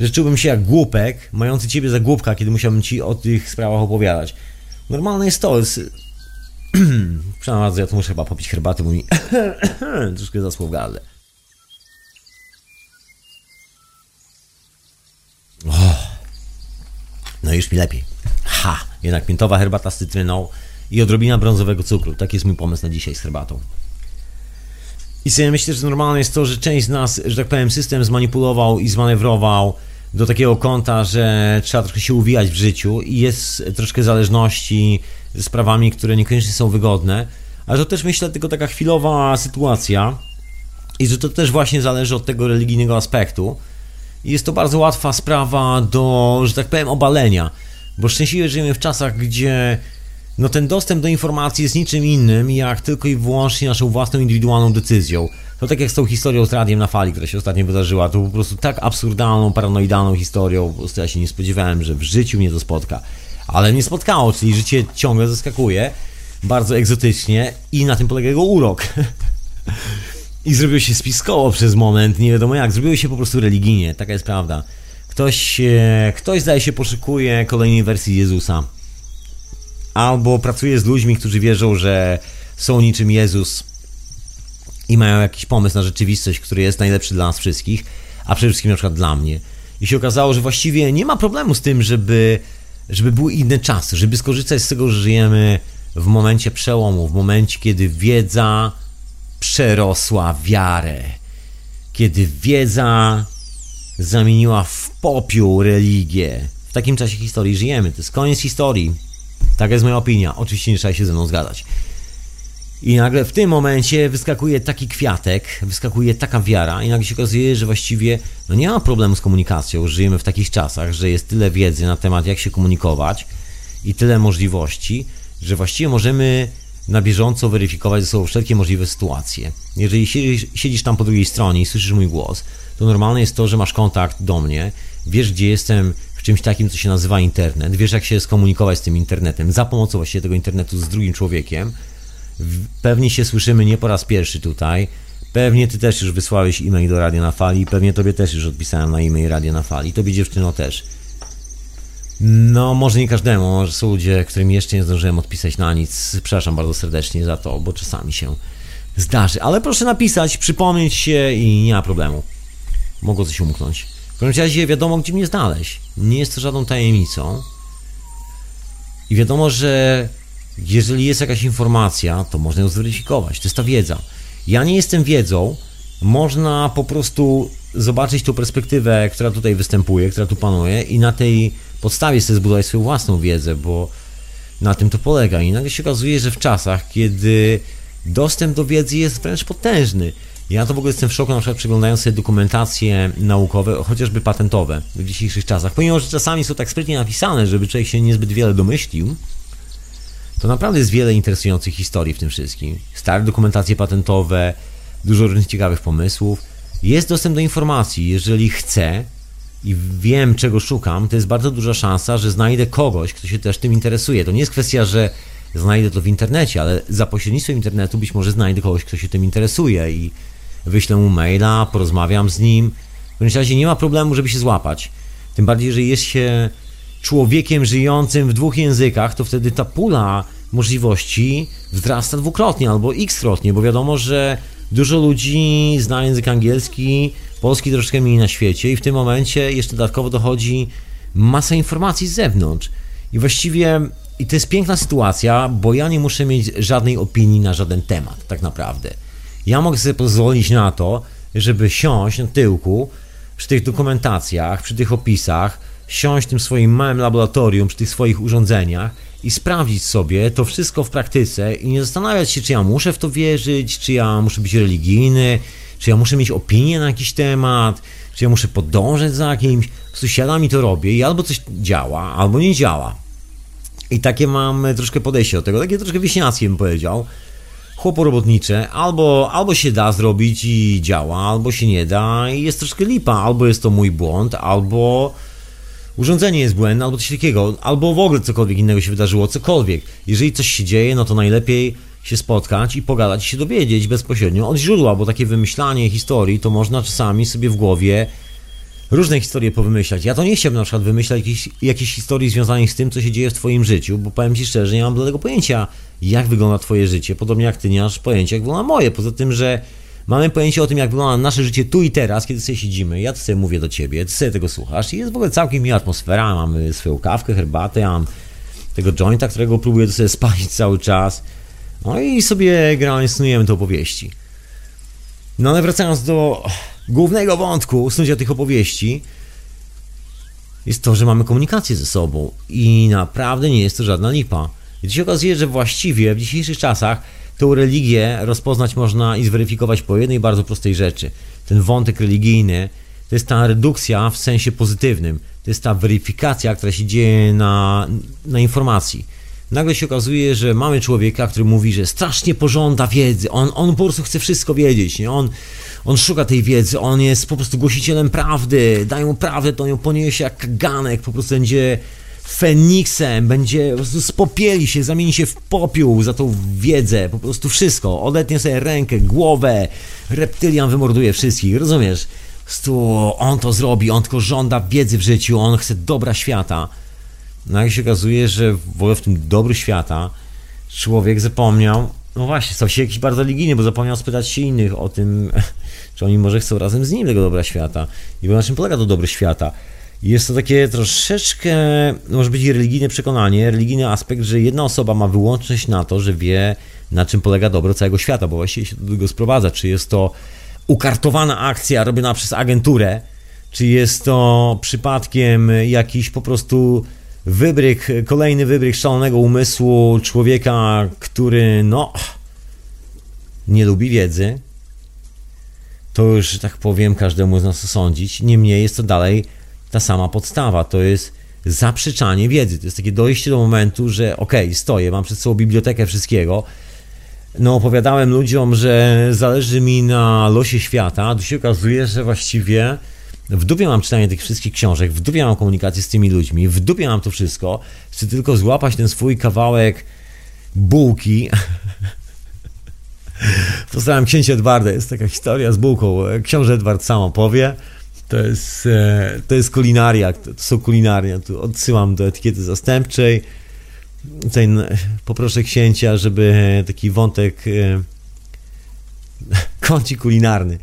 że czułbym się jak głupek, mający ciebie za głupka, kiedy musiałbym ci o tych sprawach opowiadać. Normalne jest to. Jest... Przepraszam ja tu muszę chyba popić herbaty, bo mi troszkę zasło w gardle. Oh. No już mi lepiej. Ha! Jednak miętowa herbata z cytryną i odrobina brązowego cukru. Taki jest mój pomysł na dzisiaj z herbatą. I sobie myślę, że normalne jest to, że część z nas, że tak powiem, system zmanipulował i zmanewrował do takiego kąta, że trzeba troszkę się uwijać w życiu i jest troszkę zależności ze sprawami, które niekoniecznie są wygodne, ale to też myślę tylko taka chwilowa sytuacja i że to też właśnie zależy od tego religijnego aspektu. Jest to bardzo łatwa sprawa do, że tak powiem, obalenia, bo szczęśliwie żyjemy w czasach, gdzie no ten dostęp do informacji jest niczym innym, jak tylko i wyłącznie naszą własną indywidualną decyzją. To tak jak z tą historią z radiem na fali, która się ostatnio wydarzyła, to po prostu tak absurdalną, paranoidalną historią, po prostu ja się nie spodziewałem, że w życiu mnie to spotka. Ale mnie spotkało, czyli życie ciągle zaskakuje, bardzo egzotycznie i na tym polega jego urok. I zrobił się spiskowo przez moment, nie wiadomo jak, zrobiło się po prostu religijnie, taka jest prawda. Ktoś, ktoś zdaje się poszukuje kolejnej wersji Jezusa. Albo pracuje z ludźmi, którzy wierzą, że są niczym Jezus i mają jakiś pomysł na rzeczywistość, który jest najlepszy dla nas wszystkich, a przede wszystkim na przykład dla mnie. I się okazało, że właściwie nie ma problemu z tym, żeby, żeby były inne czasy, żeby skorzystać z tego, że żyjemy w momencie przełomu, w momencie, kiedy wiedza przerosła wiarę, kiedy wiedza zamieniła w popiół religię. W takim czasie historii żyjemy. To jest koniec historii. Taka jest moja opinia. Oczywiście nie trzeba się ze mną zgadzać. I nagle w tym momencie wyskakuje taki kwiatek, wyskakuje taka wiara, i nagle się okazuje, że właściwie no nie ma problemu z komunikacją. Żyjemy w takich czasach, że jest tyle wiedzy na temat, jak się komunikować i tyle możliwości, że właściwie możemy na bieżąco weryfikować ze sobą wszelkie możliwe sytuacje. Jeżeli siedzisz, siedzisz tam po drugiej stronie i słyszysz mój głos, to normalne jest to, że masz kontakt do mnie, wiesz, gdzie jestem w czymś takim, co się nazywa internet, wiesz, jak się skomunikować z tym internetem, za pomocą właściwie tego internetu z drugim człowiekiem Pewnie się słyszymy nie po raz pierwszy tutaj. Pewnie ty też już wysłałeś e-mail do Radia na Fali, pewnie tobie też już odpisałem na e-mail Radia na Fali, tobie dziewczyno też. No, może nie każdemu, może są ludzie, którym jeszcze nie zdążyłem odpisać na nic. Przepraszam bardzo serdecznie za to, bo czasami się zdarzy. Ale proszę napisać, przypomnieć się i nie ma problemu. Mogło coś umknąć. W każdym razie wiadomo, gdzie mnie znaleźć. Nie jest to żadną tajemnicą. I wiadomo, że jeżeli jest jakaś informacja, to można ją zweryfikować. To jest ta wiedza. Ja nie jestem wiedzą, można po prostu zobaczyć tą perspektywę, która tutaj występuje, która tu panuje i na tej podstawie sobie zbudować swoją własną wiedzę, bo na tym to polega. I nagle się okazuje, że w czasach, kiedy dostęp do wiedzy jest wręcz potężny, ja to w ogóle jestem w szoku, na przykład przeglądając sobie dokumentacje naukowe, chociażby patentowe w dzisiejszych czasach, pomimo, że czasami są tak sprytnie napisane, żeby człowiek się niezbyt wiele domyślił, to naprawdę jest wiele interesujących historii w tym wszystkim. Stare dokumentacje patentowe, dużo różnych ciekawych pomysłów. Jest dostęp do informacji, jeżeli chcę i wiem, czego szukam, to jest bardzo duża szansa, że znajdę kogoś, kto się też tym interesuje. To nie jest kwestia, że znajdę to w internecie, ale za pośrednictwem internetu być może znajdę kogoś, kto się tym interesuje i wyślę mu maila, porozmawiam z nim. W każdym razie nie ma problemu, żeby się złapać. Tym bardziej, że jest się człowiekiem żyjącym w dwóch językach, to wtedy ta pula możliwości wzrasta dwukrotnie albo x-krotnie, bo wiadomo, że dużo ludzi zna język angielski, polski troszkę mniej na świecie i w tym momencie jeszcze dodatkowo dochodzi masa informacji z zewnątrz. I właściwie i to jest piękna sytuacja, bo ja nie muszę mieć żadnej opinii na żaden temat, tak naprawdę. Ja mogę sobie pozwolić na to, żeby siąść na tyłku przy tych dokumentacjach, przy tych opisach, siąść w tym swoim małym laboratorium, przy tych swoich urządzeniach i sprawdzić sobie to wszystko w praktyce i nie zastanawiać się, czy ja muszę w to wierzyć, czy ja muszę być religijny, czy ja muszę mieć opinię na jakiś temat, czy ja muszę podążać za kimś. Po prostu siadam i to robię i albo coś działa, albo nie działa. I takie mam troszkę podejście do tego, takie troszkę wieśniackie bym powiedział. Chłoporobotnicze, albo, albo się da zrobić i działa, albo się nie da i jest troszkę lipa, albo jest to mój błąd, albo urządzenie jest błędne, albo coś takiego, albo w ogóle cokolwiek innego się wydarzyło, cokolwiek. Jeżeli coś się dzieje, no to najlepiej się spotkać i pogadać się dowiedzieć bezpośrednio od źródła, bo takie wymyślanie historii to można czasami sobie w głowie różne historie powymyślać. Ja to nie chciałbym na przykład wymyślać jakichś, historii związanych z tym, co się dzieje w Twoim życiu, bo powiem Ci szczerze, nie mam bladego pojęcia, jak wygląda Twoje życie, podobnie jak Ty nie masz pojęcia, jak wygląda moje. Poza tym, że mamy pojęcie o tym, jak wygląda nasze życie tu i teraz, kiedy sobie siedzimy. Ja sobie mówię do Ciebie, Ty sobie tego słuchasz i jest w ogóle całkiem miła atmosfera, mamy swoją kawkę, herbatę, ja mam tego jointa, którego próbuję sobie spalić cały czas. No i sobie gramy, snujemy te opowieści. No ale wracając do głównego wątku snucia tych opowieści, jest to, że mamy komunikację ze sobą i naprawdę nie jest to żadna lipa. I to się okazuje, że właściwie w dzisiejszych czasach tę religię rozpoznać można i zweryfikować po jednej bardzo prostej rzeczy. Ten wątek religijny to jest ta redukcja w sensie pozytywnym. To jest ta weryfikacja, która się dzieje na, na informacji nagle się okazuje, że mamy człowieka, który mówi, że strasznie pożąda wiedzy, on, on po prostu chce wszystko wiedzieć, nie? On, on szuka tej wiedzy, on jest po prostu głosicielem prawdy, dają mu prawdę, to ją poniesie jak kaganek, po prostu będzie Feniksem, będzie po prostu spopieli się, zamieni się w popiół za tą wiedzę, po prostu wszystko, odetnie sobie rękę, głowę, reptylian wymorduje wszystkich, rozumiesz? Prostu on to zrobi, on tylko żąda wiedzy w życiu, on chce dobra świata. No się okazuje, że w ogóle w tym dobru świata człowiek zapomniał, no właśnie, stał się jakiś bardzo religijny, bo zapomniał spytać się innych o tym, czy oni może chcą razem z nim tego dobra świata. I na czym polega to dobro świata? Jest to takie troszeczkę, może być religijne przekonanie, religijny aspekt, że jedna osoba ma wyłączność na to, że wie, na czym polega dobro całego świata, bo właściwie się do tego sprowadza. Czy jest to ukartowana akcja robiona przez agenturę, czy jest to przypadkiem jakiś po prostu wybryk, kolejny wybryk szalonego umysłu człowieka, który no nie lubi wiedzy, to już, że tak powiem, każdemu z nas osądzić. Niemniej jest to dalej ta sama podstawa. To jest zaprzeczanie wiedzy. To jest takie dojście do momentu, że okej, okay, stoję, mam przed sobą bibliotekę wszystkiego. No, opowiadałem ludziom, że zależy mi na losie świata, tu się okazuje, że właściwie w dupie mam czytanie tych wszystkich książek, w dupie mam komunikację z tymi ludźmi, w dupie mam to wszystko. Chcę tylko złapać ten swój kawałek bułki. Postarałem księcia Edwarda, jest taka historia z bułką. Książę Edward sam opowie. To jest, e, to jest kulinaria, to są kulinaria. Tu odsyłam do etykiety zastępczej. Tutaj poproszę księcia, żeby taki wątek e, kącik kulinarny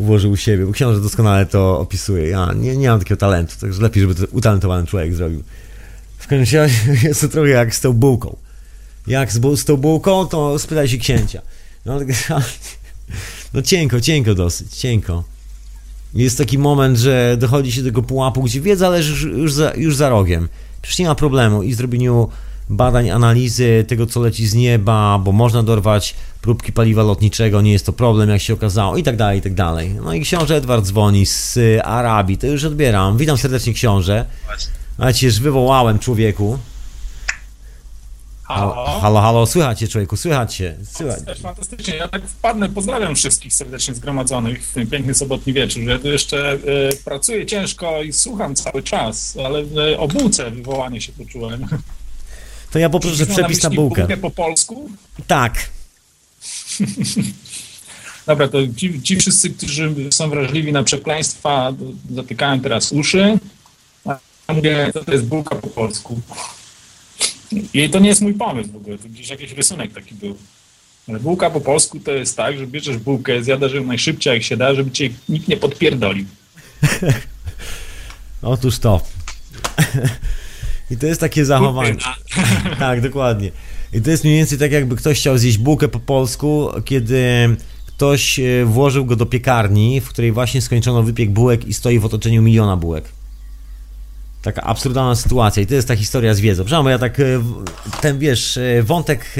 włożył u siebie, bo książę doskonale to opisuje. Ja nie, nie mam takiego talentu, także lepiej, żeby to utalentowany człowiek zrobił. W każdym razie jest to trochę jak z tą bułką. Jak z, z tą bułką, to spytaj się księcia. No, no cienko, cienko dosyć, cienko. Jest taki moment, że dochodzi się do tego pułapu, gdzie wiedza leży już, już, za, już za rogiem. Przecież nie ma problemu i zrobieniu badań, analizy tego, co leci z nieba, bo można dorwać próbki paliwa lotniczego, nie jest to problem, jak się okazało, i tak dalej, i tak dalej. No i książę Edward dzwoni z Arabii, to już odbieram. Witam serdecznie książę. Ale cię już wywołałem, człowieku. Halo, halo, halo, słychać cię, człowieku, słychać cię. Słychać. Fantastycznie, ja tak wpadnę, pozdrawiam wszystkich serdecznie zgromadzonych w ten piękny sobotni wieczór. Ja tu jeszcze y, pracuję ciężko i słucham cały czas, ale y, o bułce wywołanie się poczułem. To ja poproszę przepis na bułkę. bułkę po polsku? Tak. Dobra, to ci, ci wszyscy, którzy są wrażliwi na przekleństwa, zatykają teraz uszy. A ja mówię, to, to jest bułka po polsku. I to nie jest mój pomysł w ogóle, to gdzieś jakiś rysunek taki był. Ale bułka po polsku to jest tak, że bierzesz bułkę, zjadasz ją najszybciej jak się da, żeby cię nikt nie podpierdolił. Otóż to. I to jest takie zachowanie. tak, dokładnie. I to jest mniej więcej tak, jakby ktoś chciał zjeść bułkę po polsku, kiedy ktoś e, włożył go do piekarni, w której właśnie skończono wypiek bułek i stoi w otoczeniu miliona bułek. Taka absurdalna sytuacja i to jest ta historia z wiedzą. Przepraszam, ja tak, e, ten wiesz, e, wątek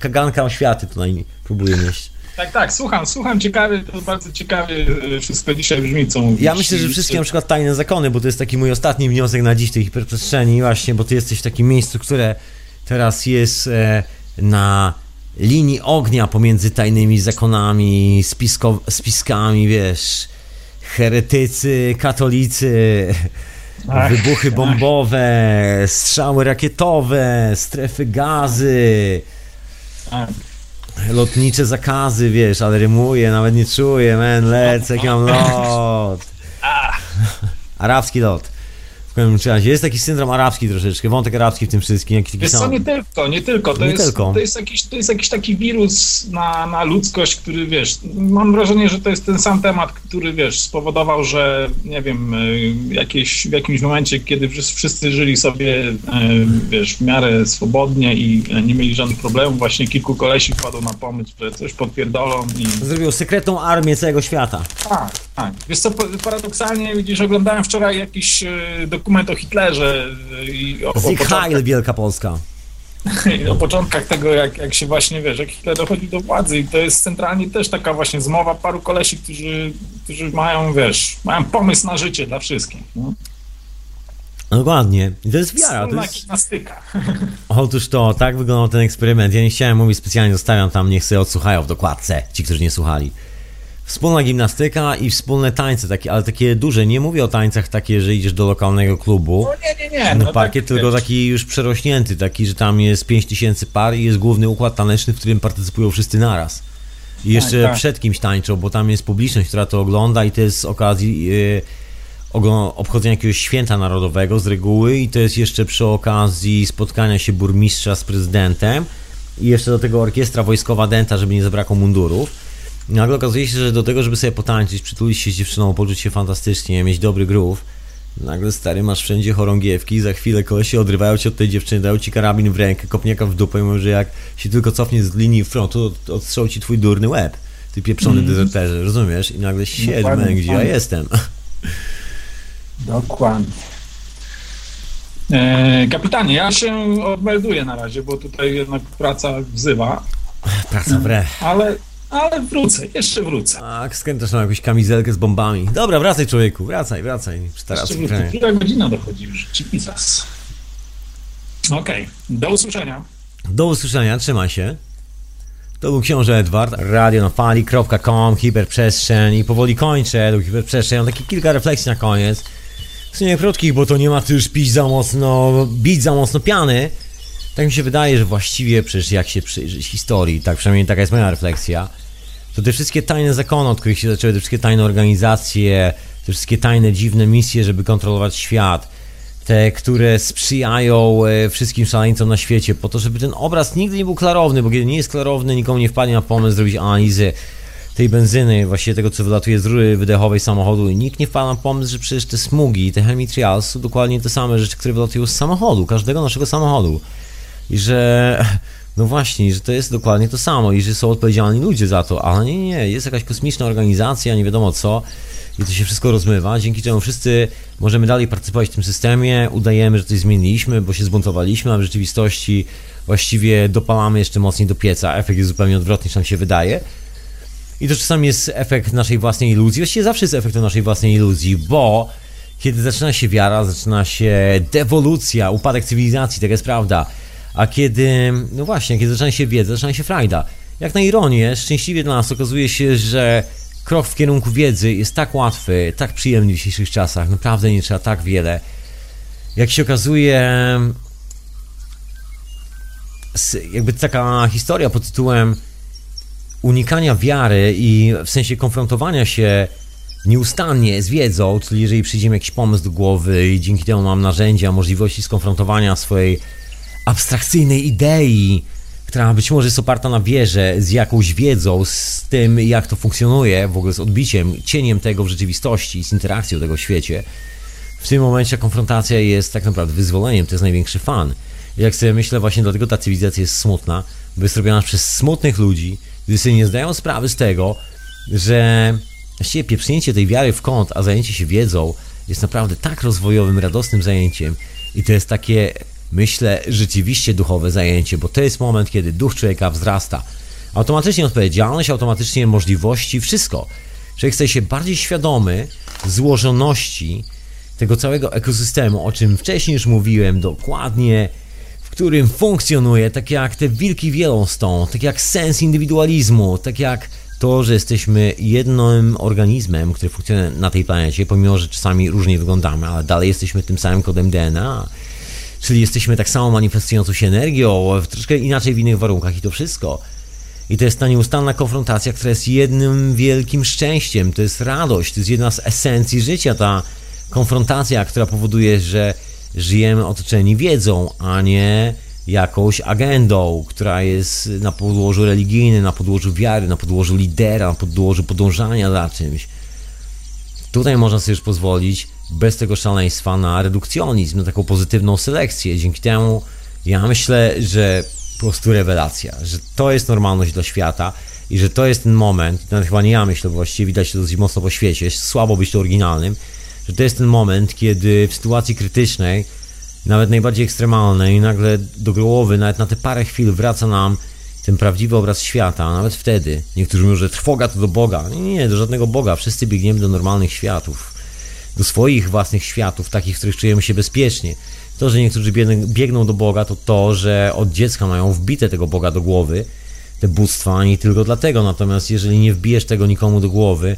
kaganka oświaty tutaj próbuję nieść. Tak, tak, słucham, słucham, ciekawy, to bardzo ciekawie wszystko dzisiaj brzmi, co mówisz. Ja myślę, że wszystkie na przykład tajne zakony, bo to jest taki mój ostatni wniosek na dziś tej hiperprzestrzeni właśnie, bo ty jesteś w takim miejscu, które teraz jest na linii ognia pomiędzy tajnymi zakonami, spisko, spiskami, wiesz, heretycy, katolicy, Ach, wybuchy bombowe, ach. strzały rakietowe, strefy gazy, ach. Lotnicze zakazy, wiesz, ale rymuję, nawet nie czuję, men, lecę, jak mam lot. Arabski lot. W każdym razie jest taki syndrom arabski troszeczkę, wątek arabski w tym wszystkim. Jakiś taki Wiesz co, nie tylko, nie tylko. To, nie jest, tylko. To, jest jakiś, to jest jakiś taki wirus na, na ludzkość, który wiesz, mam wrażenie, że to jest ten sam temat, który wiesz, spowodował, że nie wiem, y, jakieś, w jakimś momencie, kiedy wszyscy żyli sobie y, wiesz, w miarę swobodnie i nie mieli żadnych problemów, właśnie kilku kolesi wpadło na pomysł, że coś podpierdolą i... Zrobił sekretną armię całego świata. Tak, tak. Wiesz co, paradoksalnie, widzisz, oglądałem wczoraj jakiś y, dokument o Hitlerze i o, Sieg Heil, Wielka Polska. O początkach tego, jak, jak się właśnie, wiesz, jak Hitler dochodzi do władzy i to jest centralnie też taka właśnie zmowa paru kolesi, którzy, którzy mają, wiesz, mają pomysł na życie dla wszystkich. No. Dokładnie. I to jest wiara. To jest... gimnastyka. Otóż to, tak wyglądał ten eksperyment. Ja nie chciałem mówić specjalnie, zostawiam tam, niech sobie odsłuchają w dokładce, ci, którzy nie słuchali. Wspólna gimnastyka i wspólne tańce, takie, ale takie duże. Nie mówię o tańcach takie, że idziesz do lokalnego klubu no nie, nie, nie. na no parkiet, tak, tylko wiesz. taki już przerośnięty, taki, że tam jest 5000 par i jest główny układ taneczny, w którym partycypują wszyscy naraz. I jeszcze tak, tak. przed kimś tańczą, bo tam jest publiczność, która to ogląda i to jest z okazji yy, obchodzenia jakiegoś święta narodowego z reguły i to jest jeszcze przy okazji spotkania się burmistrza z prezydentem i jeszcze do tego orkiestra wojskowa denta, żeby nie zabrakło mundurów. Nagle okazuje się, że do tego, żeby sobie potańczyć, przytulić się z dziewczyną, poczuć się fantastycznie, mieć dobry groove, nagle stary masz wszędzie chorągiewki, za chwilę kolesie odrywają cię od tej dziewczyny, dają ci karabin w rękę, kopniaka w dupę i mówią, że jak się tylko cofnie z linii frontu, to odstrzał ci twój durny łeb. Ty pieprzony mm. dezerterze, rozumiesz? I nagle siedmę, gdzie ja jestem. Dokładnie. E, kapitanie, ja się odmelduję na razie, bo tutaj jednak praca wzywa. Praca w re. Ale ale wrócę, jeszcze wrócę. Tak, skręcasz na jakąś kamizelkę z bombami. Dobra, wracaj człowieku, wracaj, wracaj. Teraz Która godzina dochodzi już? Jesus. Okej, okay. do usłyszenia. Do usłyszenia, trzymaj się. To był książę Edward, radionafali.com, hiperprzestrzeń i powoli kończę do hiperprzestrzeń. Mam takie kilka refleksji na koniec. W sumie krótkich, bo to nie ma tu już pić za mocno, bić za mocno piany. Tak mi się wydaje, że właściwie przecież jak się przyjrzeć historii, tak przynajmniej taka jest moja refleksja, to te wszystkie tajne zakony, od których się zaczęły, te wszystkie tajne organizacje, te wszystkie tajne, dziwne misje, żeby kontrolować świat, te, które sprzyjają e, wszystkim szaleńcom na świecie, po to, żeby ten obraz nigdy nie był klarowny, bo kiedy nie jest klarowny, nikomu nie wpadnie na pomysł zrobić analizy tej benzyny, właściwie tego, co wylatuje z rury wydechowej samochodu i nikt nie wpadł na pomysł, że przecież te smugi, te chemitrials są dokładnie te same rzeczy, które wylatują z samochodu, każdego naszego samochodu. I że no właśnie, że to jest dokładnie to samo i że są odpowiedzialni ludzie za to, ale nie, nie, jest jakaś kosmiczna organizacja, nie wiadomo co i to się wszystko rozmywa, dzięki czemu wszyscy możemy dalej partycypować w tym systemie, udajemy, że coś zmieniliśmy, bo się zbuntowaliśmy, a w rzeczywistości właściwie dopalamy jeszcze mocniej do pieca, efekt jest zupełnie odwrotny niż nam się wydaje. I to czasami jest efekt naszej własnej iluzji, właściwie zawsze jest efekt naszej własnej iluzji, bo kiedy zaczyna się wiara, zaczyna się dewolucja, upadek cywilizacji, tak jest prawda, a kiedy, no właśnie, kiedy zaczyna się wiedza, zaczyna się frajda. Jak na ironię, szczęśliwie dla nas okazuje się, że krok w kierunku wiedzy jest tak łatwy, tak przyjemny w dzisiejszych czasach, naprawdę nie trzeba tak wiele. Jak się okazuje, jakby taka historia pod tytułem unikania wiary i w sensie konfrontowania się nieustannie z wiedzą, czyli jeżeli przyjdzie mi jakiś pomysł do głowy i dzięki temu mam narzędzia, możliwości skonfrontowania swojej abstrakcyjnej idei, która być może jest oparta na wierze, z jakąś wiedzą, z tym jak to funkcjonuje, w ogóle z odbiciem, cieniem tego w rzeczywistości, z interakcją tego w świecie, w tym momencie konfrontacja jest tak naprawdę wyzwoleniem, to jest największy fan. Jak sobie myślę, właśnie dlatego ta cywilizacja jest smutna, bo jest robiona przez smutnych ludzi, którzy sobie nie zdają sprawy z tego, że właściwie pieprznięcie tej wiary w kąt, a zajęcie się wiedzą jest naprawdę tak rozwojowym, radosnym zajęciem i to jest takie, myślę, rzeczywiście duchowe zajęcie, bo to jest moment, kiedy duch człowieka wzrasta. Automatycznie odpowiedzialność, automatycznie możliwości, wszystko. Człowiek staje się bardziej świadomy złożoności tego całego ekosystemu, o czym wcześniej już mówiłem, dokładnie w którym funkcjonuje, tak jak te wilki wielostą, tak jak sens indywidualizmu, tak jak to, że jesteśmy jednym organizmem, który funkcjonuje na tej planecie, pomimo, że czasami różnie wyglądamy, ale dalej jesteśmy tym samym kodem DNA. Czyli jesteśmy tak samo manifestującą się energią, troszkę inaczej w innych warunkach i to wszystko. I to jest ta nieustanna konfrontacja, która jest jednym wielkim szczęściem. To jest radość, to jest jedna z esencji życia, ta konfrontacja, która powoduje, że żyjemy otoczeni wiedzą, a nie jakąś agendą, która jest na podłożu religijnym, na podłożu wiary, na podłożu lidera, na podłożu podążania za czymś. Tutaj można sobie już pozwolić bez tego szaleństwa na redukcjonizm, na taką pozytywną selekcję. Dzięki temu ja myślę, że po prostu rewelacja, że to jest normalność dla świata i że to jest ten moment, nawet chyba nie ja myślę, bo właściwie widać to dosyć mocno po świecie, słabo być to oryginalnym, że to jest ten moment, kiedy w sytuacji krytycznej, nawet najbardziej ekstremalnej, nagle do głowy, nawet na te parę chwil wraca nam ten prawdziwy obraz świata, nawet wtedy. Niektórzy mówią, że trwoga to do Boga. Nie, nie, do żadnego Boga. Wszyscy biegniemy do normalnych światów. Do swoich własnych światów, takich, w których czujemy się bezpiecznie. To, że niektórzy biegną do Boga, to to, że od dziecka mają wbite tego Boga do głowy, te bóstwa, nie tylko dlatego. Natomiast jeżeli nie wbijesz tego nikomu do głowy,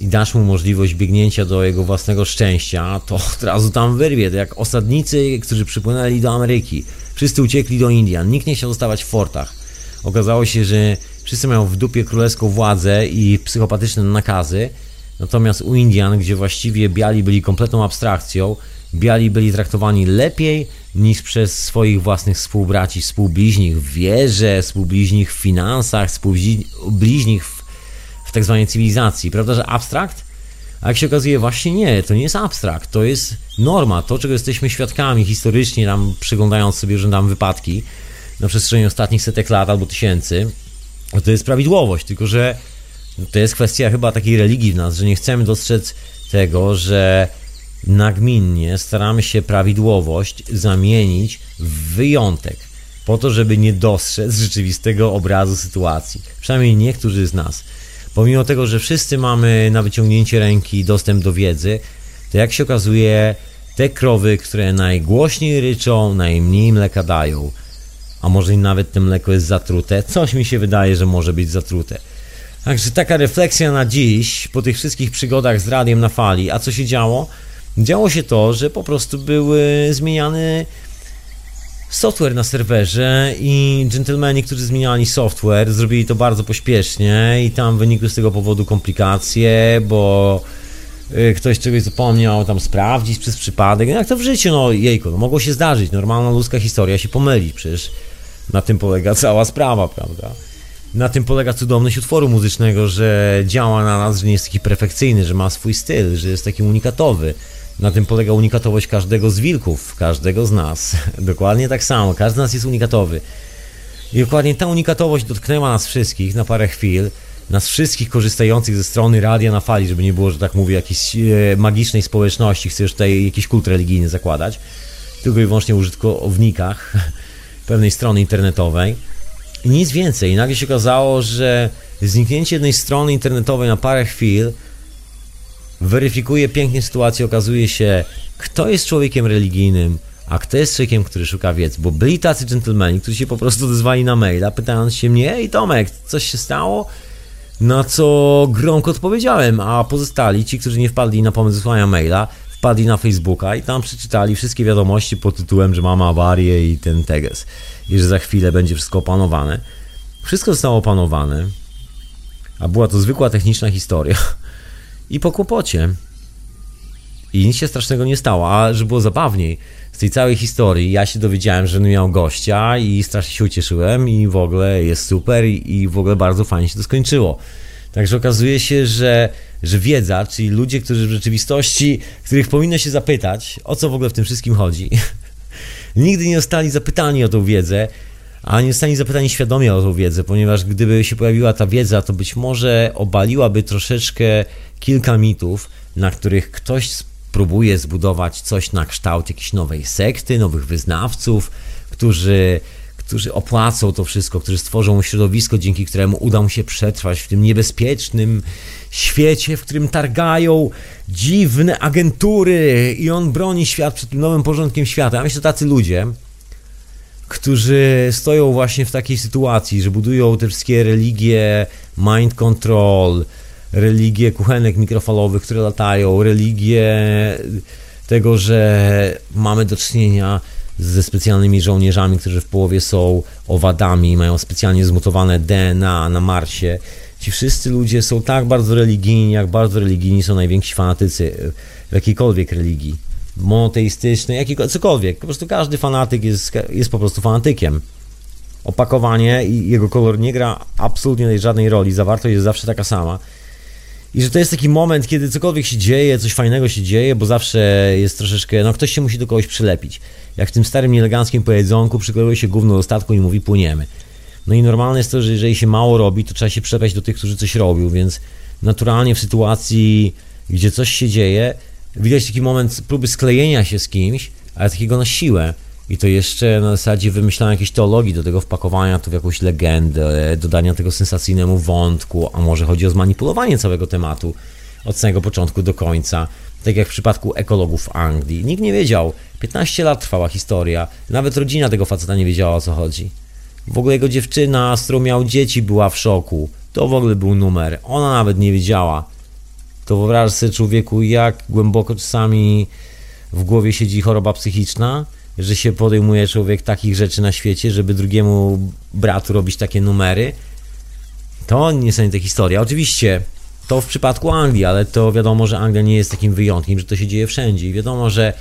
i dasz mu możliwość biegnięcia do jego własnego szczęścia, to od razu tam wyrwie. To jak osadnicy, którzy przypłynęli do Ameryki. Wszyscy uciekli do Indian. Nikt nie chciał zostawać w fortach. Okazało się, że wszyscy mają w dupie królewską władzę i psychopatyczne nakazy. Natomiast u Indian, gdzie właściwie biali byli kompletną abstrakcją, biali byli traktowani lepiej niż przez swoich własnych współbraci, współbliźnich w wierze, współbliźnich w finansach, współbliźnich w tak zwanej cywilizacji. Prawda, że abstrakt? A jak się okazuje, właśnie nie, to nie jest abstrakt, to jest norma, to czego jesteśmy świadkami historycznie, tam przyglądając sobie różne tam wypadki na przestrzeni ostatnich setek lat albo tysięcy, to jest prawidłowość, tylko że to jest kwestia chyba takiej religii w nas, że nie chcemy dostrzec tego, że nagminnie staramy się prawidłowość zamienić w wyjątek, po to, żeby nie dostrzec rzeczywistego obrazu sytuacji. Przynajmniej niektórzy z nas. Pomimo tego, że wszyscy mamy na wyciągnięcie ręki dostęp do wiedzy, to jak się okazuje, te krowy, które najgłośniej ryczą, najmniej mleka dają, a może nawet to mleko jest zatrute, coś mi się wydaje, że może być zatrute. Także taka refleksja na dziś, po tych wszystkich przygodach z radiem na fali. A co się działo? Działo się to, że po prostu były zmieniane software na serwerze i dżentelmeni, którzy zmieniali software, zrobili to bardzo pośpiesznie i tam wynikły z tego powodu komplikacje, bo y, ktoś czegoś zapomniał tam sprawdzić przez przypadek. No jak to w życiu, no jejko, no mogło się zdarzyć. Normalna ludzka historia się pomyli, przecież na tym polega cała sprawa, prawda? Na tym polega cudowność utworu muzycznego, że działa na nas, że nie jest taki perfekcyjny, że ma swój styl, że jest taki unikatowy na tym polega unikatowość każdego z wilków, każdego z nas. Dokładnie tak samo, każdy z nas jest unikatowy. I dokładnie ta unikatowość dotknęła nas wszystkich na parę chwil, nas wszystkich korzystających ze strony radia na fali, żeby nie było, że tak mówię, jakiejś e, magicznej społeczności, chcesz tutaj jakiś kult religijny zakładać, tylko i wyłącznie użytkownikach pewnej strony internetowej. I nic więcej. I nagle się okazało, że zniknięcie jednej strony internetowej na parę chwil weryfikuje pięknie sytuację, okazuje się, kto jest człowiekiem religijnym, a kto jest człowiekiem, który szuka wiedzy. Bo byli tacy dżentelmeni, którzy się po prostu odezwali na maila, pytając się mnie, ej Tomek, coś się stało? Na co gromko odpowiedziałem, a pozostali, ci, którzy nie wpadli na pomysł wysłania maila, wpadli na Facebooka i tam przeczytali wszystkie wiadomości pod tytułem, że mamy awarię i ten teges. I że za chwilę będzie wszystko opanowane. Wszystko zostało opanowane. A była to zwykła techniczna historia. I po kłopocie. I nic się strasznego nie stało. A że było zabawniej, z tej całej historii ja się dowiedziałem, że miał gościa i strasznie się ucieszyłem i w ogóle jest super i w ogóle bardzo fajnie się to skończyło. Także okazuje się, że, że wiedza, czyli ludzie, którzy w rzeczywistości, których powinno się zapytać, o co w ogóle w tym wszystkim chodzi, nigdy nie zostali zapytani o tą wiedzę, a nie zostali zapytani świadomie o tą wiedzę, ponieważ gdyby się pojawiła ta wiedza, to być może obaliłaby troszeczkę kilka mitów, na których ktoś próbuje zbudować coś na kształt jakiejś nowej sekty, nowych wyznawców, którzy, którzy opłacą to wszystko, którzy stworzą środowisko, dzięki któremu uda mu się przetrwać w tym niebezpiecznym świecie, w którym targają dziwne agentury i on broni świat przed tym nowym porządkiem świata. Ja myślę, że tacy ludzie, którzy stoją właśnie w takiej sytuacji, że budują te wszystkie religie, mind control, religie kuchenek mikrofalowych, które latają, religie tego, że mamy do czynienia ze specjalnymi żołnierzami, którzy w połowie są owadami, mają specjalnie zmutowane DNA na Marsie. Ci wszyscy ludzie są tak bardzo religijni, jak bardzo religijni są najwięksi fanatycy w jakiejkolwiek religii. Monoteistycznej, jakikolwiek, cokolwiek. Po prostu każdy fanatyk jest, jest po prostu fanatykiem. Opakowanie i jego kolor nie gra absolutnie żadnej roli, zawartość jest zawsze taka sama. I że to jest taki moment, kiedy cokolwiek się dzieje, coś fajnego się dzieje, bo zawsze jest troszeczkę, no ktoś się musi do kogoś przylepić. Jak w tym starym nieeleganckim pojedzonku przykleuje się gówno do statku i mówi płyniemy. No i normalne jest to, że jeżeli się mało robi, to trzeba się przepaść do tych, którzy coś robią, więc naturalnie w sytuacji, gdzie coś się dzieje, widać taki moment próby sklejenia się z kimś, ale takiego na siłę. I to jeszcze na zasadzie wymyślania jakiejś teologii do tego wpakowania to w jakąś legendę, dodania tego sensacyjnemu wątku, a może chodzi o zmanipulowanie całego tematu od samego początku do końca. Tak jak w przypadku ekologów Anglii. Nikt nie wiedział. 15 lat trwała historia. Nawet rodzina tego faceta nie wiedziała o co chodzi. W ogóle jego dziewczyna, z którą miał dzieci, była w szoku. To w ogóle był numer. Ona nawet nie wiedziała. To wyobraź sobie człowieku, jak głęboko czasami w głowie siedzi choroba psychiczna, że się podejmuje człowiek takich rzeczy na świecie, żeby drugiemu bratu robić takie numery. To niesamowita historia. Oczywiście to w przypadku Anglii, ale to wiadomo, że Anglia nie jest takim wyjątkiem, że to się dzieje wszędzie. I wiadomo, że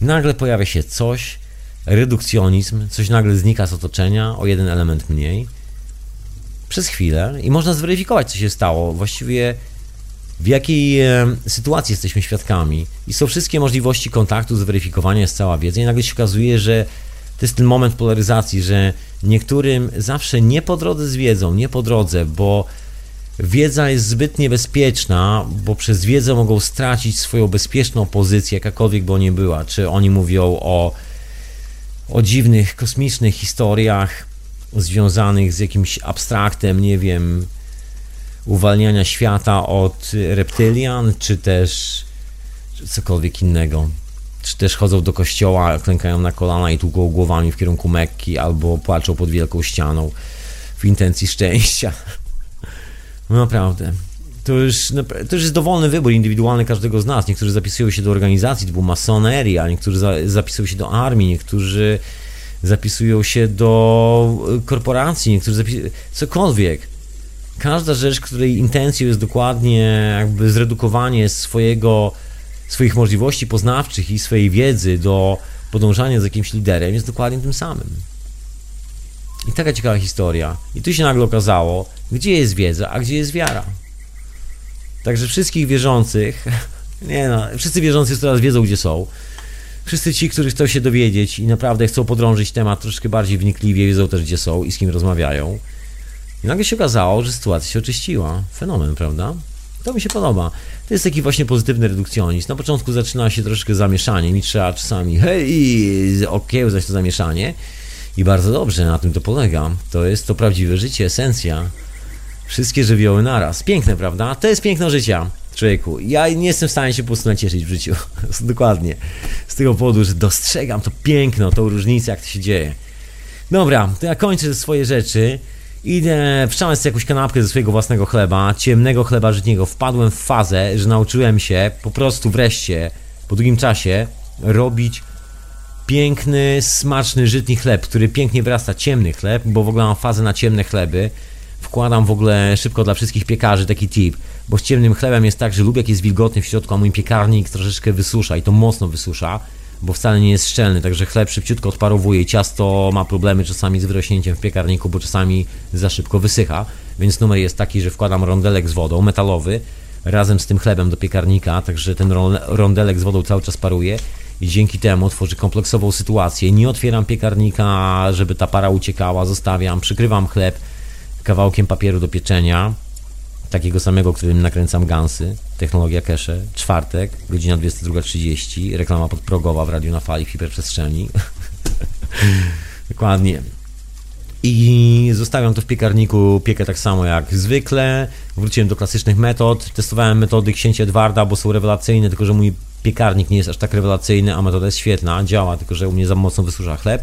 nagle pojawia się coś, redukcjonizm, coś nagle znika z otoczenia o jeden element mniej przez chwilę i można zweryfikować, co się stało. Właściwie w jakiej e, sytuacji jesteśmy świadkami i są wszystkie możliwości kontaktu, zweryfikowania, jest cała wiedza i nagle się okazuje, że to jest ten moment polaryzacji, że niektórym zawsze nie po drodze z wiedzą, nie po drodze, bo wiedza jest zbyt niebezpieczna, bo przez wiedzę mogą stracić swoją bezpieczną pozycję, jakakolwiek by nie była. Czy oni mówią o, o dziwnych, kosmicznych historiach związanych z jakimś abstraktem, nie wiem, uwalniania świata od reptylian, czy też cokolwiek innego. Czy też chodzą do kościoła, klękają na kolana i tłuką głowami w kierunku Mekki, albo płaczą pod wielką ścianą w intencji szczęścia. No naprawdę. To już, to już jest dowolny wybór indywidualny każdego z nas. Niektórzy zapisują się do organizacji typu masoneria, niektórzy za, zapisują się do armii, niektórzy zapisują się do korporacji, niektórzy zapisują... cokolwiek każda rzecz, której intencją jest dokładnie jakby zredukowanie swojego, swoich możliwości poznawczych i swojej wiedzy do podążania za jakimś liderem, jest dokładnie tym samym. I taka ciekawa historia. I tu się nagle okazało, gdzie jest wiedza, a gdzie jest wiara. Także wszystkich wierzących, nie no, wszyscy wierzący teraz wiedzą, gdzie są. Wszyscy ci, którzy chcą się dowiedzieć i naprawdę chcą podrążyć temat troszkę bardziej wnikliwie, wiedzą też, gdzie są i z kim rozmawiają. I nagle się okazało, że sytuacja się oczyściła. Fenomen, prawda? To mi się podoba. To jest taki właśnie pozytywny redukcjonizm. Na początku zaczyna się troszkę zamieszanie, mi trzeba czasami hej, okiełzać to zamieszanie. I bardzo dobrze na tym to polega. To jest to prawdziwe życie, esencja. Wszystkie żywioły naraz. Piękne, prawda? To jest piękno życia, człowieku. Ja nie jestem w stanie się po prostu nacieszyć w życiu. Dokładnie. Z tego powodu, że dostrzegam to piękno, tą różnicę, jak to się dzieje. Dobra, to ja kończę swoje rzeczy. Idę, wszczałem sobie jakąś kanapkę ze swojego własnego chleba, ciemnego chleba żytniego. Wpadłem w fazę, że nauczyłem się po prostu wreszcie po długim czasie robić piękny, smaczny, żytni chleb, który pięknie wyrasta, ciemny chleb, bo w ogóle mam fazę na ciemne chleby. Wkładam w ogóle szybko dla wszystkich piekarzy taki tip, bo z ciemnym chlebem jest tak, że lubię jak jest wilgotny w środku, a mój piekarnik troszeczkę wysusza i to mocno wysusza, bo wcale nie jest szczelny, także chleb szybciutko odparowuje ciasto ma problemy czasami z wyrośnięciem w piekarniku, bo czasami za szybko wysycha, więc numer jest taki, że wkładam rondelek z wodą, metalowy, razem z tym chlebem do piekarnika, także ten rondelek z wodą cały czas paruje i dzięki temu tworzy kompleksową sytuację. Nie otwieram piekarnika, żeby ta para uciekała, zostawiam, przykrywam chleb kawałkiem papieru do pieczenia, takiego samego, którym nakręcam gansy, technologia Kesze, czwartek, godzina 22.30, reklama podprogowa w radiu na fali w hiperprzestrzeni. Dokładnie. I zostawiam to w piekarniku, piekę tak samo jak zwykle. Wróciłem do klasycznych metod. Testowałem metody księcia Edwarda, bo są rewelacyjne, tylko że mój piekarnik nie jest aż tak rewelacyjny, a metoda jest świetna, działa, tylko że u mnie za mocno wysusza chleb.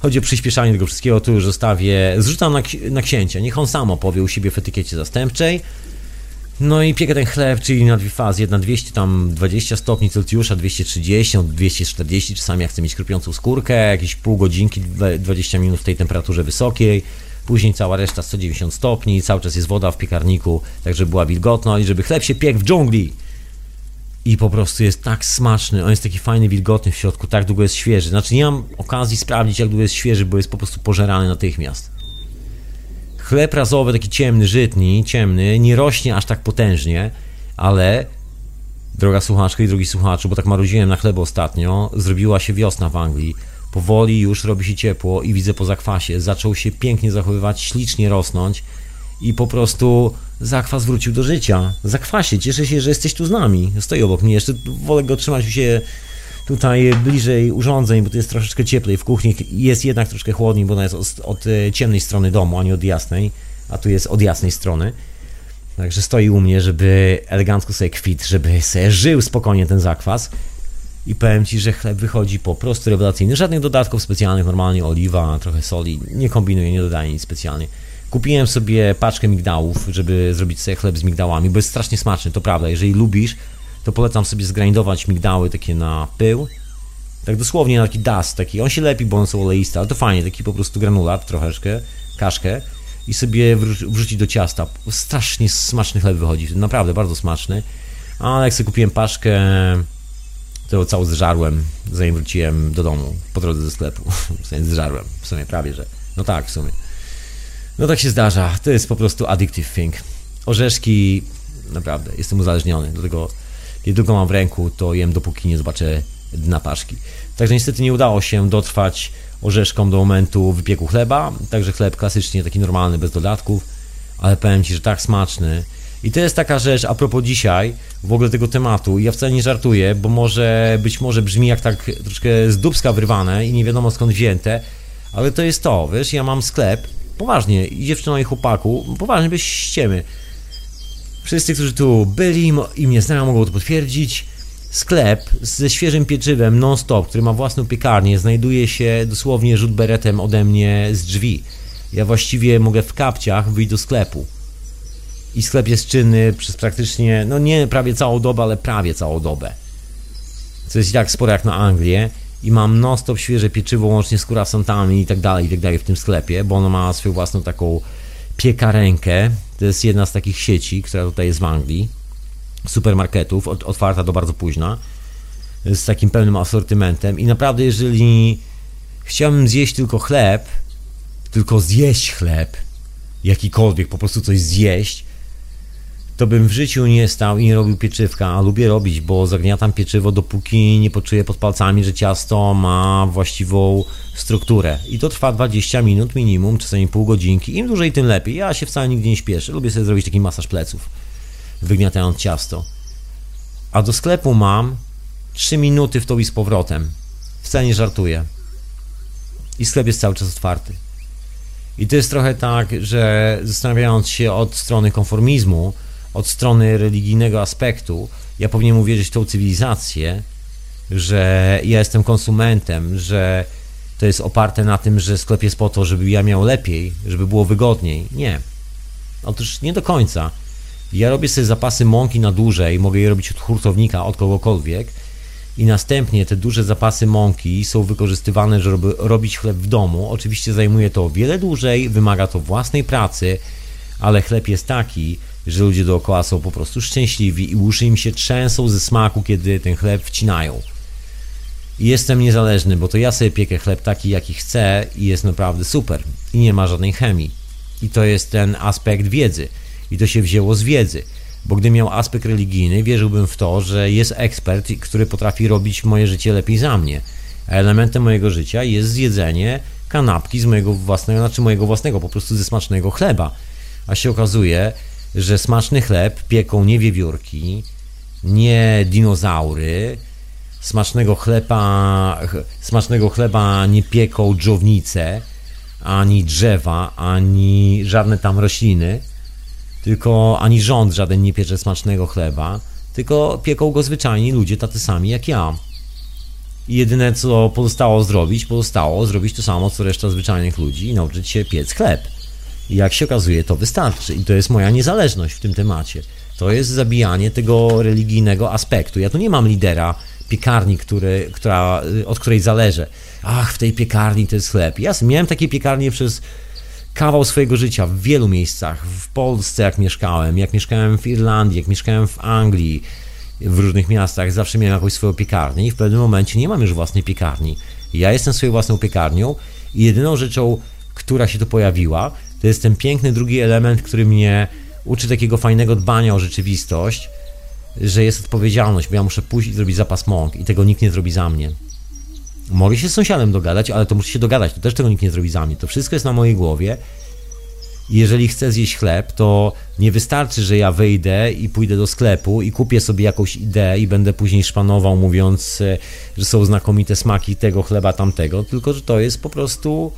Chodzi o przyspieszanie tego wszystkiego, tu już zostawię, zrzucam na, na księcia, niech on sam opowie u siebie w etykiecie zastępczej. No i piekę ten chleb, czyli na dwie fazy, jedna 200, tam 20 stopni Celsjusza, 230, 240, czasami jak chcę mieć krupiącą skórkę, jakieś pół godzinki, 20 minut w tej temperaturze wysokiej, później cała reszta 190 stopni, cały czas jest woda w piekarniku, tak żeby była wilgotna i żeby chleb się piekł w dżungli i po prostu jest tak smaczny, on jest taki fajny, wilgotny w środku, tak długo jest świeży. Znaczy nie mam okazji sprawdzić, jak długo jest świeży, bo jest po prostu pożerany natychmiast. Chleb razowy, taki ciemny, żytni, ciemny, nie rośnie aż tak potężnie, ale droga słuchaczka i drogi słuchaczu, bo tak marudziłem na chleb ostatnio, zrobiła się wiosna w Anglii. Powoli już robi się ciepło i widzę po zakwasie, zaczął się pięknie zachowywać, ślicznie rosnąć i po prostu zakwas wrócił do życia. Zakwasie, cieszę się, że jesteś tu z nami. Stoi obok mnie. Jeszcze wolę go trzymać się tutaj bliżej urządzeń, bo tu jest troszeczkę cieplej w kuchni. Jest jednak troszkę chłodniej, bo ona jest od, od e, ciemnej strony domu, a nie od jasnej. A tu jest od jasnej strony. Także stoi u mnie, żeby elegancko sobie kwit, żeby sobie żył spokojnie ten zakwas. I powiem Ci, że chleb wychodzi po prostu rewelacyjny. Żadnych dodatków specjalnych, normalnie oliwa, trochę soli. Nie kombinuję, nie dodaję nic specjalnie. Kupiłem sobie paczkę migdałów, żeby zrobić sobie chleb z migdałami, bo jest strasznie smaczny, to prawda. Jeżeli lubisz, to polecam sobie zgrindować migdały takie na pył. Tak dosłownie na taki dust, taki. On się lepi, bo one są oleiste, ale to fajnie, taki po prostu granulat troszeczkę, kaszkę i sobie wrzucić do ciasta. Strasznie smaczny chleb wychodzi, naprawdę bardzo smaczny. Ale jak sobie kupiłem paczkę, to cały zżarłem, zanim wróciłem do domu, po drodze ze sklepu. W sensie zżarłem, w sumie prawie, że. No tak, w sumie. No tak się zdarza. To jest po prostu addictive thing. Orzeszki, naprawdę, jestem uzależniony. Dlatego, kiedy tylko mam w ręku, to jem dopóki nie zobaczę dna paszki. Także niestety nie udało się dotrwać orzeszkom do momentu wypieku chleba. Także chleb klasycznie, taki normalny, bez dodatków. Ale powiem Ci, że tak smaczny. I to jest taka rzecz, a propos dzisiaj, w ogóle tego tematu, ja wcale nie żartuję, bo może, być może brzmi jak tak troszkę z dubska wyrwane i nie wiadomo skąd wzięte, ale to jest to, wiesz, ja mam sklep, Poważnie, i dziewczyno i chłopaku, poważnie bez ściemy. Wszyscy, którzy tu byli i mnie znają, mogą to potwierdzić. Sklep ze świeżym pieczywem non-stop, który ma własną piekarnię, znajduje się dosłownie rzut beretem ode mnie z drzwi. Ja właściwie mogę w kapciach wyjść do sklepu. I sklep jest czynny przez praktycznie, no nie prawie całą dobę, ale prawie całą dobę. Co jest tak sporo jak na Anglię i mam non-stop świeże pieczywo łącznie z kurasantami i tak dalej, i tak dalej w tym sklepie, bo ono ma swoją własną taką piekarenkę. To jest jedna z takich sieci, która tutaj jest w Anglii, supermarketów, otwarta do bardzo późna, z takim pełnym asortymentem i naprawdę jeżeli chciałbym zjeść tylko chleb, tylko zjeść chleb, jakikolwiek, po prostu coś zjeść, to bym w życiu nie stał i nie robił pieczywka, a lubię robić, bo zagniatam pieczywo dopóki nie poczuję pod palcami, że ciasto ma właściwą strukturę. I to trwa 20 minut minimum, czasami pół godzinki. Im dłużej, tym lepiej. Ja się wcale nigdy nie śpieszę. Lubię sobie zrobić taki masaż pleców, wygniatając ciasto. A do sklepu mam 3 minuty w to i z powrotem. Wcale nie żartuję. I sklep jest cały czas otwarty. I to jest trochę tak, że zastanawiając się od strony konformizmu, od strony religijnego aspektu, ja powinienem uwierzyć w tą cywilizację, że ja jestem konsumentem, że to jest oparte na tym, że sklep jest po to, żeby ja miał lepiej, żeby było wygodniej. Nie. Otóż nie do końca. Ja robię sobie zapasy mąki na dłużej, mogę je robić od hurtownika, od kogokolwiek i następnie te duże zapasy mąki są wykorzystywane, żeby robić chleb w domu. Oczywiście zajmuje to wiele dłużej, wymaga to własnej pracy, ale chleb jest taki, że ludzie dookoła są po prostu szczęśliwi i uszy im się trzęsą ze smaku, kiedy ten chleb wcinają. I jestem niezależny, bo to ja sobie piekę chleb taki, jaki chcę i jest naprawdę super. I nie ma żadnej chemii. I to jest ten aspekt wiedzy. I to się wzięło z wiedzy. Bo gdy miał aspekt religijny, wierzyłbym w to, że jest ekspert, który potrafi robić moje życie lepiej za mnie. A elementem mojego życia jest zjedzenie kanapki z mojego własnego, znaczy mojego własnego, po prostu ze smacznego chleba. A się okazuje, że smaczny chleb pieką nie wiewiórki, nie dinozaury, smacznego chleba, smacznego chleba nie pieką dżownice, ani drzewa, ani żadne tam rośliny, tylko ani rząd żaden nie piecze smacznego chleba, tylko pieką go zwyczajni ludzie tacy sami jak ja. I jedyne co pozostało zrobić, pozostało zrobić to samo co reszta zwyczajnych ludzi i nauczyć się piec chleb. Jak się okazuje, to wystarczy. I to jest moja niezależność w tym temacie. To jest zabijanie tego religijnego aspektu. Ja tu nie mam lidera piekarni, który, która, od której zależy. Ach, w tej piekarni to jest chleb. Ja miałem takie piekarnie przez kawał swojego życia w wielu miejscach. W Polsce, jak mieszkałem, jak mieszkałem w Irlandii, jak mieszkałem w Anglii, w różnych miastach, zawsze miałem jakąś swoją piekarnię i w pewnym momencie nie mam już własnej piekarni. Ja jestem swoją własną piekarnią i jedyną rzeczą, która się tu pojawiła, to jest ten piękny drugi element, który mnie uczy takiego fajnego dbania o rzeczywistość, że jest odpowiedzialność, bo ja muszę pójść i zrobić zapas mąk i tego nikt nie zrobi za mnie. Mogę się z sąsiadem dogadać, ale to muszę się dogadać, to też tego nikt nie zrobi za mnie. To wszystko jest na mojej głowie. Jeżeli chcę zjeść chleb, to nie wystarczy, że ja wyjdę i pójdę do sklepu i kupię sobie jakąś ideę i będę później szpanował, mówiąc, e, że są znakomite smaki tego chleba, tamtego, tylko że to jest po prostu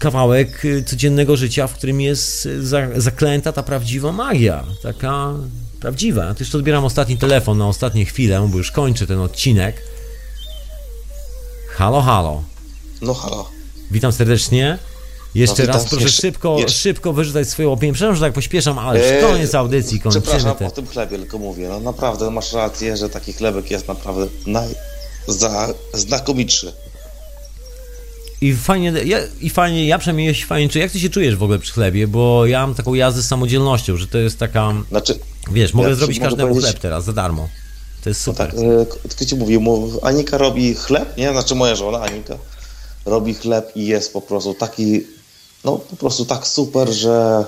kawałek e, codziennego życia, w którym jest zaklęta ta prawdziwa magia, taka prawdziwa. Też odbieram ostatni telefon na ostatnią chwilę, bo już kończę ten odcinek. Halo, halo. No halo. Witam serdecznie. Jeszcze no, raz proszę jeszcze, szybko, jeszcze. szybko wyrzucać swoją opinię. Przepraszam, że tak pośpieszam, ale eee, koniec audycji, kończymy Przepraszam, te... o tym chlebie tylko mówię. No naprawdę masz rację, że taki chlebek jest naprawdę naj... za... znakomitszy. I fajnie, ja, i fajnie, ja przynajmniej się fajnie czuję. Jak ty się czujesz w ogóle przy chlebie? Bo ja mam taką jazdę z samodzielnością, że to jest taka... Znaczy, wiesz, mogę ja zrobić każdemu chleb teraz za darmo. To jest super. No tak, tylko ci mówię, Anika robi chleb, nie? Znaczy moja żona Anika robi chleb i jest po prostu taki, no po prostu tak super, że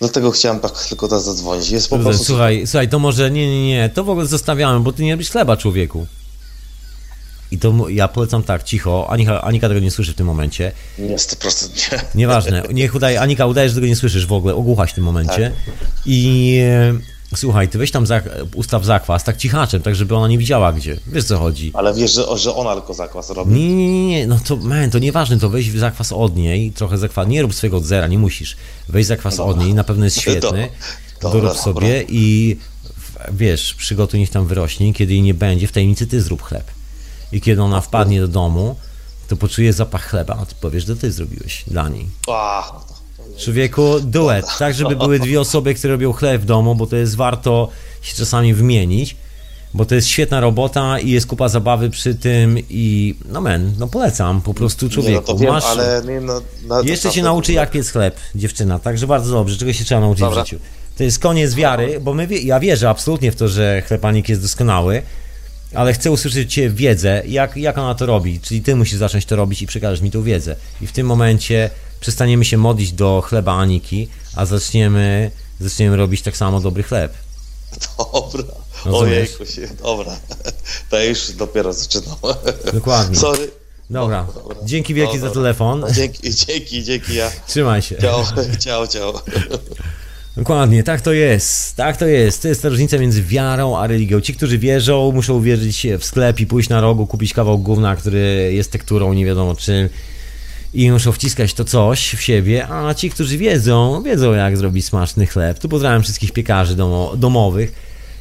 Dlatego chciałem tak tylko teraz zadzwonić. Jest po prostu. Słuchaj, słuchaj, to może nie, nie, nie, to w ogóle zostawiamy, bo ty nie robisz chleba, człowieku. I to ja polecam tak, cicho. Anika, Anika tego nie słyszy w tym momencie. Nie, 100% nie. Nieważne. Niech udaje, Anika udaje, że tego nie słyszysz w ogóle. Ogłuchaś w tym momencie. Tak. I Słuchaj, ty weź tam za, ustaw zakwas tak cichaczem, tak żeby ona nie widziała gdzie. Wiesz co chodzi. Ale wiesz, że, że ona tylko zakwas robi. Nie, nie, nie, nie. no to man, to nieważne, to weź zakwas od niej, trochę zakwas, nie rób swojego od zera, nie musisz. Weź zakwas dobra. od niej, na pewno jest świetny. Do, dorób dobra, sobie dobra. i wiesz, przygotuj niech tam wyrośnie, kiedy jej nie będzie, w tajemnicy ty zrób chleb. I kiedy ona wpadnie do domu, to poczuje zapach chleba, a ty powiesz, że ty zrobiłeś dla niej. A, Człowieku, duet, tak żeby były dwie osoby, które robią chleb w domu, bo to jest warto się czasami wymienić, bo to jest świetna robota i jest kupa zabawy przy tym i no men, no polecam po prostu człowieku. Nie, no wiem, Masz... ale nie, no, no, Jeszcze się nauczy jak piec chleb, dziewczyna, także bardzo dobrze, czego się trzeba nauczyć Dobra. w życiu. To jest koniec wiary, bo my, ja wierzę absolutnie w to, że chlebanik jest doskonały, ale chcę usłyszeć Cię wiedzę, jak, jak ona to robi, czyli Ty musisz zacząć to robić i przekażesz mi tą wiedzę. I w tym momencie przestaniemy się modlić do chleba Aniki, a zaczniemy, zaczniemy robić tak samo dobry chleb. Dobra. Ojejku się, dobra. To już dopiero zaczynam. Dokładnie. Sorry. Dobra. dobra. Dzięki wielkie dobra. za telefon. Dzięki, dzięki, dzięki ja. Trzymaj się. Ciao, ciao, ciao. Dokładnie, tak to jest. Tak to jest. To jest ta różnica między wiarą a religią. Ci, którzy wierzą, muszą uwierzyć w sklep i pójść na rogu, kupić kawał gówna, który jest tekturą nie wiadomo czym i muszą wciskać to coś w siebie, a ci, którzy wiedzą, wiedzą jak zrobić smaczny chleb. Tu pozdrawiam wszystkich piekarzy domo, domowych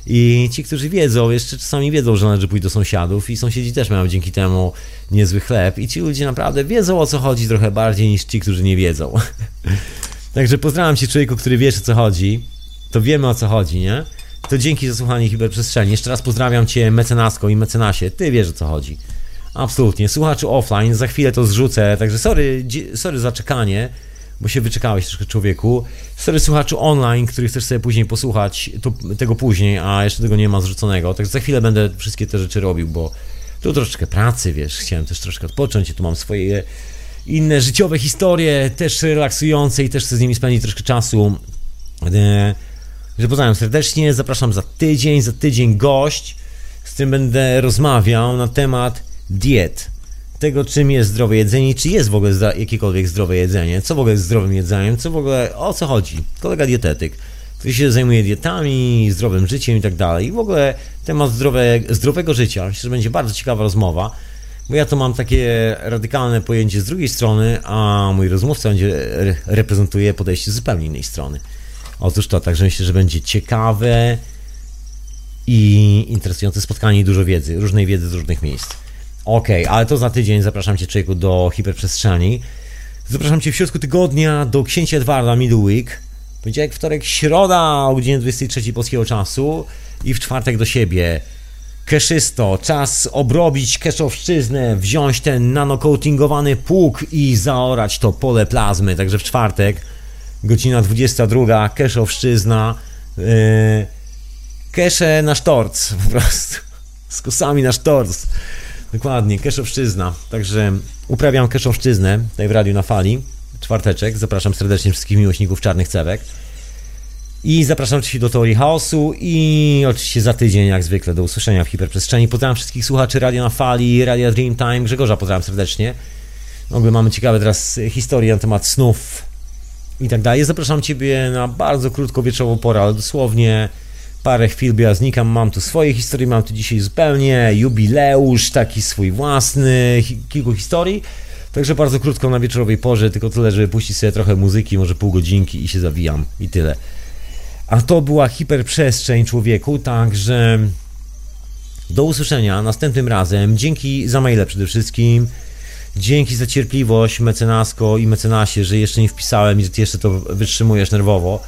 i ci, którzy wiedzą, jeszcze czasami wiedzą, że należy pójść do sąsiadów i sąsiedzi też mają dzięki temu niezły chleb i ci ludzie naprawdę wiedzą o co chodzi trochę bardziej niż ci, którzy nie wiedzą. Także pozdrawiam cię człowieku, który wiesz o co chodzi. To wiemy o co chodzi, nie? to dzięki za słuchanie Hiperprzestrzeni. Jeszcze raz pozdrawiam Cię, mecenasko i mecenasie. Ty wiesz o co chodzi. Absolutnie. Słuchaczy offline, za chwilę to zrzucę, także sorry, sorry za czekanie, bo się wyczekałeś troszkę człowieku. Sorry słuchaczu online, który chcesz sobie później posłuchać to, tego później, a jeszcze tego nie ma zrzuconego. Także za chwilę będę wszystkie te rzeczy robił, bo tu troszeczkę pracy, wiesz, chciałem też troszkę odpocząć, tu mam swoje inne życiowe historie, też relaksujące i też chcę z nimi spędzić troszkę czasu. E, że pozdrawiam serdecznie, zapraszam za tydzień, za tydzień gość, z którym będę rozmawiał na temat diet. Tego, czym jest zdrowe jedzenie, czy jest w ogóle jakiekolwiek zdrowe jedzenie, co w ogóle jest zdrowym jedzeniem, co w ogóle, o co chodzi. Kolega dietetyk, który się zajmuje dietami, zdrowym życiem i tak dalej. I w ogóle temat zdrowe, zdrowego życia. Myślę, że będzie bardzo ciekawa rozmowa, bo ja to mam takie radykalne pojęcie z drugiej strony, a mój rozmówca będzie reprezentuje podejście z zupełnie innej strony. Otóż to, także myślę, że będzie ciekawe i interesujące spotkanie i dużo wiedzy, różnej wiedzy z różnych miejsc. Ok, ale to za tydzień zapraszam Cię, człowieku, do hiperprzestrzeni. Zapraszam Cię w środku tygodnia do księcia Edwarda Middle Week. Poniedziałek, wtorek, środa o godzinie 23 polskiego czasu i w czwartek do siebie. Keszysto, czas obrobić keszowszczyznę, wziąć ten nanocoatingowany pług i zaorać to pole plazmy. Także w czwartek, godzina 22, Keszowszczyzna, yy, Kesze na sztorc, po prostu, z kosami na sztorc. Dokładnie, Keszowszczyzna. Także uprawiam Keszowszczyznę tutaj w Radiu na Fali. Czwarteczek. Zapraszam serdecznie wszystkich miłośników czarnych cewek. I zapraszam oczywiście do Teorii Chaosu i oczywiście za tydzień, jak zwykle, do usłyszenia w hiperprzestrzeni. Pozdrawiam wszystkich słuchaczy Radio na Fali, Radio Dreamtime. Grzegorza pozdrawiam serdecznie. W ogóle mamy ciekawe teraz historie na temat snów i tak dalej. Zapraszam Ciebie na bardzo krótką wieczorową porę, ale dosłownie parę chwil, bo ja znikam, mam tu swoje historie, mam tu dzisiaj zupełnie jubileusz, taki swój własny, kilku historii. Także bardzo krótko na wieczorowej porze, tylko tyle, żeby puścić sobie trochę muzyki, może pół godzinki i się zawijam i tyle. A to była hiperprzestrzeń człowieku, także do usłyszenia następnym razem. Dzięki za maile przede wszystkim. Dzięki za cierpliwość, mecenasko i mecenasie, że jeszcze nie wpisałem i że ty jeszcze to wytrzymujesz nerwowo.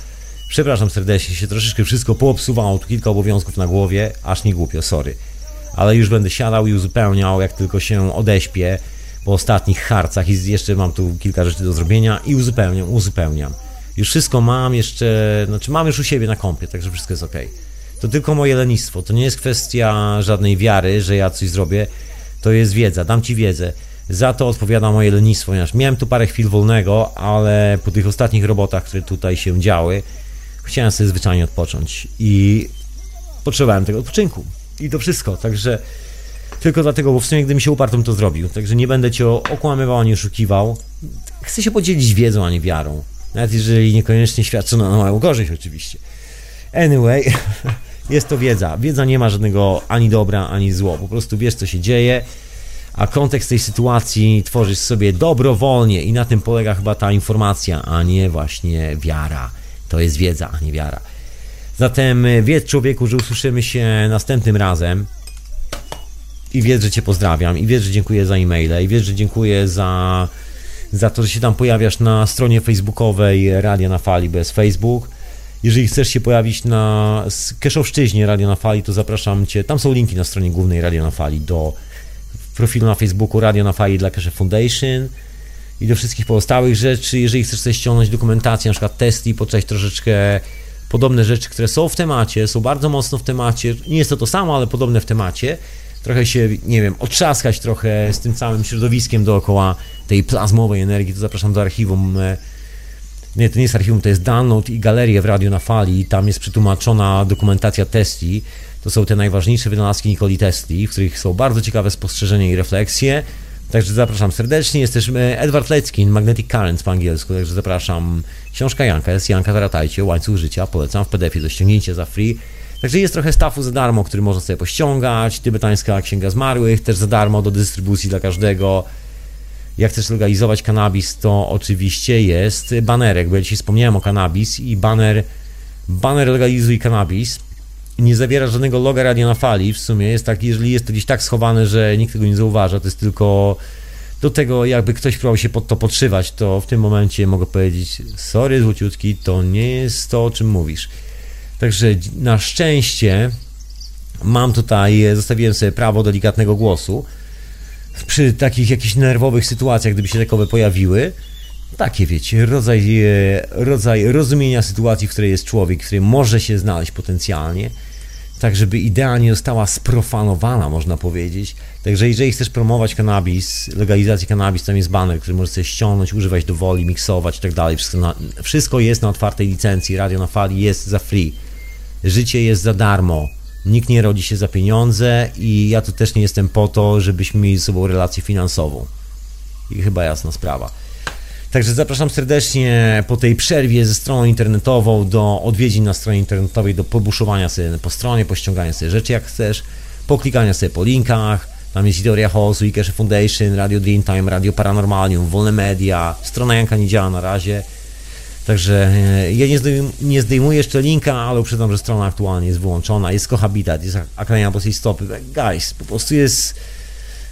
Przepraszam serdecznie, się troszeczkę wszystko poobsuwało, tu kilka obowiązków na głowie, aż nie głupio, sorry. Ale już będę siadał i uzupełniał, jak tylko się odeśpię po ostatnich harcach i jeszcze mam tu kilka rzeczy do zrobienia i uzupełniam, uzupełniam. Już wszystko mam jeszcze, znaczy mam już u siebie na kompie, także wszystko jest ok. To tylko moje lenistwo, to nie jest kwestia żadnej wiary, że ja coś zrobię, to jest wiedza, dam Ci wiedzę. Za to odpowiada moje lenistwo, ponieważ miałem tu parę chwil wolnego, ale po tych ostatnich robotach, które tutaj się działy, chciałem sobie zwyczajnie odpocząć i potrzebowałem tego odpoczynku. I to wszystko, także tylko dlatego, bo w sumie gdybym się uparł, to to zrobił. Także nie będę cię okłamywał ani oszukiwał. Chcę się podzielić wiedzą, a nie wiarą. Nawet jeżeli niekoniecznie świadczy na moją korzyść, oczywiście. Anyway, jest to wiedza. Wiedza nie ma żadnego ani dobra, ani zło. Po prostu wiesz, co się dzieje, a kontekst tej sytuacji tworzysz sobie dobrowolnie i na tym polega chyba ta informacja, a nie właśnie wiara. To jest wiedza, a nie wiara. Zatem wiedz człowieku, że usłyszymy się następnym razem. I wiedz, że Cię pozdrawiam, i wiedz, że dziękuję za e-maile, i wiedz, że dziękuję za, za to, że się tam pojawiasz na stronie facebookowej Radia na Fali, jest Facebook. Jeżeli chcesz się pojawić na Keszowszczyźnie Radio na Fali, to zapraszam Cię. Tam są linki na stronie głównej Radio na Fali do profilu na Facebooku Radio na Fali dla Keshe Foundation i do wszystkich pozostałych rzeczy. Jeżeli chcesz sobie ściągnąć dokumentację, na przykład testy i troszeczkę podobne rzeczy, które są w temacie, są bardzo mocno w temacie. Nie jest to to samo, ale podobne w temacie. Trochę się, nie wiem, otrzaskać trochę z tym całym środowiskiem dookoła tej plazmowej energii, to zapraszam do archiwum. E, nie, to nie jest archiwum, to jest download i galerię w Radio na Fali. Tam jest przetłumaczona dokumentacja Tesli. To są te najważniejsze wynalazki Nikoli Tesli, w których są bardzo ciekawe spostrzeżenia i refleksje. Także zapraszam serdecznie. Jest też Edward Leckin, Magnetic Currents po angielsku, także zapraszam. Książka Janka jest Janka Zaratajcie, Łańcuch Życia, polecam w PDF-ie do ściągnięcia za free. Także jest trochę stafu za darmo, który można sobie pościągać. Tybetańska Księga Zmarłych też za darmo do dystrybucji dla każdego. Jak chcesz legalizować kanabis, to oczywiście jest banerek, bo ja dzisiaj wspomniałem o kanabis i baner, baner legalizuj kanabis nie zawiera żadnego loga radia na fali w sumie. Jest tak, jeżeli jest to gdzieś tak schowane, że nikt tego nie zauważa, to jest tylko do tego, jakby ktoś próbował się pod to podszywać, to w tym momencie mogę powiedzieć, sorry złociutki, to nie jest to, o czym mówisz. Także na szczęście mam tutaj, zostawiłem sobie prawo delikatnego głosu przy takich jakichś nerwowych sytuacjach, gdyby się takowe pojawiły. Takie wiecie, rodzaj, rodzaj rozumienia sytuacji, w której jest człowiek, w której może się znaleźć potencjalnie tak żeby idea nie została sprofanowana, można powiedzieć. Także jeżeli chcesz promować kanabis, legalizację kanabis, tam jest baner, który możesz sobie ściągnąć, używać do woli, miksować i tak dalej. Wszystko jest na otwartej licencji, radio na fali jest za free. Życie jest za darmo. Nikt nie rodzi się za pieniądze i ja tu też nie jestem po to, żebyśmy mieli ze sobą relację finansową. I chyba jasna sprawa. Także zapraszam serdecznie po tej przerwie ze stroną internetową do odwiedzin na stronie internetowej, do pobuszowania sobie po stronie, pościągania sobie rzeczy jak chcesz, poklikania sobie po linkach. Tam jest Teoria Chaosu, Ikesh Foundation, Radio Dreamtime, Radio Paranormalium, Wolne Media. Strona Janka nie działa na razie. Także e, ja nie, zdejmuję, nie zdejmuję jeszcze linka, ale uprzedzam, że strona aktualnie jest wyłączona. Jest Kohabitat, jest Akademia Boskiej Stopy. Guys, po prostu jest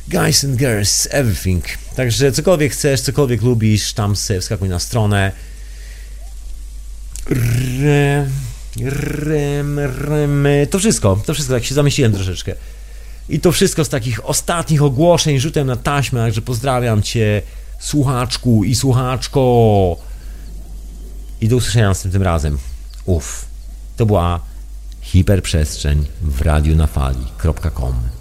Guys and Girls, everything. Także cokolwiek chcesz, cokolwiek lubisz, tam sobie wskakuj na stronę. Rem, rem, rem. To wszystko, to wszystko, tak się zamyśliłem troszeczkę. I to wszystko z takich ostatnich ogłoszeń, rzutem na taśmę, także pozdrawiam Cię, słuchaczku i słuchaczko. I do usłyszenia następnym razem. Uff, to była hiperprzestrzeń w radiu na fali.com.